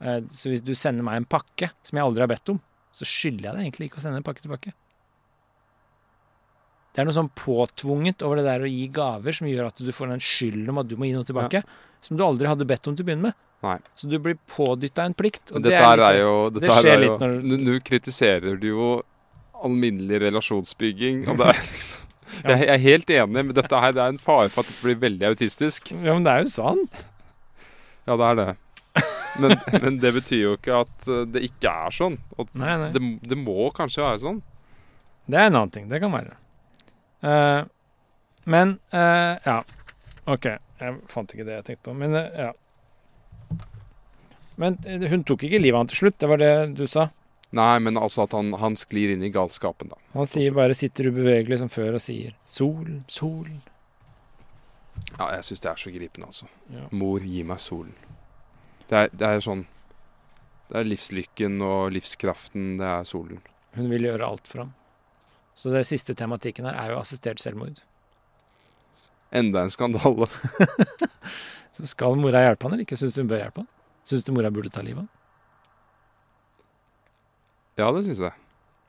Eh, Så hvis du sender meg en pakke som jeg aldri har bedt om, så skylder jeg deg egentlig ikke å sende en pakke tilbake. Det er noe sånn påtvunget over det der å gi gaver som gjør at du får den skylden om at du må gi noe tilbake, som du aldri hadde bedt om til å begynne med.
Nei.
Så du blir pådytta en plikt.
Men
det
er
litt-
er jo dette
det skjer
er
litt når-
du, nå kritiserer du jo alminnelig relasjonsbygging. Og det er liksom
Ja.
Jeg er helt enig, men dette her det er en fare for at det blir veldig autistisk.
Ja, men det er jo sant.
Ja, det er det. Men, men det betyr jo ikke at eh, det ikke er sånn.
Nei, nei.
det, det må kanskje være sånn.
Det er en annen ting. Det kan være. Uh, men uh, Ja. OK. Jeg fant ikke det jeg tenkte på. Men uh, ja. Men hun tok ikke livet av han til slutt. Det var det du sa.
Nei, men altså at han, han sklir inn i galskapen, da.
Han sier bare 'sitter ubevegelig' som før og sier 'solen, solen'.
Ja, jeg syns det er så gripende, altså.
Ja.
Mor, gi meg solen. Det er, det er sånn Det er livslykken og livskraften, det er solen.
Hun vil gjøre alt for ham. Så det siste tematikken her er jo assistert selvmord.
Enda en skandale.
Så skal mora hjelpe han eller ikke? Syns du hun bør hjelpe han? Syns du mora burde ta livet av han?
Ja, det syns jeg.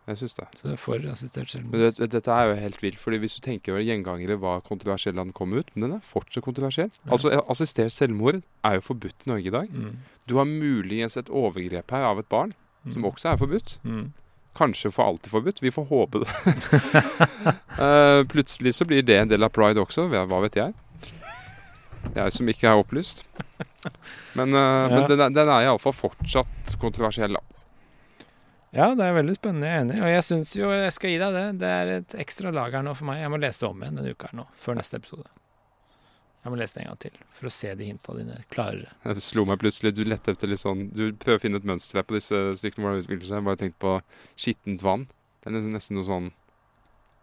Jeg syns det.
Så det er for assistert selvmord.
Dette er jo helt vilt, fordi hvis du tenker over gjengangere var kontroversiell da den kom ut, men den er fortsatt kontroversiell. Altså, Assistert selvmord er jo forbudt i Norge i dag.
Mm.
Du har muligens et overgrep her av et barn, som også er forbudt.
mm.
Kanskje for alltid forbudt. Vi får håpe det. uh, plutselig så blir det en del av pride også. Hva vet jeg? Jeg som ikke er opplyst. Men, eh, men den er, den er iallfall fortsatt kontroversiell, da.
Ja, det er veldig spennende. Jeg er enig. Og jeg syns jo jeg skal gi deg det. Det er et ekstra lag her nå for meg. Jeg må lese det om igjen denne uka her nå, før neste episode. Jeg må lese det en gang til for å se de hinta dine klarere.
Det slo meg plutselig. Du lette etter litt sånn Du prøver å finne et mønster her på disse stykkene hvor det utvikler seg. Jeg bare tenkt på skittent vann. Det er nesten, nesten noe sånn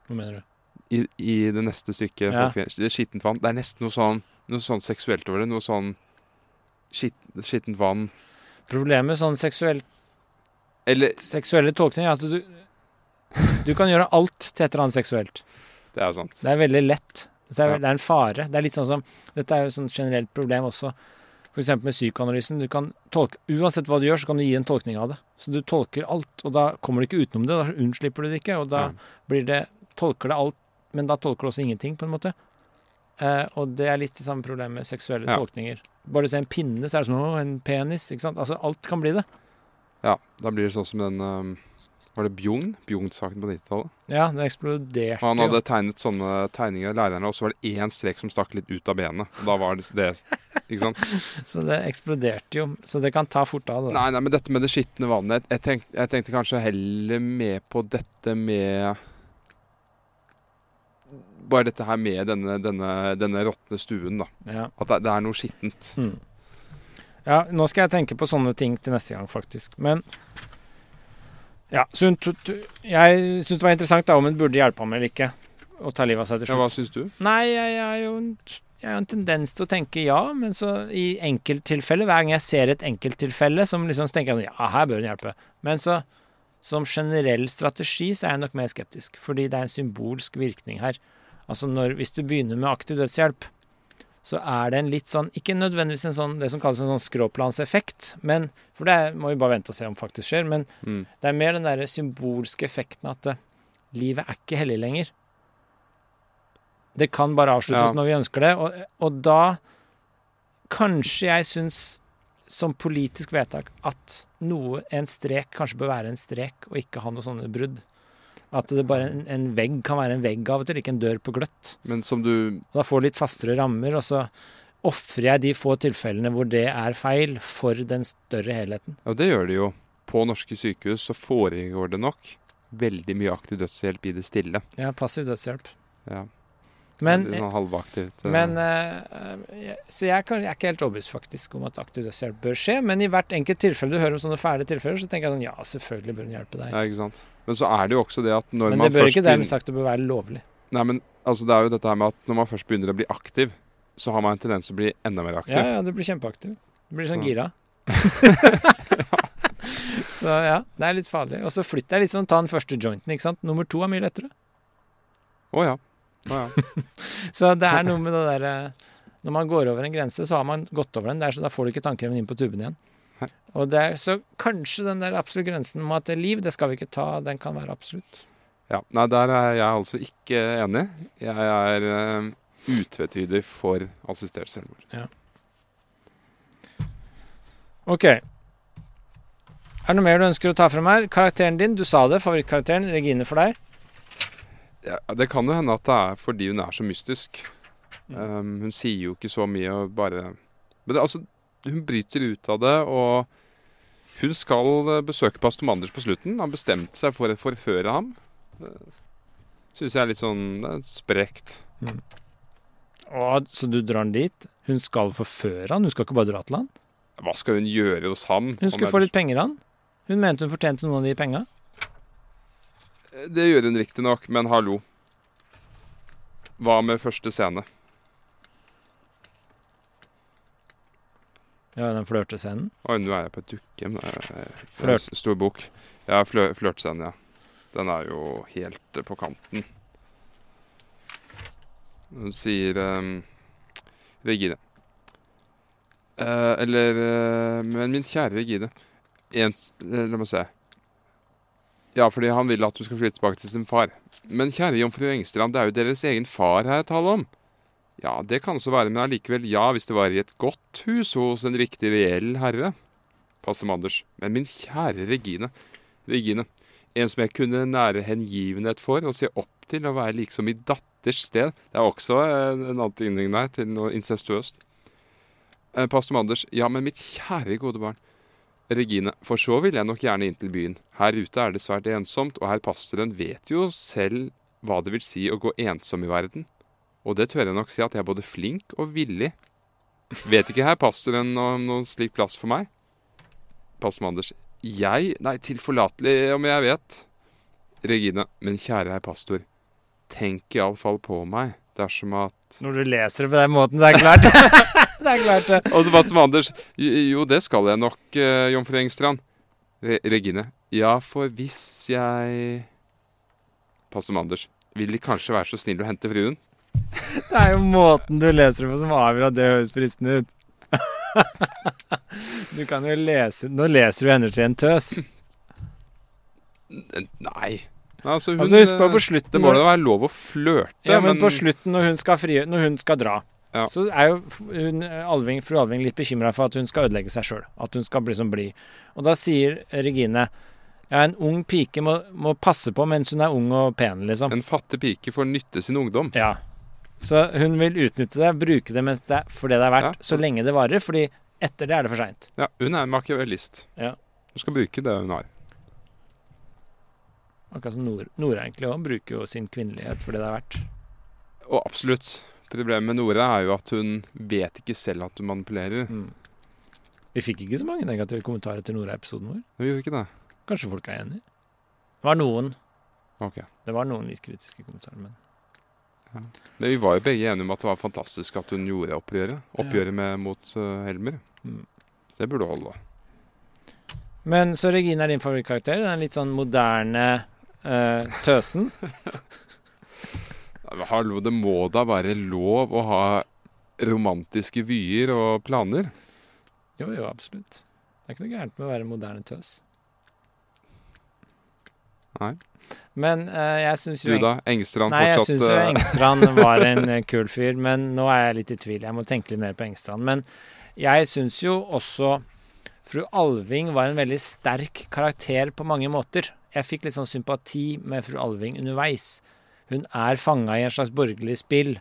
Hva mener du?
I, i det neste stykket
Ja.
Skittent vann. Det er nesten noe sånn Noe sånn seksuelt over det. Noe sånn skitt, Skittent vann
Problemet sånn seksuell,
Eller
seksuelle tolkninger Altså, du Du kan gjøre alt til et eller annet seksuelt.
Det er sant.
Det er veldig lett. Det er,
Ja.
det er en fare. Det er litt sånn som Dette er jo et sånt generelt problem også. F.eks. med psykoanalysen. Du kan tolke, uansett hva du gjør, så kan du gi en tolkning av det. Så du tolker alt, og da kommer du ikke utenom det. Da unnslipper du det ikke, og da blir det Tolker det alt, men da tolker du også ingenting, på en måte. Eh, og det er litt det samme problemet med seksuelle
Ja.
tolkninger. Bare du ser en pinne, så er det som å, en penis. ikke sant? Altså, alt kan bli det.
Ja, da blir det sånn som den um, Var det Bjugn? Bjugn-saken på 90-tallet.
Ja, det eksploderte
Han
jo.
hadde tegnet sånne tegninger av lærerne, og så var det én strek som stakk litt ut av benet. Og da var det det Ikke sant?
Så det eksploderte jo. Så det kan ta fort av. det.
Nei, nei, men dette med det skitne vannet jeg, tenkte, jeg tenkte kanskje heller med på dette med Bare dette her med denne, denne, denne råtne stuen, da.
Ja.
At det, det er noe skittent.
Mm. Ja, nå skal jeg tenke på sånne ting til neste gang, faktisk. Men Ja, så hun to- to- Jeg syns det var interessant da om hun burde hjelpe ham eller ikke. Å ta livet av seg til
Ja, hva
slutt.
syns du?
Nei, jeg har jo jeg har en tendens til å tenke ja, men så i enkelttilfeller, hver gang jeg ser et enkelttilfelle, som liksom så tenker jeg ja, her bør hun hjelpe. Men så som generell strategi så er jeg nok mer skeptisk, fordi det er en symbolsk virkning her. Altså når, hvis du begynner med aktiv dødshjelp, så er det en litt sånn Ikke nødvendigvis en sånn det som kalles en sånn skråplanseffekt, men For det må vi bare vente og se om faktisk skjer. Men
Mm.
det er mer den derre symbolske effekten at det, livet er ikke hellig lenger. Det kan bare avsluttes
Ja.
når vi ønsker det, og, og da Kanskje jeg syns som politisk vedtak at noe, en strek kanskje bør være en strek, og ikke ha noe sånne brudd. At det bare en, en vegg kan være en vegg av og til, ikke en dør på gløtt.
Men som du
da får du litt fastere rammer, og så ofrer jeg de få tilfellene hvor det er feil, for den større helheten.
Ja, det gjør det jo. På norske sykehus så foregår det nok veldig mye aktiv dødshjelp i det stille.
Ja, passiv dødshjelp.
Ja.
Men,
sånn halvaktivt. eh.
men eh, Så jeg, kan, jeg er ikke helt overbevist faktisk om at aktiv dødshjelp bør skje, men i hvert enkelt tilfelle du hører om sånne fæle tilfeller, så tenker jeg sånn ja, selvfølgelig bør hun hjelpe deg.
Ja, ikke sant. Men så er det jo også det at når man først men
det bør ikke dermed sagt det bør være lovlig.
Nei, men altså det er jo dette her med at når man først begynner å bli aktiv, så har man en tendens til å bli enda mer aktiv.
Ja, ja, du blir kjempeaktiv. Du blir sånn
Ja.
gira. så ja, det er litt farlig. Og så flytt deg litt sånn, ta den første jointen, ikke sant. Nummer to er mye lettere.
Å ja. Oh, ja.
Så det er noe med det derre Når man går over en grense, så har man gått over den. Det er så Da får du ikke tannkremen inn på tuben igjen. Og det er så kanskje den der absolutte grensen om at det er liv, det skal vi ikke ta. Den kan være absolutt.
ja. Nei, der er jeg altså ikke enig. Jeg er uh, utvetydig for assistert selvmord.
OK. Er det noe mer du ønsker å ta frem her? Karakteren din, du sa det. Favorittkarakteren. Regine for deg.
Ja, det kan jo hende at det er fordi hun er så mystisk.
Mm.
Um, hun sier jo ikke så mye og bare Men det, altså, hun bryter ut av det, og hun skal eh, besøke pastor Manders på slutten. Han bestemte seg for å forføre ham. Det syns jeg er litt sånn det er sprekt.
Å, så du drar han dit? Hun skal forføre han? Hun skal ikke bare dra til han?
Hva skal hun gjøre hos ham?
Hun skulle få litt penger av han. Hun mente hun fortjente noen av de penga.
Det gjør hun riktignok, men hallo. Hva med første scene?
Ja, den flørtescenen.
Oi, nå er jeg på et
Flørt.
Stor bok. Ja, flø flørtescenen, ja. Den er jo helt eh, på kanten. Hun sier um, Regine. Uh, eller uh, Men min kjære Regine. En, la meg se. Ja, fordi han vil at du skal flytte tilbake til sin far. Men kjære jomfru Engstrand, det er jo deres egen far her jeg taler om. Ja, det kan så være, men allikevel ja, hvis det var i et godt hus hos en riktig reell herre. Pastor Manders. Men min kjære Regine. Regine. En som jeg kunne nære hengivenhet for og se opp til og være liksom i datters sted. Det er også en, en antydning der til noe incestuøst. Eh, Pastor Manders. Ja, men mitt kjære gode barn. Regine. For så vil jeg nok gjerne inn til byen. Her ute er det svært ensomt, og herr pastoren vet jo selv hva det vil si å gå ensom i verden. Og det tør jeg nok si at jeg er både flink og villig. Vet ikke her passer om noen slik plass for meg? Pass med Anders. Jeg? Nei, tilforlatelig om jeg vet. Regine. Men kjære herr pastor. Tenk iallfall på meg dersom at
Når du leser det på den måten, så er det klart. det er klart, det.
Og så Pastor Manders. "Jo, det skal jeg nok, uh, jomfru Engstrand. Re Regine. Ja, for hvis jeg Pastor Manders. Vil De kanskje være så snill å hente fruen?
Det er jo måten du leser det på som avgjør at det høres fristende ut. Du kan jo lese Nå leser du henne til en tøs.
Nei. Altså, hun,
Altså, husk på på
eh,
slutten
Det må da være lov å flørte,
Ja, men på slutten, når hun skal, fri, når hun skal dra,
Ja.
så er jo hun, Alving, fru Alving litt bekymra for at hun skal ødelegge seg sjøl. At hun skal bli som blid. Og da sier Regine ja, en ung pike må, må passe på mens hun er ung og pen, liksom.
En fattig pike får nytte sin ungdom.
Ja. Så hun vil utnytte det, bruke det mens det er, for det det er verdt,
Ja.
så lenge det varer. Fordi etter det er det for seint.
Ja, hun er en makiavellist.
Ja.
Hun skal bruke det hun har.
Akkurat som Nora, Nora egentlig òg bruker jo sin kvinnelighet for det det er verdt.
Og absolutt. Problemet med Nora er jo at hun vet ikke selv at hun manipulerer.
Mm. Vi fikk ikke så mange negative kommentarer til Nora-episoden vår.
Vi gjorde ikke det.
Kanskje folk er enig? Det var noen.
Ok.
Det var noen litt kritiske kommentarer, men
Men vi var jo begge enige om at det var fantastisk at hun gjorde oppgjøret. Oppgjøret med, mot uh, Helmer.
Mm.
Så det burde holde.
Men så Regine er din favorittkarakter? Den litt sånn moderne uh, tøsen?
Hallo, det må da være lov å ha romantiske vyer og planer?
Jo, jo, absolutt. Det er ikke noe gærent med å være moderne tøs.
Nei.
Men uh, jeg syns
Du
jo
da? Engstrand
Nei, jeg
fortsatt
syns jo
eh,
Engstrand var en eh, kul fyr, men nå er jeg litt i tvil. Jeg må tenke litt mer på Engstrand. Men jeg syns jo også fru Alving var en veldig sterk karakter på mange måter. Jeg fikk litt sånn sympati med fru Alving underveis. Hun er fanga i en slags borgerlig spill,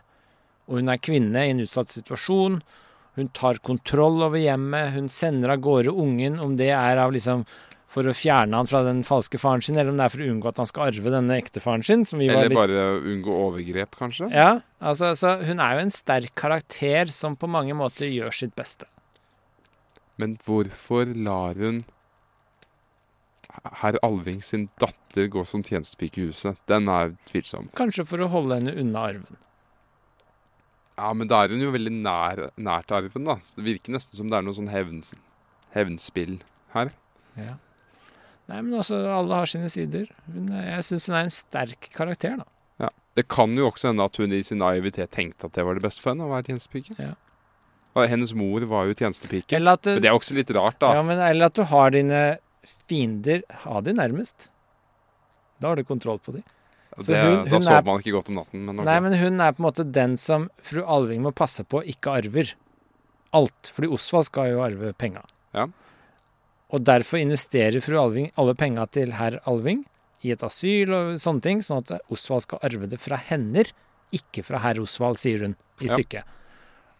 og hun er kvinne i en utsatt situasjon. Hun tar kontroll over hjemmet, hun sender av gårde ungen, om det er av liksom for å fjerne han fra den falske faren sin, eller om det er for å unngå at han skal arve denne ektefaren sin. Som vi var
Eller
litt
bare unngå overgrep, kanskje?
ja, altså, altså, hun er jo en sterk karakter som på mange måter gjør sitt beste.
Men hvorfor lar hun herr Alving sin datter gå som tjenestepike i huset? Den er tvilsom.
Kanskje for å holde henne unna arven.
Ja, men da er hun jo veldig nær, nært arven, da. Så det virker nesten som det er noe sånn hevn, hevnspill her.
Ja. Nei, men altså, alle har sine sider. Hun, er- jeg syns hun er en sterk karakter, da.
Ja. Det kan jo også hende at hun i sin naivitet tenkte at det var det beste for henne å være tjenestepike.
Ja.
Og hennes mor var jo tjenestepike.
Eller at du,
Men det er også litt rart, da.
ja, men, eller at du har dine fiender Ha de nærmest. Da har du kontroll på de. så
det,
hun-
da
hun
sover
er-
man ikke godt om natten. Men okay.
Nei, men hun er på en måte den som fru Alving må passe på ikke arver alt. Fordi Osvald skal jo arve penga.
Ja.
Og derfor investerer fru Alving alle penga til herr Alving i et asyl og sånne ting, sånn at Osvald skal arve det fra hender, ikke fra herr Osvald, sier hun i
Ja.
stykket.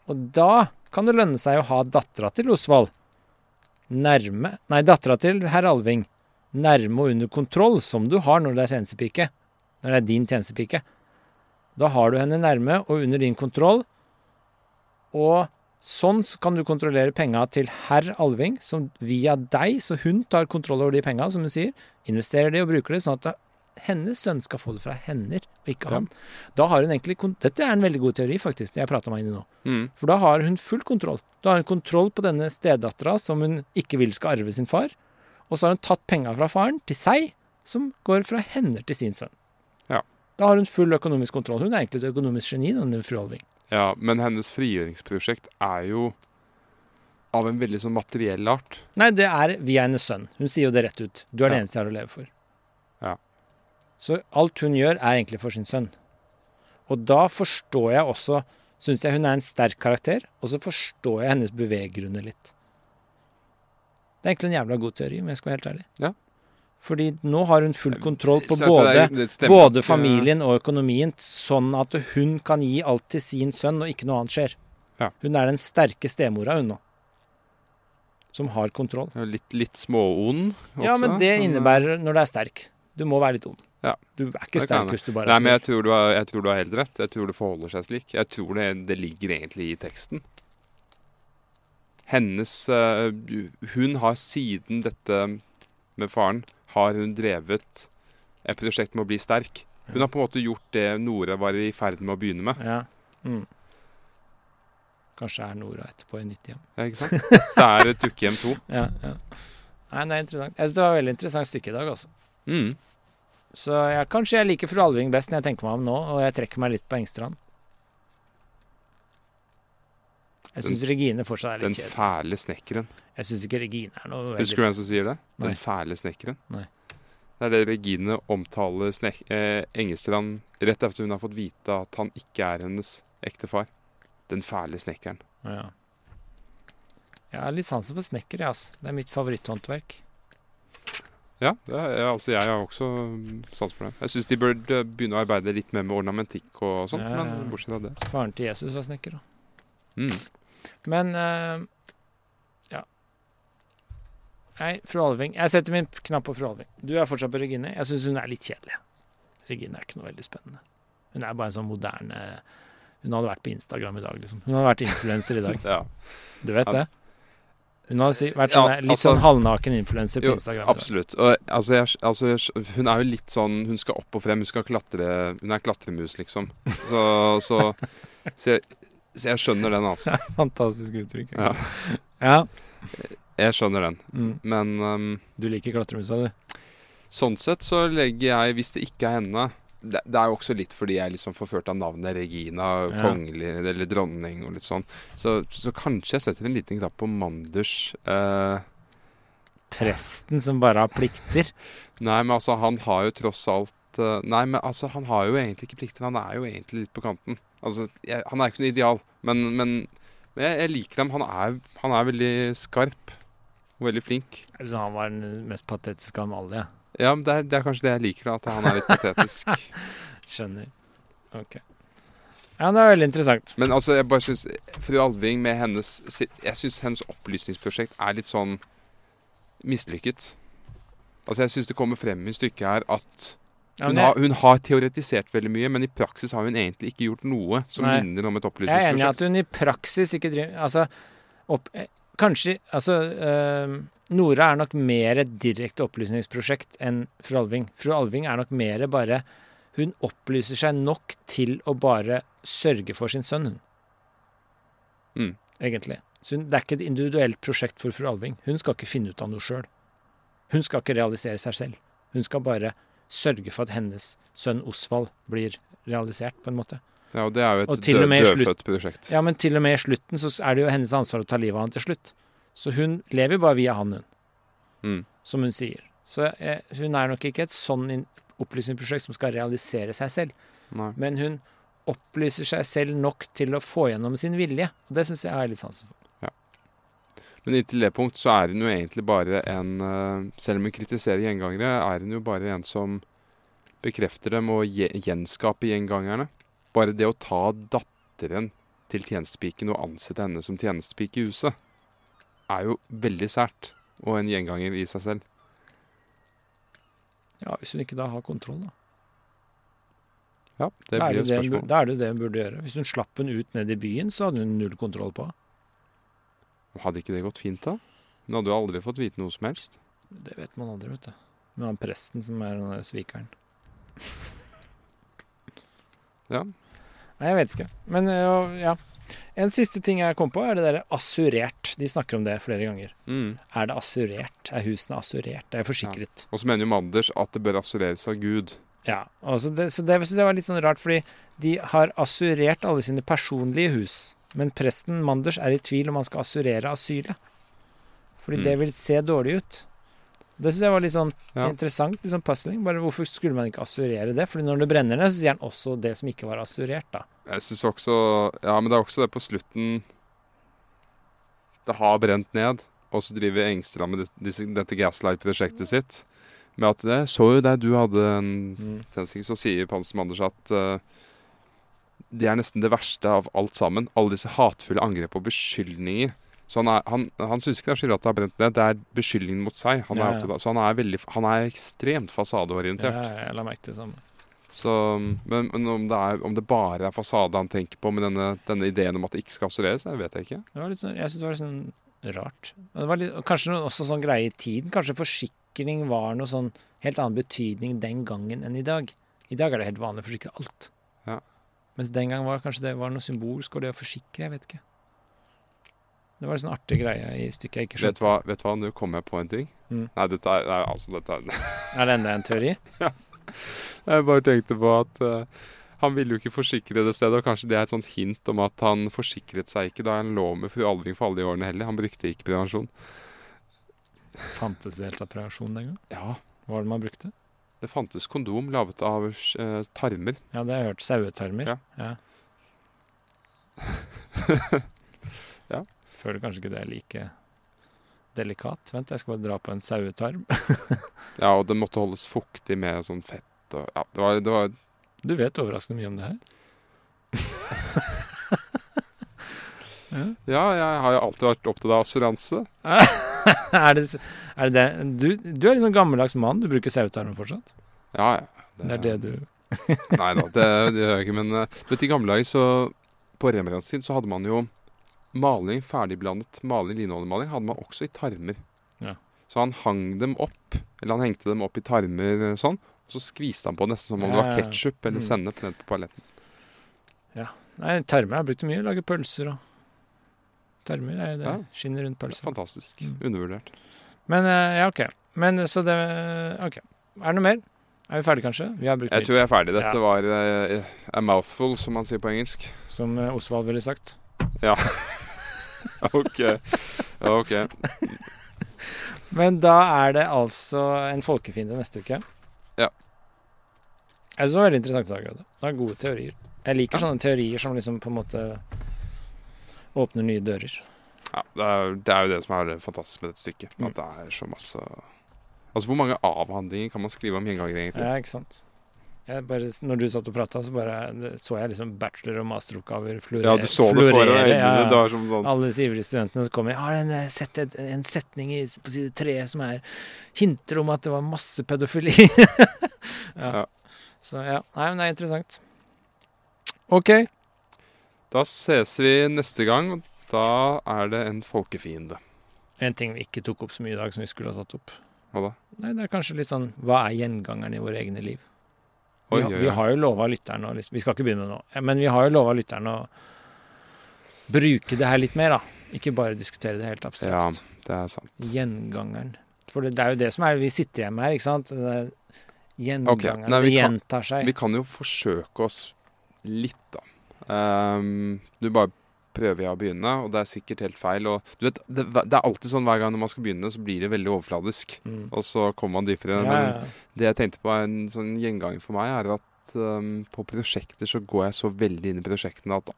Og da kan det lønne seg å ha dattera til Osvald nærme Nei, dattera til herr Alving nærme og under kontroll, som du har når det er tjenestepike. Når det er din tjenestepike. Da har du henne nærme og under din kontroll. Og sånn kan du kontrollere penga til herr Alving, som via deg, så hun tar kontroll over de penga, som hun sier, investerer de og bruker det, sånn at hennes sønn skal få det fra henne, og ikke
Ja.
han. Da har hun egentlig Dette er en veldig god teori, faktisk, jeg prata meg inn i nå.
Mm.
For da har hun full kontroll. Da har hun kontroll på denne stedattera som hun ikke vil skal arve sin far. Og så har hun tatt penga fra faren til seg, som går fra henne til sin sønn.
Ja.
Da har hun full økonomisk kontroll. Hun er egentlig et økonomisk geni, denne fru Alving.
Ja, men hennes frigjøringsprosjekt er jo av en veldig sånn materiell art.
Nei, det er via hennes sønn. Hun sier jo det rett ut. Du er
ja.
den eneste jeg har å leve for.
Ja.
Så alt hun gjør, er egentlig for sin sønn. Og da forstår jeg også Syns jeg hun er en sterk karakter, og så forstår jeg hennes beveggrunner litt. Det er egentlig en jævla god teori, om jeg skal være helt ærlig.
Ja.
Fordi nå har hun full kontroll på både,
det det
både familien og økonomien, sånn at hun kan gi alt til sin sønn, og ikke noe annet skjer.
Ja.
Hun er den sterke stemora, hun nå. Som har kontroll.
Litt, litt småond også.
Ja, men det
eh,
innebærer når du er sterk. Du må være litt ond.
Ja,
Du er ikke sterk hvis du bare
Nei,
er
men jeg tror, du har, jeg tror du har helt rett. Jeg tror det forholder seg slik. Jeg tror det, det ligger egentlig i teksten. Hennes uh, Hun har siden dette med faren, har hun drevet et prosjekt med å bli sterk. Hun har på en måte gjort det Nora var i ferd med å begynne med.
Ja. Mm. Kanskje er Nora etterpå i nytt hjem.
Ja, ikke sant? Det er et dukkehjem to.
Ja, ja. Nei, det er interessant. Jeg synes det var et veldig interessant stykke i dag, altså.
Mm.
Så jeg, kanskje jeg liker fru Alving best når jeg tenker meg om nå, og jeg trekker meg litt på Engstrand. Jeg syns Regine fortsatt er litt kjedelig.
Den fæle snekkeren.
Jeg syns ikke Regine er noe veldig...
Husker du hvem som sier det?
Nei.
Den fæle snekkeren.
Nei.
Det er det Regine omtaler snek eh, Engestrand rett etter hun har fått vite at han ikke er hennes ektefar. Den fæle snekkeren.
Ja. Jeg har litt sansen for snekker, jeg, altså. Det er mitt favoritthåndverk.
Ja, det er, altså jeg har også mm, sans for det. Jeg syns de bør begynne å arbeide litt mer med ornamentikk og sånt,
Ja, ja, ja.
men bortsett fra det.
Faren til Jesus var snekker, da.
Mm.
Men eh, ja. Nei, fru Alving. Jeg setter min knapp på fru Alving. Du er fortsatt på Regine. Jeg syns hun er litt kjedelig. Regine er ikke noe veldig spennende. Hun er bare en sånn moderne Hun hadde vært på Instagram i dag, liksom. Hun hadde vært influenser i dag.
Ja.
Du vet det? Hun har vært sånn,
Ja,
litt
altså-
sånn halvnaken influenser på Instagram.
absolutt. Og, altså, jeg, altså, hun er jo litt sånn Hun skal opp og frem. Hun skal klatre Hun er klatremus, liksom. Så, så, så, jeg, så jeg skjønner den, altså.
Fantastisk uttrykk.
Ja.
ja.
Jeg skjønner den.
Mm.
Men um,
Du liker klatremusa, du?
sånn sett så legger jeg, hvis det ikke er henne det, det er jo også litt fordi jeg er liksom forført av navnet Regina,
Ja.
kongelig eller dronning og litt sånn. Så, så kanskje jeg setter en liten knapp på Manders. Eh,
Presten som bare har plikter.
nei, men altså, han har jo tross alt eh, Nei, men altså, han har jo egentlig ikke plikter. Han er jo egentlig litt på kanten. Altså, jeg, han er ikke noe ideal, men, men, men jeg, jeg liker ham. Han er, han er veldig skarp og veldig flink.
Så han var den mest patetiske av dem alle. Ja.
Ja, men det er, det er kanskje det jeg liker, at han er litt patetisk.
Skjønner. Ok. Ja, det er veldig interessant.
Men altså, jeg bare syns Fru Alving med hennes Jeg syns hennes opplysningsprosjekt er litt sånn mislykket. Altså, jeg syns det kommer frem i stykket her at hun, har, hun har teoretisert veldig mye, men i praksis har hun egentlig ikke gjort noe som
Nei.
minner om et opplysningsprosjekt.
jeg er enig i at hun i praksis ikke driver Altså, opp, kanskje Altså, øh, Nora er nok mer et direkte opplysningsprosjekt enn fru Alving. Fru Alving er nok mer bare Hun opplyser seg nok til å bare sørge for sin sønn, hun.
Mm.
Egentlig. Så hun, det er ikke et individuelt prosjekt for fru Alving. Hun skal ikke finne ut av noe sjøl. Hun skal ikke realisere seg selv. Hun skal bare sørge for at hennes sønn Osvald blir realisert, på en måte.
Ja, og det er jo et død, dødfødt prosjekt.
Ja, men til og med i slutten så er det jo hennes ansvar å ta livet av han til slutt. Så hun lever jo bare via han, hun,
Mm.
som hun sier. Så eh, hun er nok ikke et sånn in- opplysningsprosjekt som skal realisere seg selv,
Nei.
men hun opplyser seg selv nok til å få gjennom sin vilje. Og det syns jeg er litt sansen for.
Men inntil det punkt så er hun jo egentlig bare en eh, Selv om hun kritiserer gjengangere, er hun jo bare en som bekrefter dem og gjenskaper gjengangerne. Bare det å ta datteren til tjenestepiken og ansette henne som tjenestepike i huset, er jo veldig sært. Og en gjenganger i seg selv.
Ja, Hvis hun ikke da har kontroll, da.
Ja, det
Da
blir
det,
et spørsmål.
da er det det hun burde gjøre. Hvis hun slapp hun ut ned i byen, så hadde hun null kontroll på.
Hadde ikke det gått fint, da? Hun hadde jo aldri fått vite noe som helst.
Det vet man aldri, vet du. Men han presten som er den der svikeren.
Ja.
Nei, jeg vet ikke. Men øh, ja. En siste ting jeg kom på, er det derre assurert. De snakker om det flere ganger.
Mm.
Er det assurert? Er husene assurert? Er jeg forsikret?
Og så mener jo Manders at det bør assureres av Gud.
Ja. altså det, så det, så det var litt sånn rart, fordi de har assurert alle sine personlige hus. Men presten Manders er i tvil om han skal assurere asylet. Fordi
Mm.
det vil se dårlig ut. Det syns jeg var litt sånn
Ja.
interessant. Litt sånn puzzling. Bare hvorfor skulle man ikke assurere det? Fordi når det brenner ned, så sier han også det som ikke var assurert, da.
Jeg syns også Ja, men det er også det på slutten Det har brent ned, og så driver Engstrand med disse, dette Gaslight-prosjektet sitt. Med at det, 'Så jo der du hadde en
Mm.
tjenestepike', så sier Pansen Manders at eh, det er nesten det verste av alt sammen. Alle disse hatefulle angrep og beskyldninger. Så han, er, han, han syns ikke det er at det har brent ned, det er beskyldningen mot seg. Han er,
Ja, ja.
Så han er, veldig, han er ekstremt
Ja, jeg la merke til det samme.
Så, men, men om, det er, om det bare er fasade han tenker på med denne, denne ideen om at det ikke skal assureres, det vet jeg ikke.
Det var litt sånn, jeg syns det var litt sånn rart. Det var litt, kanskje også sånn greie i tiden. Kanskje forsikring var noe sånn helt annen betydning den gangen enn i dag. I dag er det helt vanlig å forsikre alt. Mens den gang var kanskje det var noe symbolsk, og det å forsikre, jeg vet ikke. Det var en sånn artig greie i stykket jeg ikke
Vet du hva, vet hva, nå kom jeg på en ting.
Mm.
Nei, dette er, nei, altså, dette er
Er det enda en teori? ja.
Jeg bare tenkte på at uh, han ville jo ikke forsikre det stedet, og kanskje det er et sånt hint om at han forsikret seg ikke da han lå med fru Alving for alle de årene heller. Han brukte ikke prevensjon.
Fantes det helt av prevensjon den gang?
Ja,
Hva var det man brukte?
Det fantes kondom laget av uh, tarmer.
Ja, det har jeg hørt. Sauetarmer.
Ja.
ja.
Ja.
Føler kanskje ikke det er like delikat. Vent, jeg skal bare dra på en sauetarm.
Ja, og det måtte holdes fuktig med sånn fett og Ja, det var, det var
Du vet overraskende mye om det her.
Ja, jeg har jo alltid vært opptatt av assuranse.
er, det, er det det? Du, du er litt sånn gammeldags mann. Du bruker sauetarmen fortsatt?
Ja, ja.
Det er det du
Nei da, det, det gjør jeg ikke. Men eh, du vet, i gamle dager så På Rembrandts tid så hadde man jo maling, ferdigblandet maling, linoljemaling hadde man også i tarmer.
Ja.
Så han hang dem opp, eller han hengte dem opp i tarmer eh, sånn, og så skviste han på nesten som om det var
Ja, ja, ja.
ketsjup eller
Mm.
sennep ned på paletten.
Nei, tarmer har jeg brukt mye. Lage pølser og Tarmer er jo det.
Ja.
Skinner rundt pølsa.
fantastisk.
Mm.
Undervurdert.
Men eh, ja, OK. Men så det OK. Er det noe mer? Er vi ferdige, kanskje? Vi har brukt
Jeg
mye.
tror jeg er ferdig. Dette
Ja.
var uh, a mouthful, som man sier på engelsk.
Som uh, Osvald ville sagt.
Ja. ok. Ok.
Men da er det altså en folkefiende neste uke.
Ja.
Jeg syns det var veldig interessant. Det er gode teorier. Jeg liker
Ja.
sånne teorier som liksom på en måte åpner nye dører.
Ja, det er, det er jo det som er fantastisk med dette stykket.
Mm.
At det er så masse Altså, hvor mange avhandlinger kan man skrive om gjengangere, egentlig?
Ja, ikke sant. Jeg bare, når du satt og prata, så bare så jeg liksom bachelor- og masteroppgaver florere.
Ja, du så det foran
florere,
øynene.
ja, ja.
Det som sånn
Alle disse ivrige studentene som kommer. Jeg har en, eh, sett et, en setning i, på side tre som er hinter om at det var masse pedofili. ja.
Ja.
Så ja. Nei, men det er interessant. OK.
Da ses vi neste gang, da er det en folkefiende.
En ting vi ikke tok opp så mye i dag som vi skulle ha tatt opp.
Hva da?
Nei, det er kanskje litt sånn Hva er gjengangeren i våre egne liv?
Oi,
vi, vi har jo lova lytteren å Vi skal ikke begynne nå, men vi har jo lova lytteren å bruke det her litt mer, da. Ikke bare diskutere det helt
Ja, det er sant.
Gjengangeren. For det, det er jo det som er Vi sitter hjemme her, ikke sant? Det er gjengangeren.
Nei,
det gjentar seg.
Vi kan jo forsøke oss litt, da. Ehm, du bare prøver jeg å begynne, og det er sikkert helt feil. Og du vet, det, det er alltid sånn hver gang når man skal begynne, så blir det veldig overfladisk.
Mm.
Og så kommer man dypere.
Ja,
Men
ja, ja.
det jeg tenkte på er en sånn gjenganger for meg, er at um, på prosjekter så går jeg så veldig inn i prosjektene at,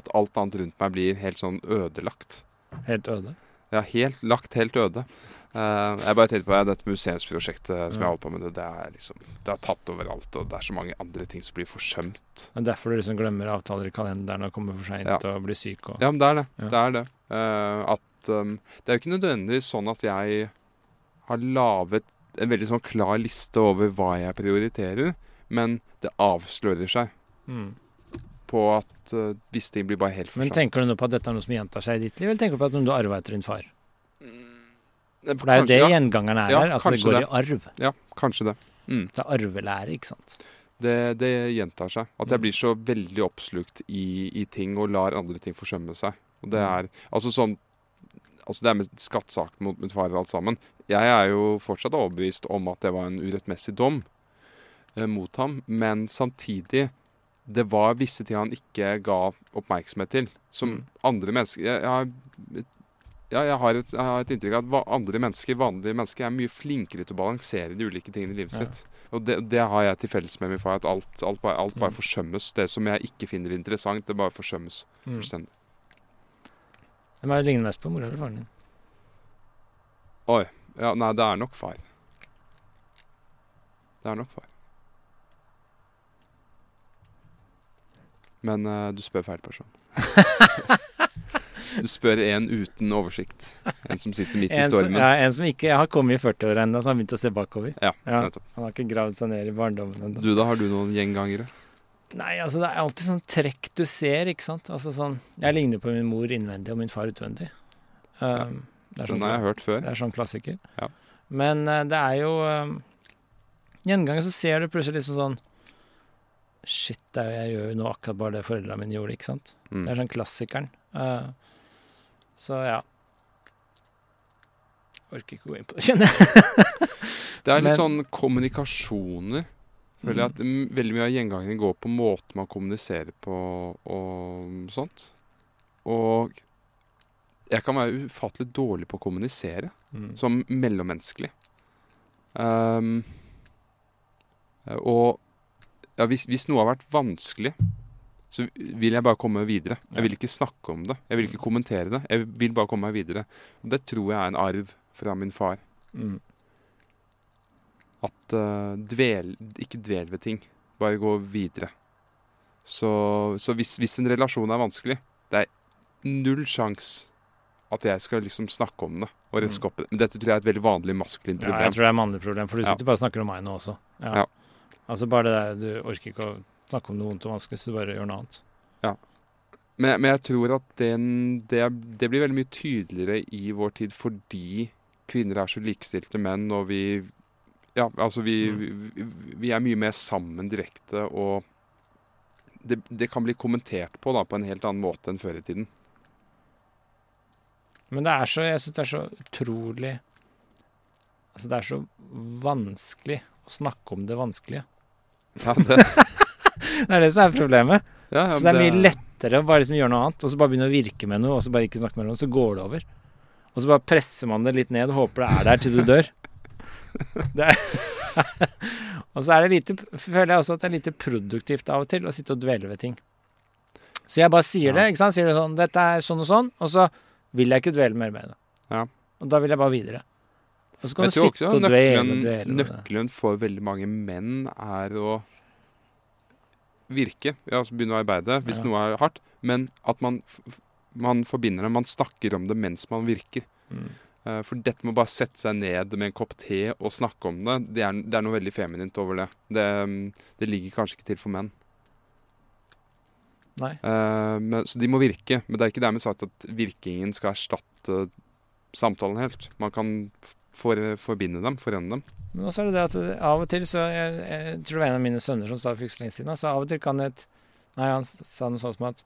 at alt annet rundt meg blir helt sånn ødelagt.
Helt øde.
Ja, helt lagt helt øde. Uh, jeg bare tenkte på ja, dette museumsprosjektet som jeg holder på med. Det, det er liksom Det er tatt overalt, og det er så mange andre ting som blir forsømt.
Det er derfor du liksom glemmer avtaler i kalenderen og kommer for seint
Ja.
og blir syk og
Ja, men det er det.
Ja.
Det er det. Uh, at um, Det er jo ikke nødvendigvis sånn at jeg har laget en veldig sånn klar liste over hva jeg prioriterer, men det avslører seg
mm.
På at uh, visse ting blir bare helt
Men tenker du nå på at dette er noe som gjentar seg i ditt liv, eller tenker du på at noe du arva etter din far?
Eh,
For det er jo det
ja,
gjengangeren er
Ja,
her, at det går
det.
i arv.
Ja, kanskje det. Mm.
Det er arvelære, ikke sant.
Det, det gjentar seg. At jeg
Mm.
blir så veldig oppslukt i, i ting og lar andre ting forsømme seg. Og det
Mm.
er altså sånn Altså det er med skattsaken mot min far og alt sammen. Jeg er jo fortsatt overbevist om at det var en urettmessig dom eh, mot ham, men samtidig det var visse ting han ikke ga oppmerksomhet til, som
Mm.
andre mennesker jeg, jeg, har- ja, jeg, har et, jeg har et inntrykk av at andre mennesker, vanlige mennesker er mye flinkere til å balansere de ulike tingene i livet
Ja.
sitt. Og det, det har jeg til felles med min far, at alt, alt, bare, alt bare
Mm.
forsømmes. Det som jeg ikke finner interessant, det bare forsømmes
Mm.
fullstendig.
Hvem er det ligner mest på, mora eller faren din?
Ja, nei, det er nok far. Det er nok far. Men uh, du spør feil person. du spør en uten oversikt. En som sitter midt i
stormen. som, ja, en som ikke har kommet i 40-åra ennå, som har begynt å se bakover.
Ja,
Ja. Han har ikke gravd seg ned i barndommen ennå.
Du da, har du noen gjengangere?
Nei, altså det er alltid sånn trekk du ser, ikke sant. Altså sånn Jeg ligner på min mor innvendig og min far utvendig. Um, ja.
Den
sånn,
har jeg hørt før.
det er sånn klassiker.
Ja.
Men uh, det er jo um, Gjenganger så ser du plutselig liksom sånn Shit, er jeg gjør jo nå akkurat bare det foreldrene mine gjorde, ikke sant.
Mm.
Det er sånn klassikeren. Uh, så ja. Orker ikke gå inn på det, kjenner jeg.
Det er litt
Men-
sånn kommunikasjoner. Føler jeg at mm, veldig mye av gjengangene går på måten man kommuniserer på og sånt. Og jeg kan være ufattelig dårlig på å kommunisere,
Mm.
som mellommenneskelig. Um, og ja, hvis, hvis noe har vært vanskelig, så vil jeg bare komme meg videre. Jeg vil ikke snakke om det. Jeg vil ikke kommentere det. Jeg vil bare komme meg videre. Og det tror jeg er en arv fra min far.
Mm.
At uh, dvel, ikke dvel ved ting. Bare gå videre. Så, så hvis, hvis en relasjon er vanskelig, det er null sjans at jeg skal liksom snakke om det og røske opp i det. Men dette tror jeg er et veldig vanlig maskulint
Ja, jeg tror det er et mannlig problem, for du
Ja.
sitter bare og snakker om meg nå også. Ja.
Ja.
Altså bare det der, du orker ikke å snakke om noe vondt og vanskelig, så du bare gjør noe annet.
Men, men jeg tror at den, det, det blir veldig mye tydeligere i vår tid fordi kvinner er så likestilte menn, og vi Ja, altså vi, vi, vi er mye mer sammen direkte, og det, det kan bli kommentert på da, på en helt annen måte enn før i tiden.
Men det er så, jeg syns det er så utrolig Altså, det er så vanskelig å snakke om det vanskelige.
Ja, det,
Det er det som er problemet.
ja, ja,
Så det er mye lettere å bare liksom gjøre noe annet, og så bare begynne å virke med noe, og så bare ikke snakke med noen, så går det over. Og så bare presser man det litt ned og håper det er der til du dør. Det er og så er det lite, føler jeg også at det er lite produktivt av og til å sitte og dvele ved ting. Så jeg bare sier det, ikke sant. Sier det sånn 'Dette er sånn og sånn', og så vil jeg ikke dvele mer med det.
Ja.
Og da vil jeg bare videre. Og så kan du sitte og dvele og dvele.
nøkkelen for veldig mange menn er å virke, ja, altså begynne å arbeide hvis
Ja.
noe er hardt, men at man, man forbinder det, man snakker om det mens man virker.
Mm.
Eh, For dette med å bare sette seg ned med en kopp te og snakke om det, det er, det er noe veldig feminint over det. det. mm, Det ligger kanskje ikke til for menn.
Nei.
Uh, men, så de må virke. Men det er ikke dermed sagt at virkingen skal erstatte samtalen helt. Man kan for, forbinde dem, forene dem.
Men også er det det at av og til så jeg, jeg tror det var en av mine sønner som sa det for ikke så lenge siden. Altså av og til kan et Nei, han sa noe sånt som at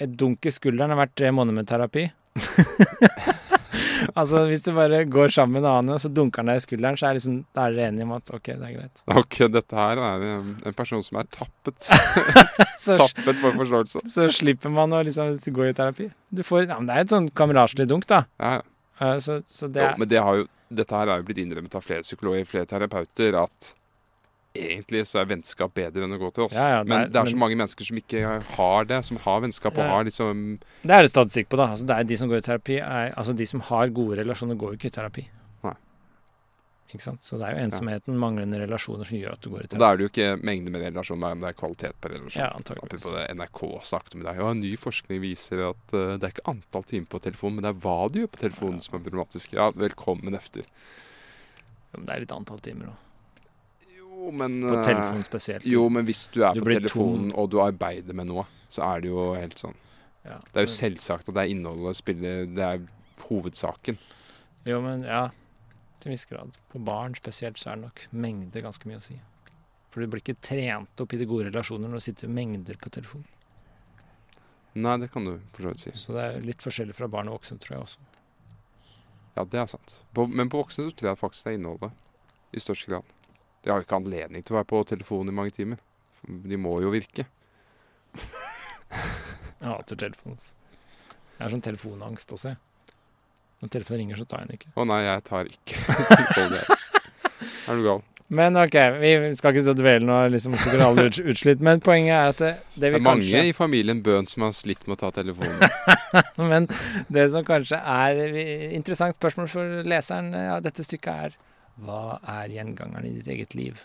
et dunk i skulderen har vært tre måneder med terapi. altså hvis du bare går sammen med en annen, og så dunker han deg i skulderen, så er liksom, da er dere enige om at OK, det er greit.
Ok, dette her er um, en person som er tappet. Tappet for forståelse.
så slipper man å liksom gå i terapi. Du får, ja, men det er et sånn kameraslig dunk, da.
Ja, ja.
Eh, Så, så det
Jo,
er
men det har jo, dette her er jo blitt innrømmet av flere psykologer, flere terapeuter, at egentlig så er vennskap bedre enn å gå til oss.
Ja, ja, det
men
er-
det er så
men-
mange mennesker som ikke har det, som har vennskap og
Ja.
har liksom
Det er det statistikk på, da. Altså, det er de som går i terapi, er, altså de som har gode relasjoner, går jo ikke i terapi. Ikke sant? Så det er jo ensomheten, manglende relasjoner, som gjør at du går i
Og
terapi.
da er det jo ikke mengde med relasjon, men det er kvalitet på relasjonen
Ja, antageligvis.
Det NRK snakket om i dag. Ja, ny forskning viser at uh, det er ikke antall timer på telefonen, men det er hva du gjør på telefonen som er problematisk. Ja, velkommen efter.
Jo, men det er litt antall timer òg.
Jo, men
På telefonen spesielt.
Jo, men hvis du er
Du
på
telefonen
telefonen og du arbeider med noe, så er det jo helt sånn.
Ja.
Det er jo selvsagt at det er innholdet spiller Det er hovedsaken.
Jo, men ja. Til en viss grad. På barn spesielt så er det nok mengde ganske mye å si. For du blir ikke trent opp i de gode relasjoner når du sitter mengder på telefon.
Nei, det kan du for så vidt si.
Så det er litt forskjellig fra barn og voksne, tror jeg også.
Ja, det er sant. På, men på voksne så tror jeg faktisk det er innholdet. I størst grad. De har jo ikke anledning til å være på telefonen i mange timer. De må jo virke.
Jeg hater telefon. Jeg har sånn telefonangst også, jeg. Når telefonen ringer, så tar jeg den ikke.
Å nei, jeg tar ikke. Er du gal?
Men OK, vi skal ikke stå og dvele nå, liksom, så går alle ut- utslitt. Men poenget er at det, det
Det er mange
kanskje
i familien Bøhn som har slitt med å ta telefonen.
Men det som kanskje er interessant spørsmål for leseren av dette stykket, er hva er gjengangeren i ditt eget liv?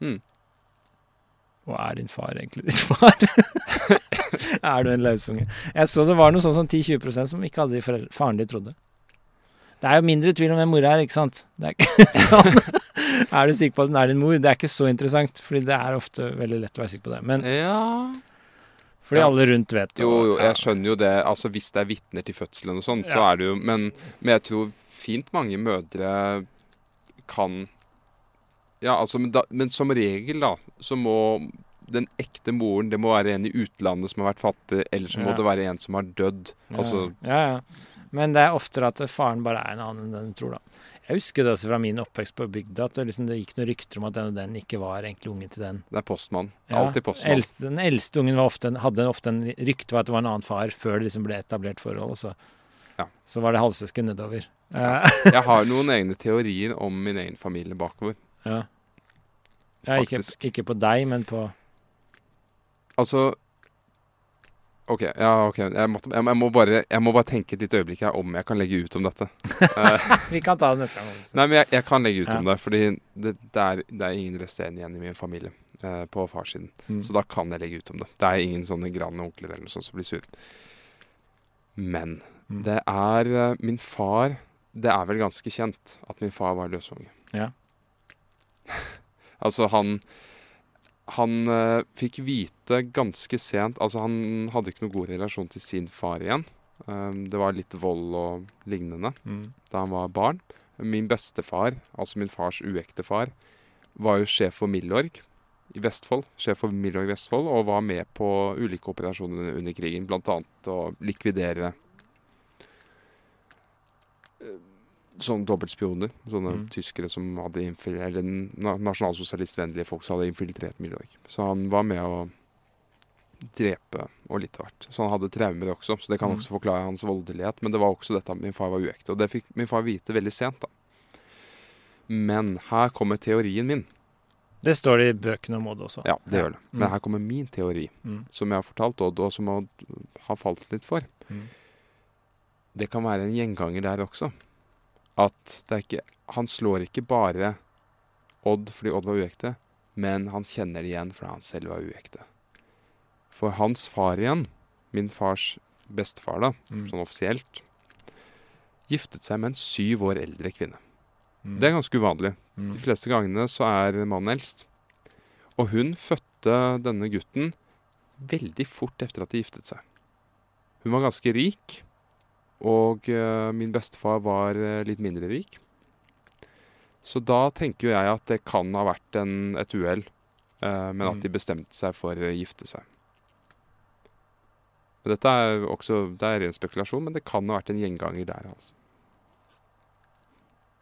Mm.
Og er din far egentlig ditt far? er du en lausunge? Jeg så det var noe sånn som 10-20% som ikke hadde de foreldre, faren de trodde. Det er jo mindre tvil om hvem mora er, ikke sant? Det er ikke sånn. er du sikker på at hun er din mor? Det er ikke så interessant, fordi det er ofte veldig lett å være sikker på det. Men
Ja
fordi
Ja.
alle rundt vet
Jo, jo,
jo,
jeg skjønner jo det. Altså Hvis det er vitner til fødselen og sånn, så er det jo men, men jeg tror fint mange mødre kan Ja, altså, men, da, men som regel, da, så må den ekte moren Det må være en i utlandet som har vært fattig, eller så må
Ja.
det være en som har dødd.
Ja,
Altså
ja, ja. Men det er oftere at faren bare er en annen enn den du tror, da. Jeg husker det også fra min oppvekst på bygda, at det, liksom, det gikk noen rykter om at den og den ikke var egentlig ungen til den.
Det er postmann.
Ja,
Alltid postmann.
Eldste, den eldste ungen var ofte, hadde ofte en rykte var at det var en annen far, før det liksom ble etablert forhold. Så,
Ja.
så var det halvsøsken nedover.
Ja. Jeg har noen egne teorier om min egen familie bakover.
Ja. ja, ikke, ikke på deg, men på
Altså OK. ja, ok. Jeg, måtte, jeg, jeg, må bare, jeg må bare tenke et lite øyeblikk her om jeg kan legge ut om dette. Eh,
Vi kan ta det neste gang.
Nei, men jeg, kan legge ut
Ja.
om det, fordi det, det, er, det er ingen resterende igjen i min familie eh, på farssiden.
Mm.
Så da kan jeg legge ut om det. Det er ingen sånne grande onkler eller noe sånt som blir sure. Men
Mm.
det er eh, min far Det er vel ganske kjent at min far var løsunge.
Ja.
altså, han han uh, fikk vite ganske sent Altså, han hadde ikke noe god relasjon til sin far igjen. Um, det var litt vold og lignende
Mm.
da han var barn. Min bestefar, altså min fars uekte far, var jo sjef for Milorg i Vestfold. Sjef for Milorg Vestfold, og var med på ulike operasjoner under krigen. Blant annet å likvidere eh, sånn dobbeltspioner. Sånne
Mm.
tyskere som hadde Eller nasjonalsosialistvennlige folk som hadde infiltrert Milorg. Så han var med å drepe og litt av hvert. Så han hadde traumer også, så det kan
Mm.
også forklare hans voldelighet. Men det var også dette at min far var uekte, og det fikk min far vite veldig sent, da. Men her kommer teorien min.
Det står det i bøkene om Odd også.
Ja, det gjør det. Men
Mm.
her kommer min teori,
Mm.
som jeg har fortalt Odd, og som Odd har falt litt for.
Mm.
Det kan være en gjenganger der også. At det ikke Han slår ikke bare Odd fordi Odd var uekte, men han kjenner det igjen fordi han selv var uekte. For hans far igjen, min fars bestefar, da,
Mm.
sånn offisielt, giftet seg med en syv år eldre kvinne.
Mm.
Det er ganske uvanlig.
Mm.
De fleste gangene så er mannen eldst. Og hun fødte denne gutten veldig fort etter at de giftet seg. Hun var ganske rik, og eh, min bestefar var eh, litt mindre rik. Så da tenker jo jeg at det kan ha vært en, et uhell, eh, men
Mm.
at de bestemte seg for å gifte seg. Dette er også det er ren spekulasjon, men det kan ha vært en gjenganger der. altså.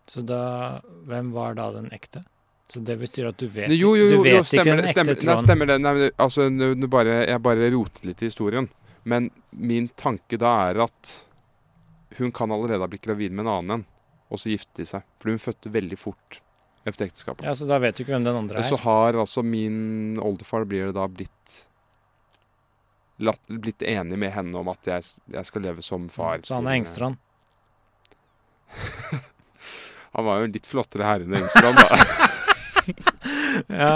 Så da Hvem var da den ekte? Så det betyr at du vet,
Jo, jo, jo,
du vet
jo
ikke den
det,
ekte
stemmer, nei,
tråden?
stemmer det. Nei, altså, nu, nu bare, jeg bare rotet litt i historien. Men min tanke da er at hun kan allerede ha blitt gravid med en annen en, og så gifte de seg. For hun fødte veldig fort etter ekteskapet.
Ja, Så da vet du ikke hvem den andre er?
så har altså min oldefar blir da blitt latt, blitt enig med henne om at jeg, jeg skal leve som far.
så han er Engstrand?
Han var jo en litt flottere herre enn Engstrand, da.
Ja,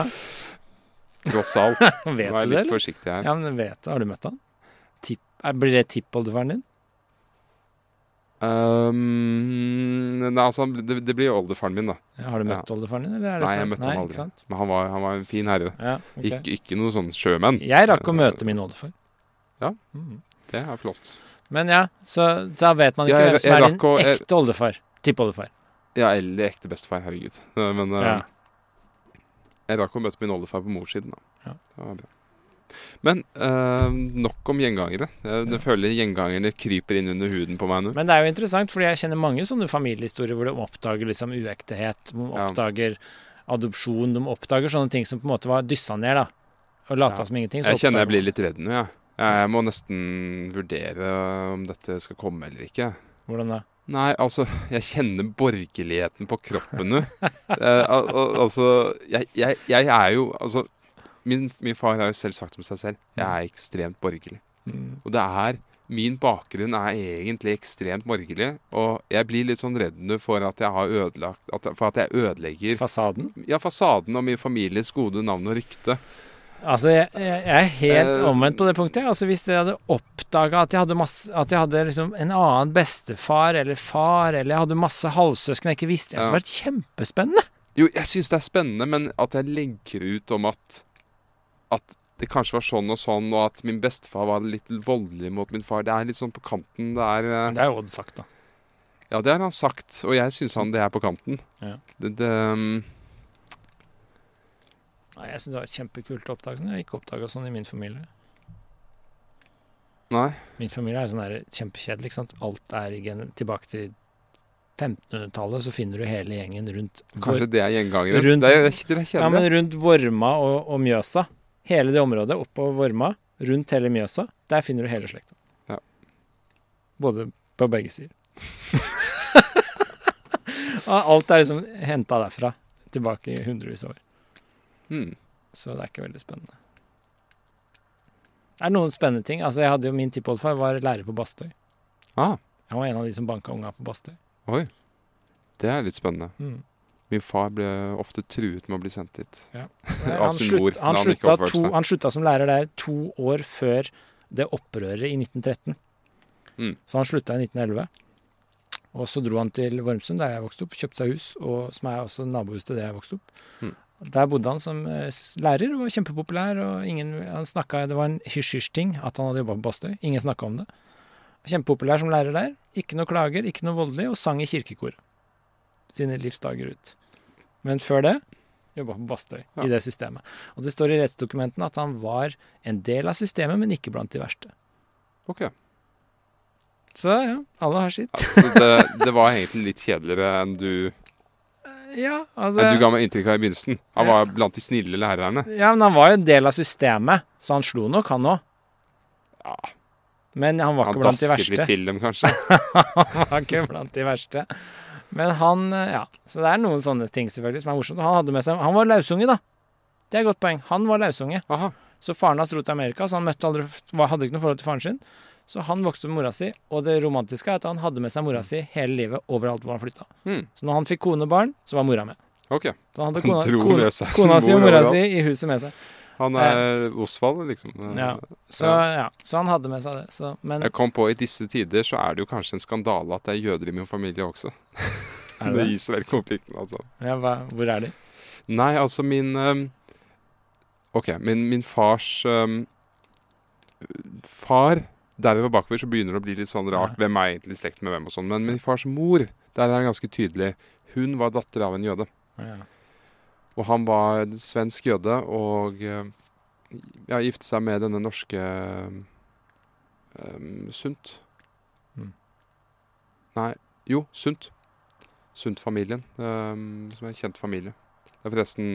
Tross alt.
vet
Nå er jeg litt
det,
forsiktig her.
Ja, men vet du, Har du møtt han? Tip, er, blir det tippoldefaren din?
Um, nei, altså, det, det blir jo oldefaren min, da.
Ja, har du møtt oldefaren din? Eller er det
Nei, jeg møtte
Nei,
ham aldri. Men han var, han var en fin herre.
Ja, okay.
Ikke, ikke noe sånn sjømenn.
Jeg rakk å møte min oldefar.
Ja.
Mm.
Det er flott.
Men ja, så da vet man ikke
Ja, jeg-
hvem som er din
å- jeg-
ekte oldefar. Tippoldefar.
Ja, eller ekte bestefar. Herregud. Men uh,
Ja.
jeg rakk å møte min oldefar på morssiden, da.
Ja.
Det var bra. Men øh, nok om gjengangere. Jeg,
Ja.
føler gjengangerne kryper inn under huden på meg nå.
Men det er jo interessant, fordi jeg kjenner mange sånne familiehistorier hvor de oppdager liksom uektehet, De de
Ja.
oppdager adopsjon, de oppdager sånne ting som på en måte var dyssa ned, da. Og lata
Ja.
som ingenting. så
Jeg kjenner jeg blir litt redd nå, jeg. Jeg må nesten vurdere om dette skal komme eller ikke.
Hvordan da?
Nei, altså, jeg kjenner borgerligheten på kroppen nå. eh, al al altså, jeg, jeg, jeg er jo Altså, min, min far har jo selv sagt om seg selv jeg er ekstremt borgerlig.
Mm.
Og det er Min bakgrunn er egentlig ekstremt borgerlig, og jeg blir litt sånn redd nå for at jeg har ødelagt at, For at jeg ødelegger
Fasaden?
ja, fasaden og min families gode navn og rykte.
Altså, jeg, jeg er helt
uh,
omvendt på det punktet. Altså, Hvis jeg hadde oppdaga at jeg hadde masse At jeg hadde liksom en annen bestefar eller far, eller jeg hadde masse halvsøsken jeg ikke visste Det hadde vært kjempespennende.
Jo, jeg syns det er spennende, men at jeg legger ut om at At det kanskje var sånn og sånn, og at min bestefar var litt voldelig mot min far, det er litt sånn på kanten. Det er eh,
Det er jo Odd sagt, da.
Ja, det har han sagt, og jeg syns han det er på kanten.
Ja.
Det, det um,
Nei, Jeg syns det var kjempekult å oppdage sånn. Jeg har ikke oppdaga sånn i min familie.
Nei.
Min familie er sånn der kjempekjedelig. ikke sant? Alt er tilbake til 1500-tallet, så finner du hele gjengen rundt
Kanskje det er gjengangere.
Rundt-
Det er, det er
Ja, men rundt Vorma og, og Mjøsa. Hele det området oppover Vorma, rundt hele Mjøsa, der finner du hele slekta.
Ja.
Både på begge sider. og alt er liksom henta derfra, tilbake i hundrevis av år.
Mm.
Så det er ikke veldig spennende. Det er noen spennende ting. Altså, jeg hadde jo Min tippoldefar var lærer på Bastøy.
Ah,
Han var en av de som banka unga på Bastøy.
oi. Det er litt spennende.
Mm.
Min far ble ofte truet med å bli sendt dit.
Han,
Av sin mor,
han,
han
slutta to, han slutta som lærer der to år før det opprøret i 1913.
Mm.
Så han slutta i 1911. Og så dro han til Vormsund, der jeg vokste opp, kjøpte seg hus, og, som er også nabohus til det jeg vokste opp.
Mm.
Der bodde han som eh, lærer og var kjempepopulær. og ingen, han snakket, Det var en hysj-hysj-ting at han hadde jobba på Bastøy. Ingen snakka om det. Kjempepopulær som lærer der. Ikke noe klager, ikke noe voldelig, og sang i kirkekor sine livsdager ut. Men før det jobba på Bastøy,
Ja.
i det systemet. Og det står i rettsdokumentene at han var en del av systemet, men ikke blant de verste.
Ok.
Så ja, alle har sitt.
Så det, det var egentlig litt kjedeligere enn du,
Ja, altså
enn du ga meg inntrykk av i begynnelsen. Han var blant de snille lærerne.
Ja, men han var jo en del av systemet, så han slo nok, han òg.
Ja,
Men han var
han
ikke blant de verste.
Han dasket litt til dem, kanskje.
han var ikke blant de verste. Men han eh, Ja. Så det er noen sånne ting selvfølgelig som er morsomt. Han hadde med seg Han var lausunge, da. Det er et godt poeng. Han var lausunge.
Aha.
Så faren hans dro til Amerika, så han møtte aldri Hadde ikke noe forhold til faren sin. Så han vokste opp med mora si, og det romantiske er at han hadde med seg mora si hele livet overalt hvor han flytta.
Mm.
Så når han fikk kone og barn, så var mora med.
Okay.
Så han hadde kona, kona, kona si og mora si i huset med seg.
Han er Osvald, liksom.
Ja. Så, ja, så han hadde med seg det. Så, men
Jeg kom på i disse tider så er det jo kanskje en skandale at det er jøder i min familie også.
er
Det
det det?
Israel-konflikten, altså.
Ja, hva, hvor er de?
Nei, altså min um, OK, min, min fars um, far Derover bakover så begynner det å bli litt sånn rart.
Ja.
Hvem er egentlig i slekt med hvem og sånn. Men min fars mor, der er det ganske tydelig. Hun var datter av en jøde.
Ja.
Og han var svensk jøde og eh, ja, gifte seg med denne norske um, Sundt.
Mm.
Nei, jo, Sundt. Sundt-familien, um, som er en kjent familie. Det er forresten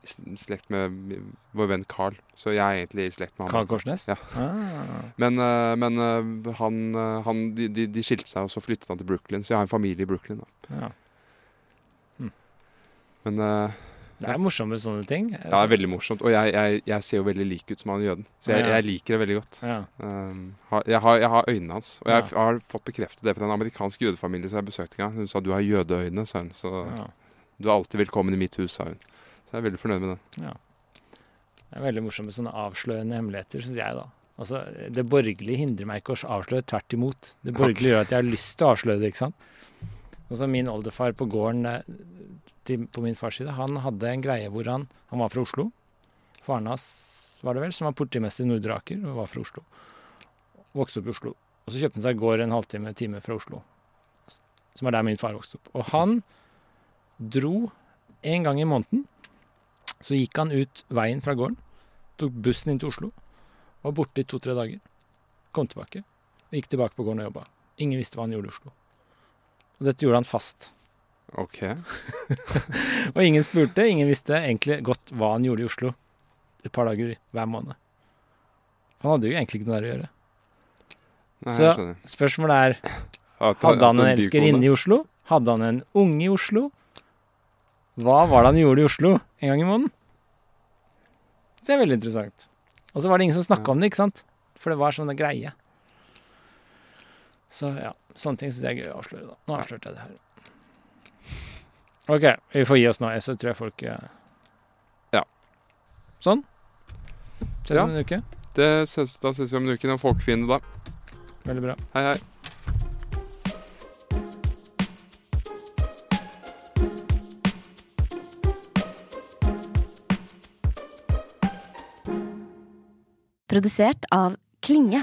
i slekt med vår venn Carl, så jeg er egentlig i slekt med han.
Carl Korsnes?
Ja.
Ah.
Men, eh, men eh, han, eh, han de, de, skilte seg, og så flyttet han til Brooklyn. Så jeg har en familie i Brooklyn. Da.
Ja.
Men eh,
Det er morsomt med sånne ting.
ja, det er veldig morsomt. Og jeg, jeg, jeg ser jo veldig lik ut som han jøden. Så jeg, jeg liker det veldig godt.
Ja.
Um, jeg, har, jeg har øynene hans. Og jeg har fått bekreftet det fra en amerikansk jødefamilie som jeg besøkte en gang. Hun sa du har jødeøyne, sa hun. Så du er alltid velkommen i mitt hus, sa hun. Så jeg er veldig fornøyd med det.
Det er veldig morsomt med sånne avslørende hemmeligheter, syns jeg, da. Altså, det borgerlige hindrer meg ikke å avsløre, tvert imot. Det borgerlige gjør at jeg har lyst til å avsløre det, ikke sant. Altså, min oldefar på gården eh, til, på min fars side, han hadde en greie hvor han Han var fra Oslo. Faren hans var det vel, som var politimester i Nordre Aker, og var fra Oslo. Vokste opp i Oslo. Og så kjøpte han seg gård en halvtime, time fra Oslo. Som er der min far vokste opp. Og han dro en gang i måneden. Så gikk han ut veien fra gården, tok bussen inn til Oslo, var borte i to-tre dager. Kom tilbake, og gikk tilbake på gården og jobba. Ingen visste hva han gjorde i Oslo. Og dette gjorde han fast.
OK.
Og ingen spurte, ingen visste egentlig godt hva han gjorde i Oslo et par dager hver måned. Han hadde jo egentlig ikke noe der å gjøre.
Nei,
Så- Spørsmålet er Hadde han en elskerinne i Oslo? Hadde han en unge i Oslo? Hva var det han gjorde i Oslo en gang i måneden? Så det er veldig interessant. Og så var det ingen som snakka om det, ikke sant? For det var sånne greie. Så ja, sånne ting syns jeg er gøy å avsløre, da. Nå avslørte jeg det her. OK, vi får gi oss nå, så tror jeg folk eh,
Ja.
Sånn. Ses
Ja.
om en uke.
Det ses, da ses vi om en uke. En folkefiende da.
Veldig bra.
Hei, hei.
Produsert av Klinge.